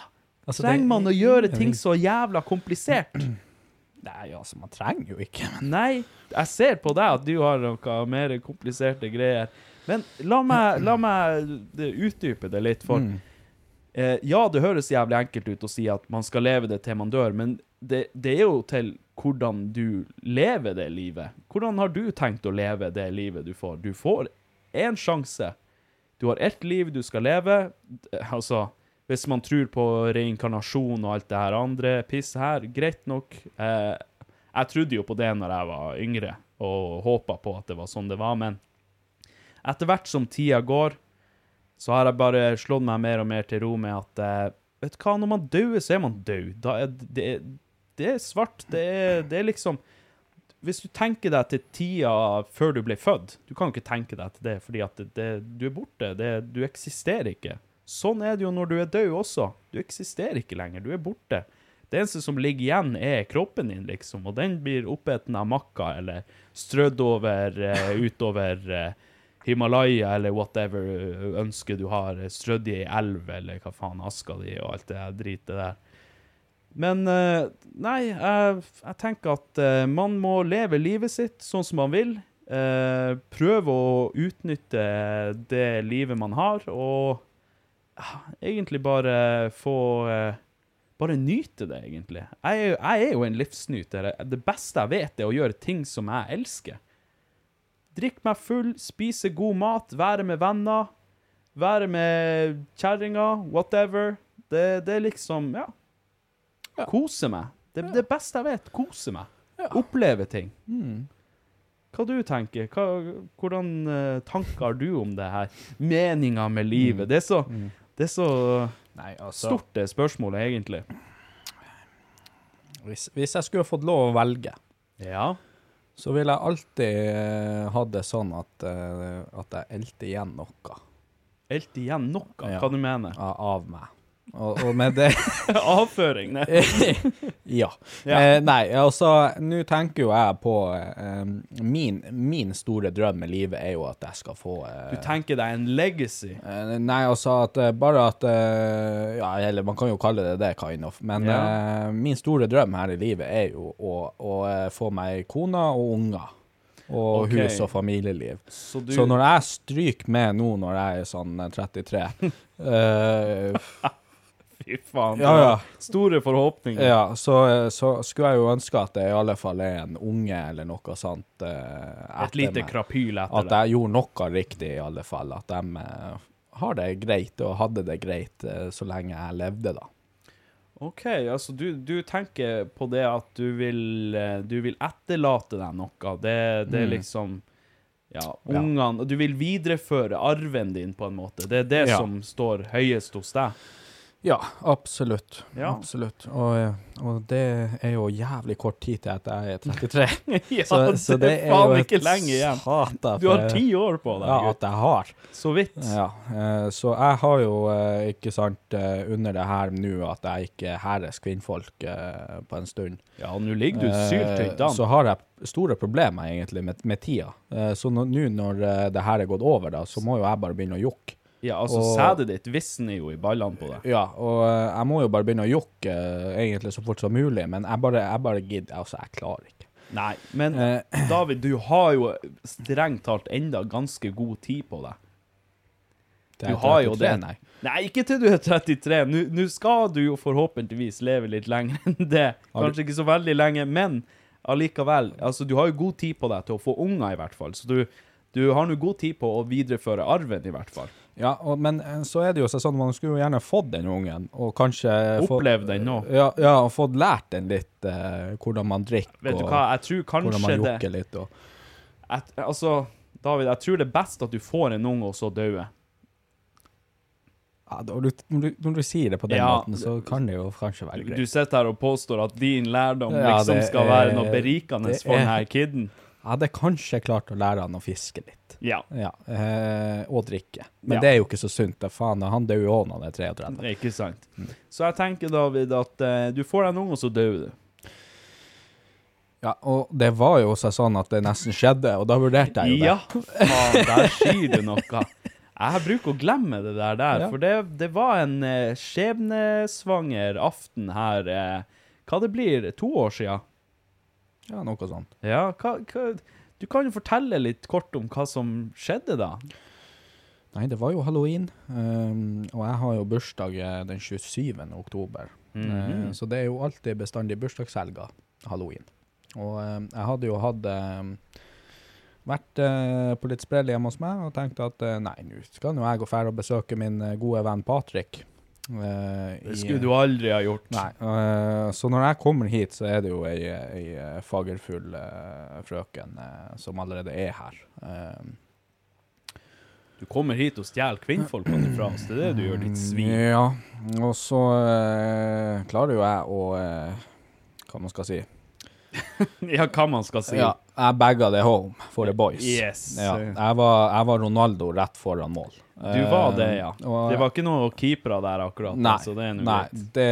[SPEAKER 2] Altså,
[SPEAKER 1] trenger
[SPEAKER 2] det-
[SPEAKER 1] man å gjøre ting så jævla komplisert?
[SPEAKER 2] Nei, altså, man trenger jo ikke. Men
[SPEAKER 1] Nei, jeg ser på deg at du har noe mer kompliserte greier. Men la meg, la meg utdype det litt, for
[SPEAKER 2] Mm.
[SPEAKER 1] Eh, Ja, det høres jævlig enkelt ut å si at man skal leve det til man dør, men det, det er jo til hvordan du lever det livet. Hvordan har du tenkt å leve det livet du får? Du får én sjanse. Du har ett liv du skal leve. Altså, hvis man tror på reinkarnasjon og alt det her andre pisset her, greit nok. Eh, jeg trodde jo på det når jeg var yngre, og håpa på at det var sånn det var, men etter hvert som tida går, så har jeg bare slått meg mer og mer til ro med at eh, Vet du hva, når man dør, så er man død. Er det, det er svart. Det er, det er liksom Hvis du tenker deg til tida før du ble født Du kan jo ikke tenke deg til det, fordi at det, du er borte. Du eksisterer ikke. Sånn er det jo når du er død også. Du eksisterer ikke lenger. Du er borte. Det eneste som ligger igjen, er kroppen din, liksom, og den blir oppeten av makka eller strødd over uh, utover eh, Himalaya eller whatever ønske du har, eh, strødd i ei elv eller hva faen, aska di og alt det dritet der. Men nei, jeg, jeg tenker at man må leve livet sitt sånn som man vil. Prøve å utnytte det livet man har, og egentlig bare få Bare nyte det, egentlig. Jeg, jeg er jo en livsnyter. Det beste jeg vet, er å gjøre ting som jeg elsker. Drikke meg full, spise god mat, være med venner, være med kjerringa, whatever. Det, det er liksom Ja. Kose meg. Det er det beste jeg vet. Kose meg. Oppleve ting. Hva du tenker Hva, Hvordan eh, tanker har du om det her? Meninga med livet? Det er så, det er så
[SPEAKER 2] Nei, altså
[SPEAKER 1] stort, det spørsmålet, egentlig.
[SPEAKER 2] hvis, hvis jeg skulle fått lov å velge,
[SPEAKER 1] Ja.
[SPEAKER 2] Så ville jeg alltid eh, hatt det sånn at, eh, at jeg elte igjen noe
[SPEAKER 1] Helt igjen noe,
[SPEAKER 2] Ja.
[SPEAKER 1] hva du mener?
[SPEAKER 2] av, av meg. Og, og med det
[SPEAKER 1] Avføring? Nei.
[SPEAKER 2] Ja.
[SPEAKER 1] Ja.
[SPEAKER 2] Eh, nei, altså, nå tenker jo jeg på eh, min, min store drøm med livet er jo at jeg skal få eh,
[SPEAKER 1] Du tenker deg en legacy?
[SPEAKER 2] eh, Nei, altså at eh, bare at eh, Ja, eller man kan jo kalle det det, kind of. Men
[SPEAKER 1] Ja.
[SPEAKER 2] min store drøm her i livet er jo å, å eh, få meg kone og unger. Og
[SPEAKER 1] okay.
[SPEAKER 2] hus og familieliv.
[SPEAKER 1] Så du
[SPEAKER 2] Så når jeg stryker med nå når jeg er sånn eh, 33 eh,
[SPEAKER 1] Fy faen.
[SPEAKER 2] Ja, ja.
[SPEAKER 1] Store forhåpninger.
[SPEAKER 2] Ja, så, så skulle jeg jo ønske at det i alle fall er en unge eller noe sånt eh,
[SPEAKER 1] Et lite
[SPEAKER 2] meg.
[SPEAKER 1] krapyl etter
[SPEAKER 2] At det jeg gjorde noe riktig, i alle fall. At de eh, har det greit, og hadde det greit eh, så lenge jeg levde, da.
[SPEAKER 1] OK, altså du, du tenker på det at du vil, eh, du vil etterlate deg noe. Det, det er
[SPEAKER 2] Mm.
[SPEAKER 1] liksom Ja, ungene Du vil videreføre arven din, på en måte. Det er det
[SPEAKER 2] Ja.
[SPEAKER 1] som står høyest hos deg.
[SPEAKER 2] Ja, absolutt.
[SPEAKER 1] Ja.
[SPEAKER 2] Absolutt. Og, eh, og det er jo jævlig kort tid til at jeg er 33.
[SPEAKER 1] Ja,
[SPEAKER 2] Så, så det er
[SPEAKER 1] faen ikke lenge igjen. Du har ti år på deg,
[SPEAKER 2] Ja, at jeg har.
[SPEAKER 1] Så vidt.
[SPEAKER 2] Ja, eh, så jeg har jo eh, ikke sant under det her nå at jeg ikke hæres kvinnfolk på en stund.
[SPEAKER 1] Ja, og nå ligger du syltynt an.
[SPEAKER 2] Så har jeg store problemer egentlig med, med tida. Så nå nå når det her er gått over, da, så må jo jeg bare begynne å jokke.
[SPEAKER 1] Ja, altså,
[SPEAKER 2] og-
[SPEAKER 1] sædet ditt visner jo i ballene på deg.
[SPEAKER 2] Ja, og eh, jeg må jo bare begynne å jokke eh, egentlig så fort som mulig, men jeg bare, jeg bare gidder. Altså, jeg klarer ikke.
[SPEAKER 1] Nei, men
[SPEAKER 2] Eh,
[SPEAKER 1] David, du har jo strengt talt enda ganske god tid på deg.
[SPEAKER 2] det
[SPEAKER 1] Du har jo
[SPEAKER 2] 33,
[SPEAKER 1] det.
[SPEAKER 2] Nei.
[SPEAKER 1] Nei, ikke til du er 33. Nå nå skal du jo forhåpentligvis leve litt lenger enn det. Kanskje ikke så veldig lenge, men allikevel. Altså, du har jo god tid på deg til å få unger, i hvert fall. Så du, du har nå god tid på å videreføre arven, i hvert fall.
[SPEAKER 2] Ja, og, men eh, så er det jo sånn man skulle jo gjerne fått den ungen, og kanskje
[SPEAKER 1] Opplevd den nå.
[SPEAKER 2] Ja, ja, og fått lært den litt eh, hvordan man drikker,
[SPEAKER 1] Vet du hva, jeg tror
[SPEAKER 2] hvordan man jokker litt. Og,
[SPEAKER 1] at, Altså, David, jeg tror det er best at du får en unge, og så døde.
[SPEAKER 2] ja, når, du, når, du, når du sier det på den
[SPEAKER 1] Ja,
[SPEAKER 2] måten, så kan det jo kanskje være greit.
[SPEAKER 1] Du sitter her og påstår at din lærdom liksom
[SPEAKER 2] det
[SPEAKER 1] skal være noe
[SPEAKER 2] er-
[SPEAKER 1] berikende for denne kiden.
[SPEAKER 2] Jeg hadde kanskje klart å lære han å fiske litt.
[SPEAKER 1] Ja.
[SPEAKER 2] Ja, eh, og drikke. Men
[SPEAKER 1] Ja.
[SPEAKER 2] det er jo ikke så sunt. da Faen, han dør jo òg når han er 33.
[SPEAKER 1] Ikke sant.
[SPEAKER 2] Mm.
[SPEAKER 1] Så jeg tenker, David, at eh, du får en unge, og så dør du.
[SPEAKER 2] Ja, og det var jo også sånn at det nesten skjedde, og da vurderte jeg jo det.
[SPEAKER 1] Ja, faen, der sier du noe. Jeg bruker å glemme det der, der
[SPEAKER 2] Ja.
[SPEAKER 1] for det, det var en eh, skjebnesvanger aften her. Eh, hva det blir? To år siden?
[SPEAKER 2] Ja, noe sånt.
[SPEAKER 1] Ja, hva, hva Du kan jo fortelle litt kort om hva som skjedde da.
[SPEAKER 2] Nei, det var jo halloween, um, og jeg har jo bursdag eh, den 27. oktober. Eh, så det er jo alltid bestandig bursdagshelga halloween. Og eh, jeg hadde jo hatt eh, vært uh, på litt sprell hjemme hos meg og tenkt at uh, nei, nå skal nå jeg gå og besøke min gode venn Patrick. Eh,
[SPEAKER 1] Det skulle du aldri ha gjort.
[SPEAKER 2] Nei. eh, så når jeg kommer hit, så er det jo ei, ei eh, fagerfull frøken som allerede er her.
[SPEAKER 1] Du kommer hit og stjeler kvinnfolkene fra oss. Det er det du gjør, ditt svin.
[SPEAKER 2] Ja, og så eh, klarer jo jeg å eh, Hva man skal si.
[SPEAKER 1] Ja, hva man skal si.
[SPEAKER 2] Ja, jeg bagga det home for the boys.
[SPEAKER 1] Yes.
[SPEAKER 2] Ja, jeg, var, jeg var Ronaldo rett foran mål.
[SPEAKER 1] Du var det, ja.
[SPEAKER 2] Eh, og-
[SPEAKER 1] Det var ikke noe keepere der akkurat.
[SPEAKER 2] Nei,
[SPEAKER 1] altså, det er
[SPEAKER 2] nei det,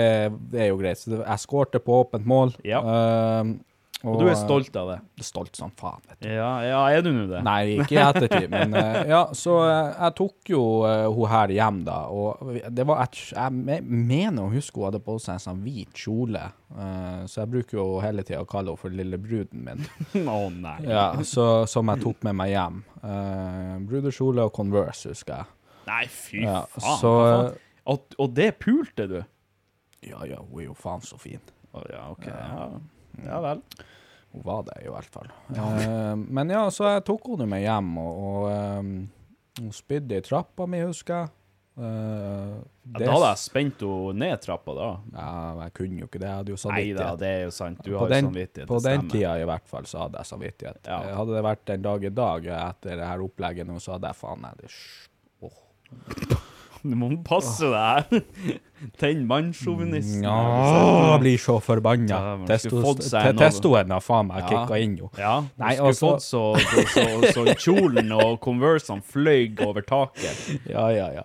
[SPEAKER 2] det er jo greit. Så jeg skårte på åpent mål.
[SPEAKER 1] Ja.
[SPEAKER 2] eh,
[SPEAKER 1] Og du er stolt av det?
[SPEAKER 2] Stolt som faen. vet du.
[SPEAKER 1] Ja, ja er du nå det?
[SPEAKER 2] Nei, ikke i ettertid, men eh, ja, så eh, jeg tok jo uh, hun her hjem da, og det var et, jeg mener å huske hun hadde på seg en sånn hvit kjole, uh, så jeg bruker jo hele tida å kalle henne for lille bruden min.
[SPEAKER 1] Å nei.
[SPEAKER 2] Ja, så, som jeg tok med meg hjem. Uh, brudekjole og Converse, husker jeg.
[SPEAKER 1] Nei, fy
[SPEAKER 2] Ja,
[SPEAKER 1] faen.
[SPEAKER 2] så.
[SPEAKER 1] Og, og det pulte du?
[SPEAKER 2] Ja, ja, hun er jo faen så fin.
[SPEAKER 1] Å, ja, OK. Ja. Ja vel.
[SPEAKER 2] Hun var det i hvert fall. Uh, men ja, så jeg tok henne med hjem, og, og um, hun spydde i trappa mi, husker jeg. Eh,
[SPEAKER 1] Ja, da hadde jeg spent henne ned trappa, da.
[SPEAKER 2] Ja, jeg kunne jo ikke det. Jeg hadde jo
[SPEAKER 1] Nei da, det er jo sant. Du
[SPEAKER 2] på
[SPEAKER 1] har jo
[SPEAKER 2] den,
[SPEAKER 1] samvittighet.
[SPEAKER 2] på den tida i hvert fall så hadde jeg samvittighet.
[SPEAKER 1] Ja.
[SPEAKER 2] Hadde det vært en dag i dag etter det her opplegget nå, så hadde jeg faen meg det oh.
[SPEAKER 1] Du må passe deg her. Tenn mannssjåvinisten.
[SPEAKER 2] Ja, blir så forbanna. Testoen har faen meg kicka inn, jo.
[SPEAKER 1] Ja,
[SPEAKER 2] Nei,
[SPEAKER 1] skulle
[SPEAKER 2] altså-
[SPEAKER 1] fått så, så, så, kjolen og Conversene fløy over taket.
[SPEAKER 2] Ja, ja, ja.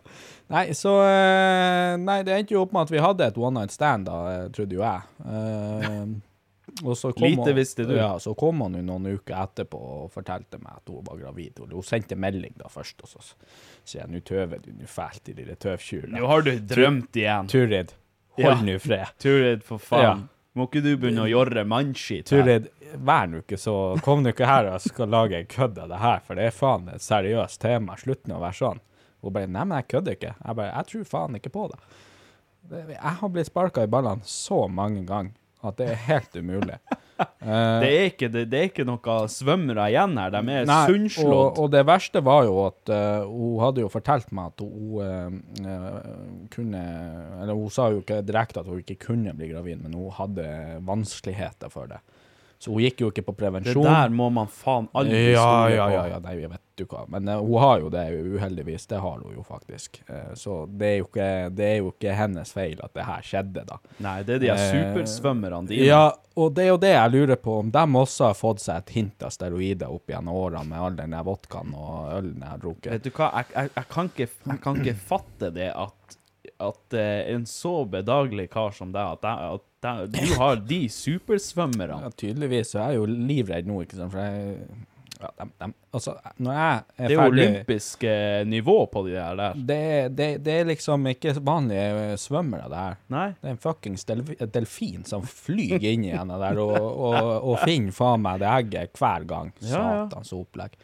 [SPEAKER 2] Nei, så eh, Nei, det endte jo opp med at vi hadde et one night stand, da, eh, trodde jo jeg. Kom
[SPEAKER 1] Lite
[SPEAKER 2] han,
[SPEAKER 1] visste du.
[SPEAKER 2] Ja, så kom hun jo noen uker etterpå og fortalte meg at hun var gravid. Hun, hun sendte melding da først, og så sier jeg nå tøver du nå fælt, i lille tøvkjul
[SPEAKER 1] Nå har du drømt igjen.
[SPEAKER 2] Turid,
[SPEAKER 1] Ja.
[SPEAKER 2] hold nå fred.
[SPEAKER 1] Turid, for faen.
[SPEAKER 2] Ja.
[SPEAKER 1] Må ikke du begynne å gjøre mannskitt?
[SPEAKER 2] Turid, vær nå ikke så Kom nå ikke her og skal lage en kødd av det her, for det er faen et seriøst tema. Slutt nå å være sånn. Hun bare Nei, men jeg kødder ikke. Jeg bare Jeg tror faen ikke på det. det jeg har blitt sparka i ballene så mange ganger at det er helt umulig.
[SPEAKER 1] Det er ikke, det, det er ikke noe svømmere igjen her. De er
[SPEAKER 2] Nei,
[SPEAKER 1] sunnslått.
[SPEAKER 2] Og, og det verste var jo at uh, hun hadde jo fortalt meg at hun uh, kunne Eller hun sa jo ikke direkte at hun ikke kunne bli gravid, men hun hadde vanskeligheter for det. Så hun gikk jo ikke på prevensjon.
[SPEAKER 1] Det der må man faen aldri
[SPEAKER 2] ja,
[SPEAKER 1] stole
[SPEAKER 2] ja, ja, ja, nei, jeg vet du hva. Men uh, hun har jo det, uheldigvis. Det har hun jo faktisk. Uh, så det er jo, ikke, det er jo ikke hennes feil at det her skjedde, da.
[SPEAKER 1] Nei, det er de
[SPEAKER 2] Eh,
[SPEAKER 1] supersvømmerne dine.
[SPEAKER 2] Ja, og det er jo det jeg lurer på, om de også har fått seg et hint av steroider opp gjennom årene med all den der vodkaen og ølen jeg har drukket.
[SPEAKER 1] Vet du hva, jeg, jeg, jeg, kan, ikke, jeg kan ikke fatte det at, at en så bedagelig kar som deg, at, at jeg, du har de supersvømmerne.
[SPEAKER 2] Ja, tydeligvis så er jeg jo livredd nå, ikke sant, for jeg ja, dem- dem- altså, når jeg er
[SPEAKER 1] Det er
[SPEAKER 2] ferdig
[SPEAKER 1] olympisk eh, nivå på de der. der.
[SPEAKER 2] det, det, det er liksom ikke vanlige svømmere, det her.
[SPEAKER 1] Nei?
[SPEAKER 2] Det er en fuckings delfin som flyr inn i henne der og, og, og finner faen meg det egget hver gang.
[SPEAKER 1] Ja, ja.
[SPEAKER 2] Satans opplegg.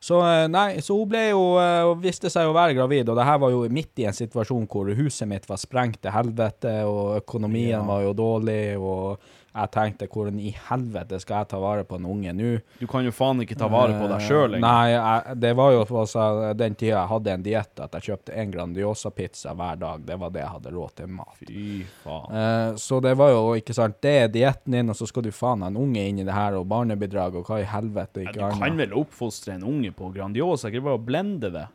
[SPEAKER 2] Så eh, nei, så hun ble jo, eh, viste seg å være gravid, og det her var jo midt i en situasjon hvor huset mitt var sprengt til helvete, og økonomien var jo dårlig, og jeg tenkte, hvordan i helvete skal jeg ta vare på en unge nå?
[SPEAKER 1] Du kan jo faen ikke ta vare på deg sjøl
[SPEAKER 2] engang. Nei, jeg, det var jo altså, den tida jeg hadde en diett at jeg kjøpte en Grandiosa-pizza hver dag. Det var det jeg hadde råd til mat.
[SPEAKER 1] Fy faen.
[SPEAKER 2] Eh, så det var jo, ikke sant, det er dietten din, og så skal du faen ha en unge inn i det her, og barnebidrag, og hva i helvete
[SPEAKER 1] Ja, du kan vel oppfostre en unge på Grandiosa, ikke bare å blende det.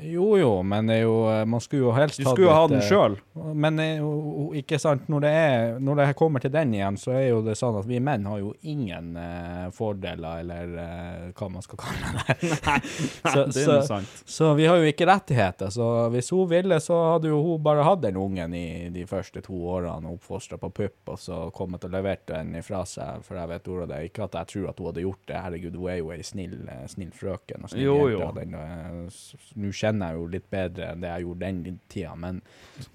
[SPEAKER 2] Jo, jo, men det er jo, eh, man skulle jo helst
[SPEAKER 1] Du skulle jo ha den
[SPEAKER 2] eh,
[SPEAKER 1] sjøl.
[SPEAKER 2] Men eh, jo, ikke sant, når det, er, når det kommer til den igjen, så er jo det sånn at vi menn har jo ingen uh, fordeler, eller uh, hva man skal kalle det. så,
[SPEAKER 1] det er
[SPEAKER 2] så,
[SPEAKER 1] sant.
[SPEAKER 2] så vi har jo ikke rettigheter. Så hvis hun ville, så hadde jo hun bare hatt den ungen i de første to årene oppfostra på pupp, og så kommet og levert den ifra seg, for jeg vet ordet det. Ikke at jeg tror at hun hadde gjort det, herregud, hun er jo ei snill, snill frøken og snill
[SPEAKER 1] Jo,
[SPEAKER 2] jente.
[SPEAKER 1] jo.
[SPEAKER 2] den, Nå kjenner jeg jo litt bedre enn det jeg gjorde den tida, men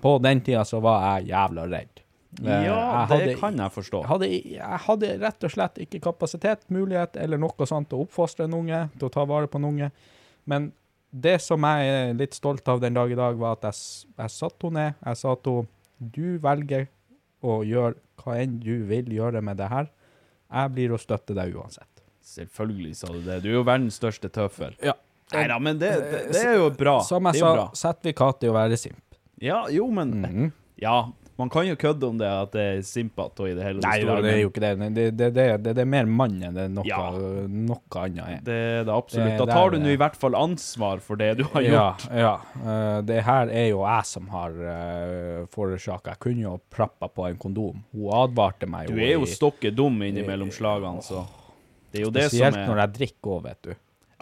[SPEAKER 2] på den tida så var jeg jævla redd. Eh,
[SPEAKER 1] Ja,
[SPEAKER 2] hadde,
[SPEAKER 1] det kan jeg forstå.
[SPEAKER 2] hadde, jeg hadde rett og slett ikke kapasitet, mulighet eller noe sånt til å oppfostre en unge, til å ta vare på en unge. Men det som jeg er litt stolt av den dag i dag, var at jeg, jeg satte henne ned. Jeg sa til henne du velger å gjøre hva enn du vil gjøre med det her. Jeg blir å støtte deg uansett.
[SPEAKER 1] Selvfølgelig sa du det. Du er jo verdens største tøffel.
[SPEAKER 2] Ja.
[SPEAKER 1] Nei da, men det, det, det er jo bra.
[SPEAKER 2] Som jeg
[SPEAKER 1] det jo
[SPEAKER 2] sa,
[SPEAKER 1] bra.
[SPEAKER 2] sertifikat i å være simp.
[SPEAKER 1] Ja, jo, men
[SPEAKER 2] Mhm.
[SPEAKER 1] Ja, man kan jo kødde om det at det er simpete i det hele
[SPEAKER 2] Nei
[SPEAKER 1] store,
[SPEAKER 2] det er jo ikke det. Det, det, det, det, det er mer mann enn det noe,
[SPEAKER 1] Ja.
[SPEAKER 2] noe annet er.
[SPEAKER 1] Det er det absolutt. Da tar du nå i hvert fall ansvar for det du har gjort.
[SPEAKER 2] ja. Eh, det her er jo jeg som har uh, forårsaka. Jeg kunne jo prappa på en kondom. Hun advarte meg
[SPEAKER 1] Du er jo
[SPEAKER 2] i-
[SPEAKER 1] stokke dum innimellom slagene, så det er jo det som er
[SPEAKER 2] når jeg drikker òg, vet du.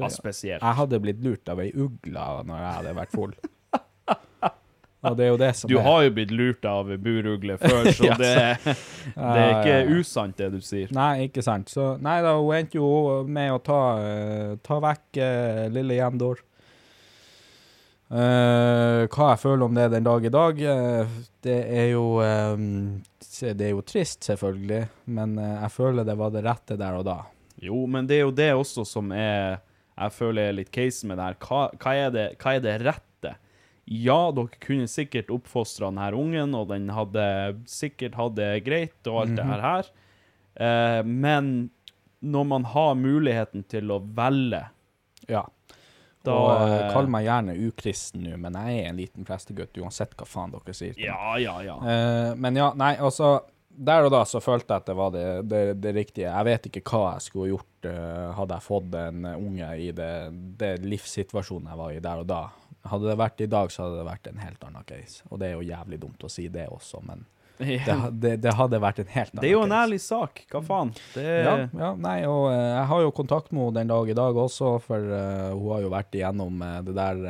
[SPEAKER 1] Ja, spesielt.
[SPEAKER 2] Jeg hadde blitt lurt av ei ugle når jeg hadde vært full. Og det er jo det som
[SPEAKER 1] Du
[SPEAKER 2] er
[SPEAKER 1] har jo blitt lurt av burugle før, så
[SPEAKER 2] Ja,
[SPEAKER 1] det, det er ikke usant, det du sier.
[SPEAKER 2] Nei, ikke sant. Så nei da, hun endte jo med å ta, eh, ta vekk uh, lille Jendor. Uh, hva jeg føler om det den dag i dag, uh, det er jo um, Det er jo trist, selvfølgelig, men eh, jeg føler det var det rette der og da.
[SPEAKER 1] Jo, men det er jo det også som er Jeg føler er litt case med det her. Hva, hva, er det, hva er det rette? Ja, dere kunne sikkert oppfostra denne ungen, og den hadde sikkert hatt det greit og alt det
[SPEAKER 2] -hmm.
[SPEAKER 1] her her. Eh, men når man har muligheten til å velge
[SPEAKER 2] Ja.
[SPEAKER 1] Da,
[SPEAKER 2] og eh,
[SPEAKER 1] eh,
[SPEAKER 2] Kall meg gjerne ukristen nå, men jeg er en liten prestegutt uansett hva faen dere sier.
[SPEAKER 1] Ja, ja, ja.
[SPEAKER 2] Eh, men ja, nei, altså Der og da så følte jeg at det var det, det, det riktige. Jeg vet ikke hva jeg skulle gjort uh, hadde jeg fått en unge i det, det livssituasjonen jeg var i der og da. Hadde det vært i dag, så hadde det vært en helt annen case. Og det er jo jævlig dumt å si det også, men det, det, det hadde vært en helt annen
[SPEAKER 1] Det er jo en ærlig sak. Hva faen? Det er,
[SPEAKER 2] Ja, ja, nei, og uh, jeg har jo kontakt med henne den dag i dag også, for uh, hun har jo vært igjennom det der.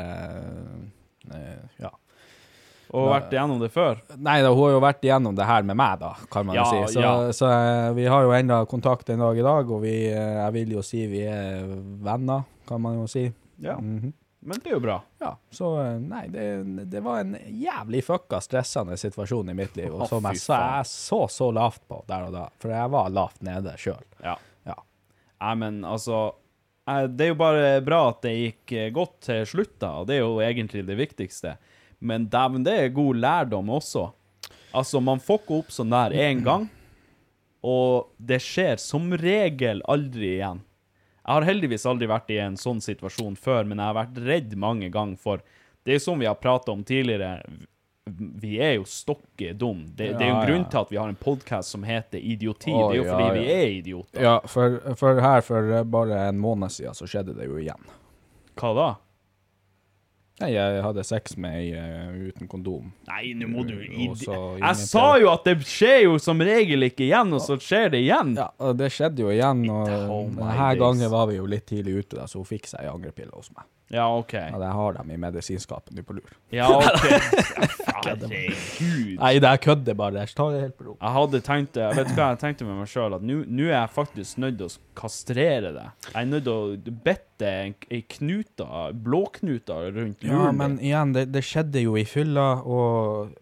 [SPEAKER 1] Og vært igjennom det før.
[SPEAKER 2] Nei da, hun har jo vært igjennom det her med meg, da, kan man
[SPEAKER 1] Ja,
[SPEAKER 2] jo si. Så,
[SPEAKER 1] ja.
[SPEAKER 2] så eh, vi har jo enda kontakt en dag i dag, og vi, eh, jeg vil jo si vi er venner, kan man jo si.
[SPEAKER 1] Ja.
[SPEAKER 2] Mhm.
[SPEAKER 1] Men det er jo bra.
[SPEAKER 2] Ja, så eh, nei, det, det var en jævlig fucka stressende situasjon i mitt liv, og som jeg, så jeg så så lavt på der og da, for jeg var lavt nede sjøl.
[SPEAKER 1] Ja.
[SPEAKER 2] Ja.
[SPEAKER 1] Nei, men altså Det er jo bare bra at det gikk godt til slutt, da, og det er jo egentlig det viktigste. Men dæven, det er god lærdom også. Altså, man fucker opp sånn der én gang, og det skjer som regel aldri igjen. Jeg har heldigvis aldri vært i en sånn situasjon før, men jeg har vært redd mange ganger for Det er som vi har prata om tidligere. Vi er jo stokke dum. Det, det er jo en grunn til at vi har en podkast som heter Idioti.
[SPEAKER 2] Å,
[SPEAKER 1] det er jo fordi
[SPEAKER 2] ja.
[SPEAKER 1] vi er idioter.
[SPEAKER 2] Ja, for, for her for bare en måned siden så skjedde det jo igjen.
[SPEAKER 1] Hva da?
[SPEAKER 2] Nei, jeg hadde sex med ei uh, uten kondom.
[SPEAKER 1] Nei, nå må du
[SPEAKER 2] Også,
[SPEAKER 1] Jeg sa jo at det skjer jo som regel ikke igjen, og så skjer det igjen.
[SPEAKER 2] Ja, og det skjedde jo igjen, og
[SPEAKER 1] Oh
[SPEAKER 2] denne gangen var vi jo litt tidlig ute, da, så hun fikk seg angrepille hos meg.
[SPEAKER 1] Ja, OK.
[SPEAKER 2] Ja, jeg har dem i medisinskapet nå på lur.
[SPEAKER 1] Ja, OK. Herregud.
[SPEAKER 2] Nei, det er kødder bare. Jeg tar det helt på ro.
[SPEAKER 1] Jeg hadde tenkt det. Vet du hva jeg tenkte med meg sjøl? At nå er jeg faktisk nødt til å kastrere det. Jeg er nødt til å bette en- ei knuta, blåknuta rundt luren.
[SPEAKER 2] Ja, men igjen, det, det skjedde jo i fylla, og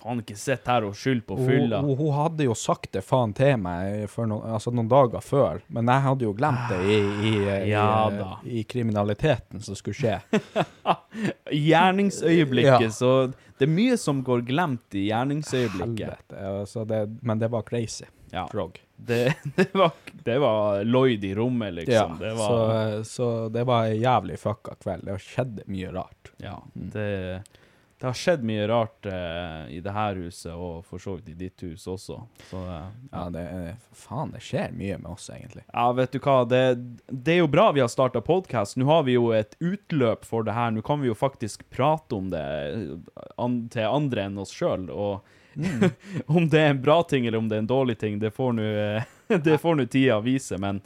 [SPEAKER 1] Faen, ikke sitt her og skyld på fylla.
[SPEAKER 2] hun, hun hadde jo sagt det faen til meg noen, altså noen dager før, men jeg hadde jo glemt det i, i, i,
[SPEAKER 1] Ja
[SPEAKER 2] i, kriminaliteten som skulle skje.
[SPEAKER 1] Gjerningsøyeblikket,
[SPEAKER 2] Ja.
[SPEAKER 1] så Det er mye som går glemt i gjerningsøyeblikket.
[SPEAKER 2] Altså det, men det var crazy.
[SPEAKER 1] Ja.
[SPEAKER 2] Frog.
[SPEAKER 1] Det, det, var, det var Lloyd i rommet, liksom. det var,
[SPEAKER 2] så, så det var en jævlig fucka kveld. Det skjedde mye rart.
[SPEAKER 1] Ja, det, det har skjedd mye rart eh, i det her huset, og for så vidt i ditt hus også. Så eh,
[SPEAKER 2] Ja, det faen, det skjer mye med oss, egentlig.
[SPEAKER 1] ja, vet du hva, det, det er jo bra vi har starta podkast. Nå har vi jo et utløp for det her. Nå kan vi jo faktisk prate om det an, til andre enn oss sjøl. Og om det er en bra ting eller om det er en dårlig ting, det får nå eh, det får nå tida vise. Men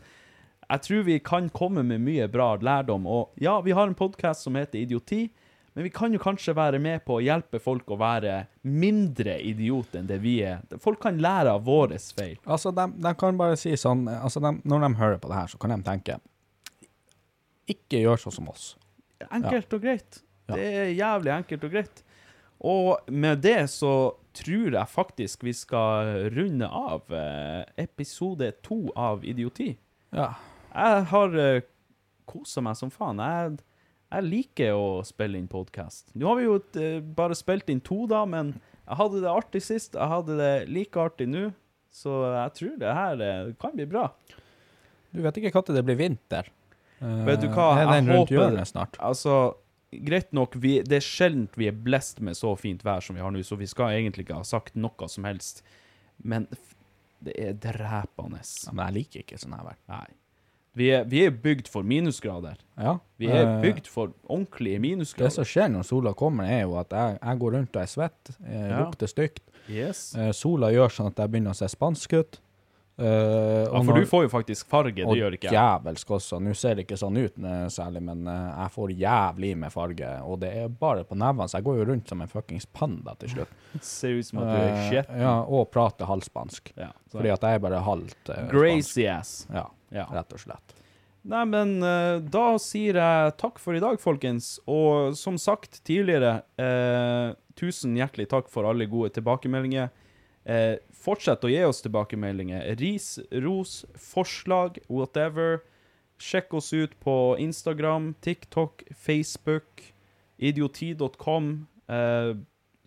[SPEAKER 1] jeg tror vi kan komme med mye bra lærdom. Og ja, vi har en podkast som heter Idioti. Men vi kan jo kanskje være med på å hjelpe folk å være mindre idiot enn det vi er. Folk kan lære av våre feil.
[SPEAKER 2] Altså, de, de kan bare si sånn altså de, Når de hører på det her, så kan de tenke Ikke gjør sånn som oss.
[SPEAKER 1] Enkelt og greit.
[SPEAKER 2] Ja.
[SPEAKER 1] Det er jævlig enkelt og greit. Og med det så tror jeg faktisk vi skal runde av eh, episode to av Idioti.
[SPEAKER 2] Ja.
[SPEAKER 1] Jeg har uh, kosa meg som faen. Jeg, jeg liker å spille inn podkast. Nå har vi jo et, bare spilt inn to, da, men Jeg hadde det artig sist, jeg hadde det like artig nå. Så jeg tror det her eh, kan bli bra.
[SPEAKER 2] Du vet ikke når det blir vinter. Eh,
[SPEAKER 1] Vet du hva, jeg
[SPEAKER 2] rundt
[SPEAKER 1] håper
[SPEAKER 2] snart?
[SPEAKER 1] Altså, greit nok, vi, det er sjelden vi er blest med så fint vær som vi har nå, så vi skal egentlig ikke ha sagt noe som helst. Men det er drepende.
[SPEAKER 2] Ja, men jeg liker ikke sånn her vær.
[SPEAKER 1] Nei. Vi er, vi er bygd for minusgrader.
[SPEAKER 2] Ja.
[SPEAKER 1] Vi er
[SPEAKER 2] eh,
[SPEAKER 1] bygd for ordentlige minusgrader.
[SPEAKER 2] Det som skjer når sola kommer, er jo at jeg, jeg går rundt og er svett, eh,
[SPEAKER 1] Ja.
[SPEAKER 2] lukter stygt.
[SPEAKER 1] Yes.
[SPEAKER 2] Eh, sola gjør sånn at jeg begynner å se spansk ut. Eh,
[SPEAKER 1] Ja, for
[SPEAKER 2] når-
[SPEAKER 1] du får jo faktisk farge, det gjør ikke jeg.
[SPEAKER 2] Og djevelsk også. Nå ser det ikke sånn ut særlig, men jeg får jævlig med farge. Og det er bare på nevene, så jeg går jo rundt som en fuckings panda til slutt.
[SPEAKER 1] Ser ut som at du er
[SPEAKER 2] Eh,
[SPEAKER 1] shit.
[SPEAKER 2] ja, og prater halvspansk.
[SPEAKER 1] Ja,
[SPEAKER 2] Fordi at jeg er bare halvt uh.
[SPEAKER 1] Crazy ass.
[SPEAKER 2] Ja,
[SPEAKER 1] Ja.
[SPEAKER 2] rett og slett.
[SPEAKER 1] Nei, men eh, da sier jeg takk for i dag, folkens. Og som sagt tidligere, eh, tusen hjertelig takk for alle gode tilbakemeldinger. Eh, fortsett å gi oss tilbakemeldinger. Ris, ros, forslag, whatever. Sjekk oss ut på Instagram, TikTok, Facebook, idioti.com. Eh,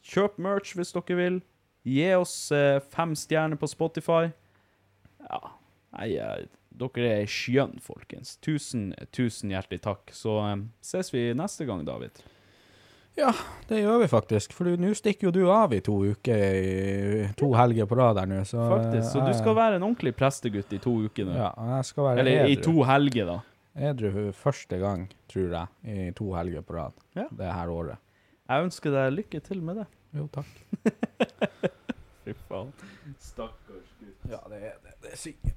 [SPEAKER 1] kjøp merch hvis dere vil. Gi oss eh, fem stjerner på Spotify. Ja, nei, dere er skjønn, folkens. Tusen, tusen hjertelig takk. Så um, ses vi neste gang, David.
[SPEAKER 2] Ja, det gjør vi faktisk. For nå stikker jo du av i to uker, i to helger på rad her nå. Så,
[SPEAKER 1] Faktisk. Så du skal være en ordentlig prestegutt i to uker nå.
[SPEAKER 2] Ja, jeg skal være
[SPEAKER 1] Eller i to helger, da.
[SPEAKER 2] Edru første gang, tror jeg, i to helger på rad
[SPEAKER 1] Ja.
[SPEAKER 2] det her året.
[SPEAKER 1] Jeg ønsker deg lykke til med det.
[SPEAKER 2] Jo, takk.
[SPEAKER 1] Fy faen. Stakkars gutt.
[SPEAKER 2] Ja, det er det. Det er sykt.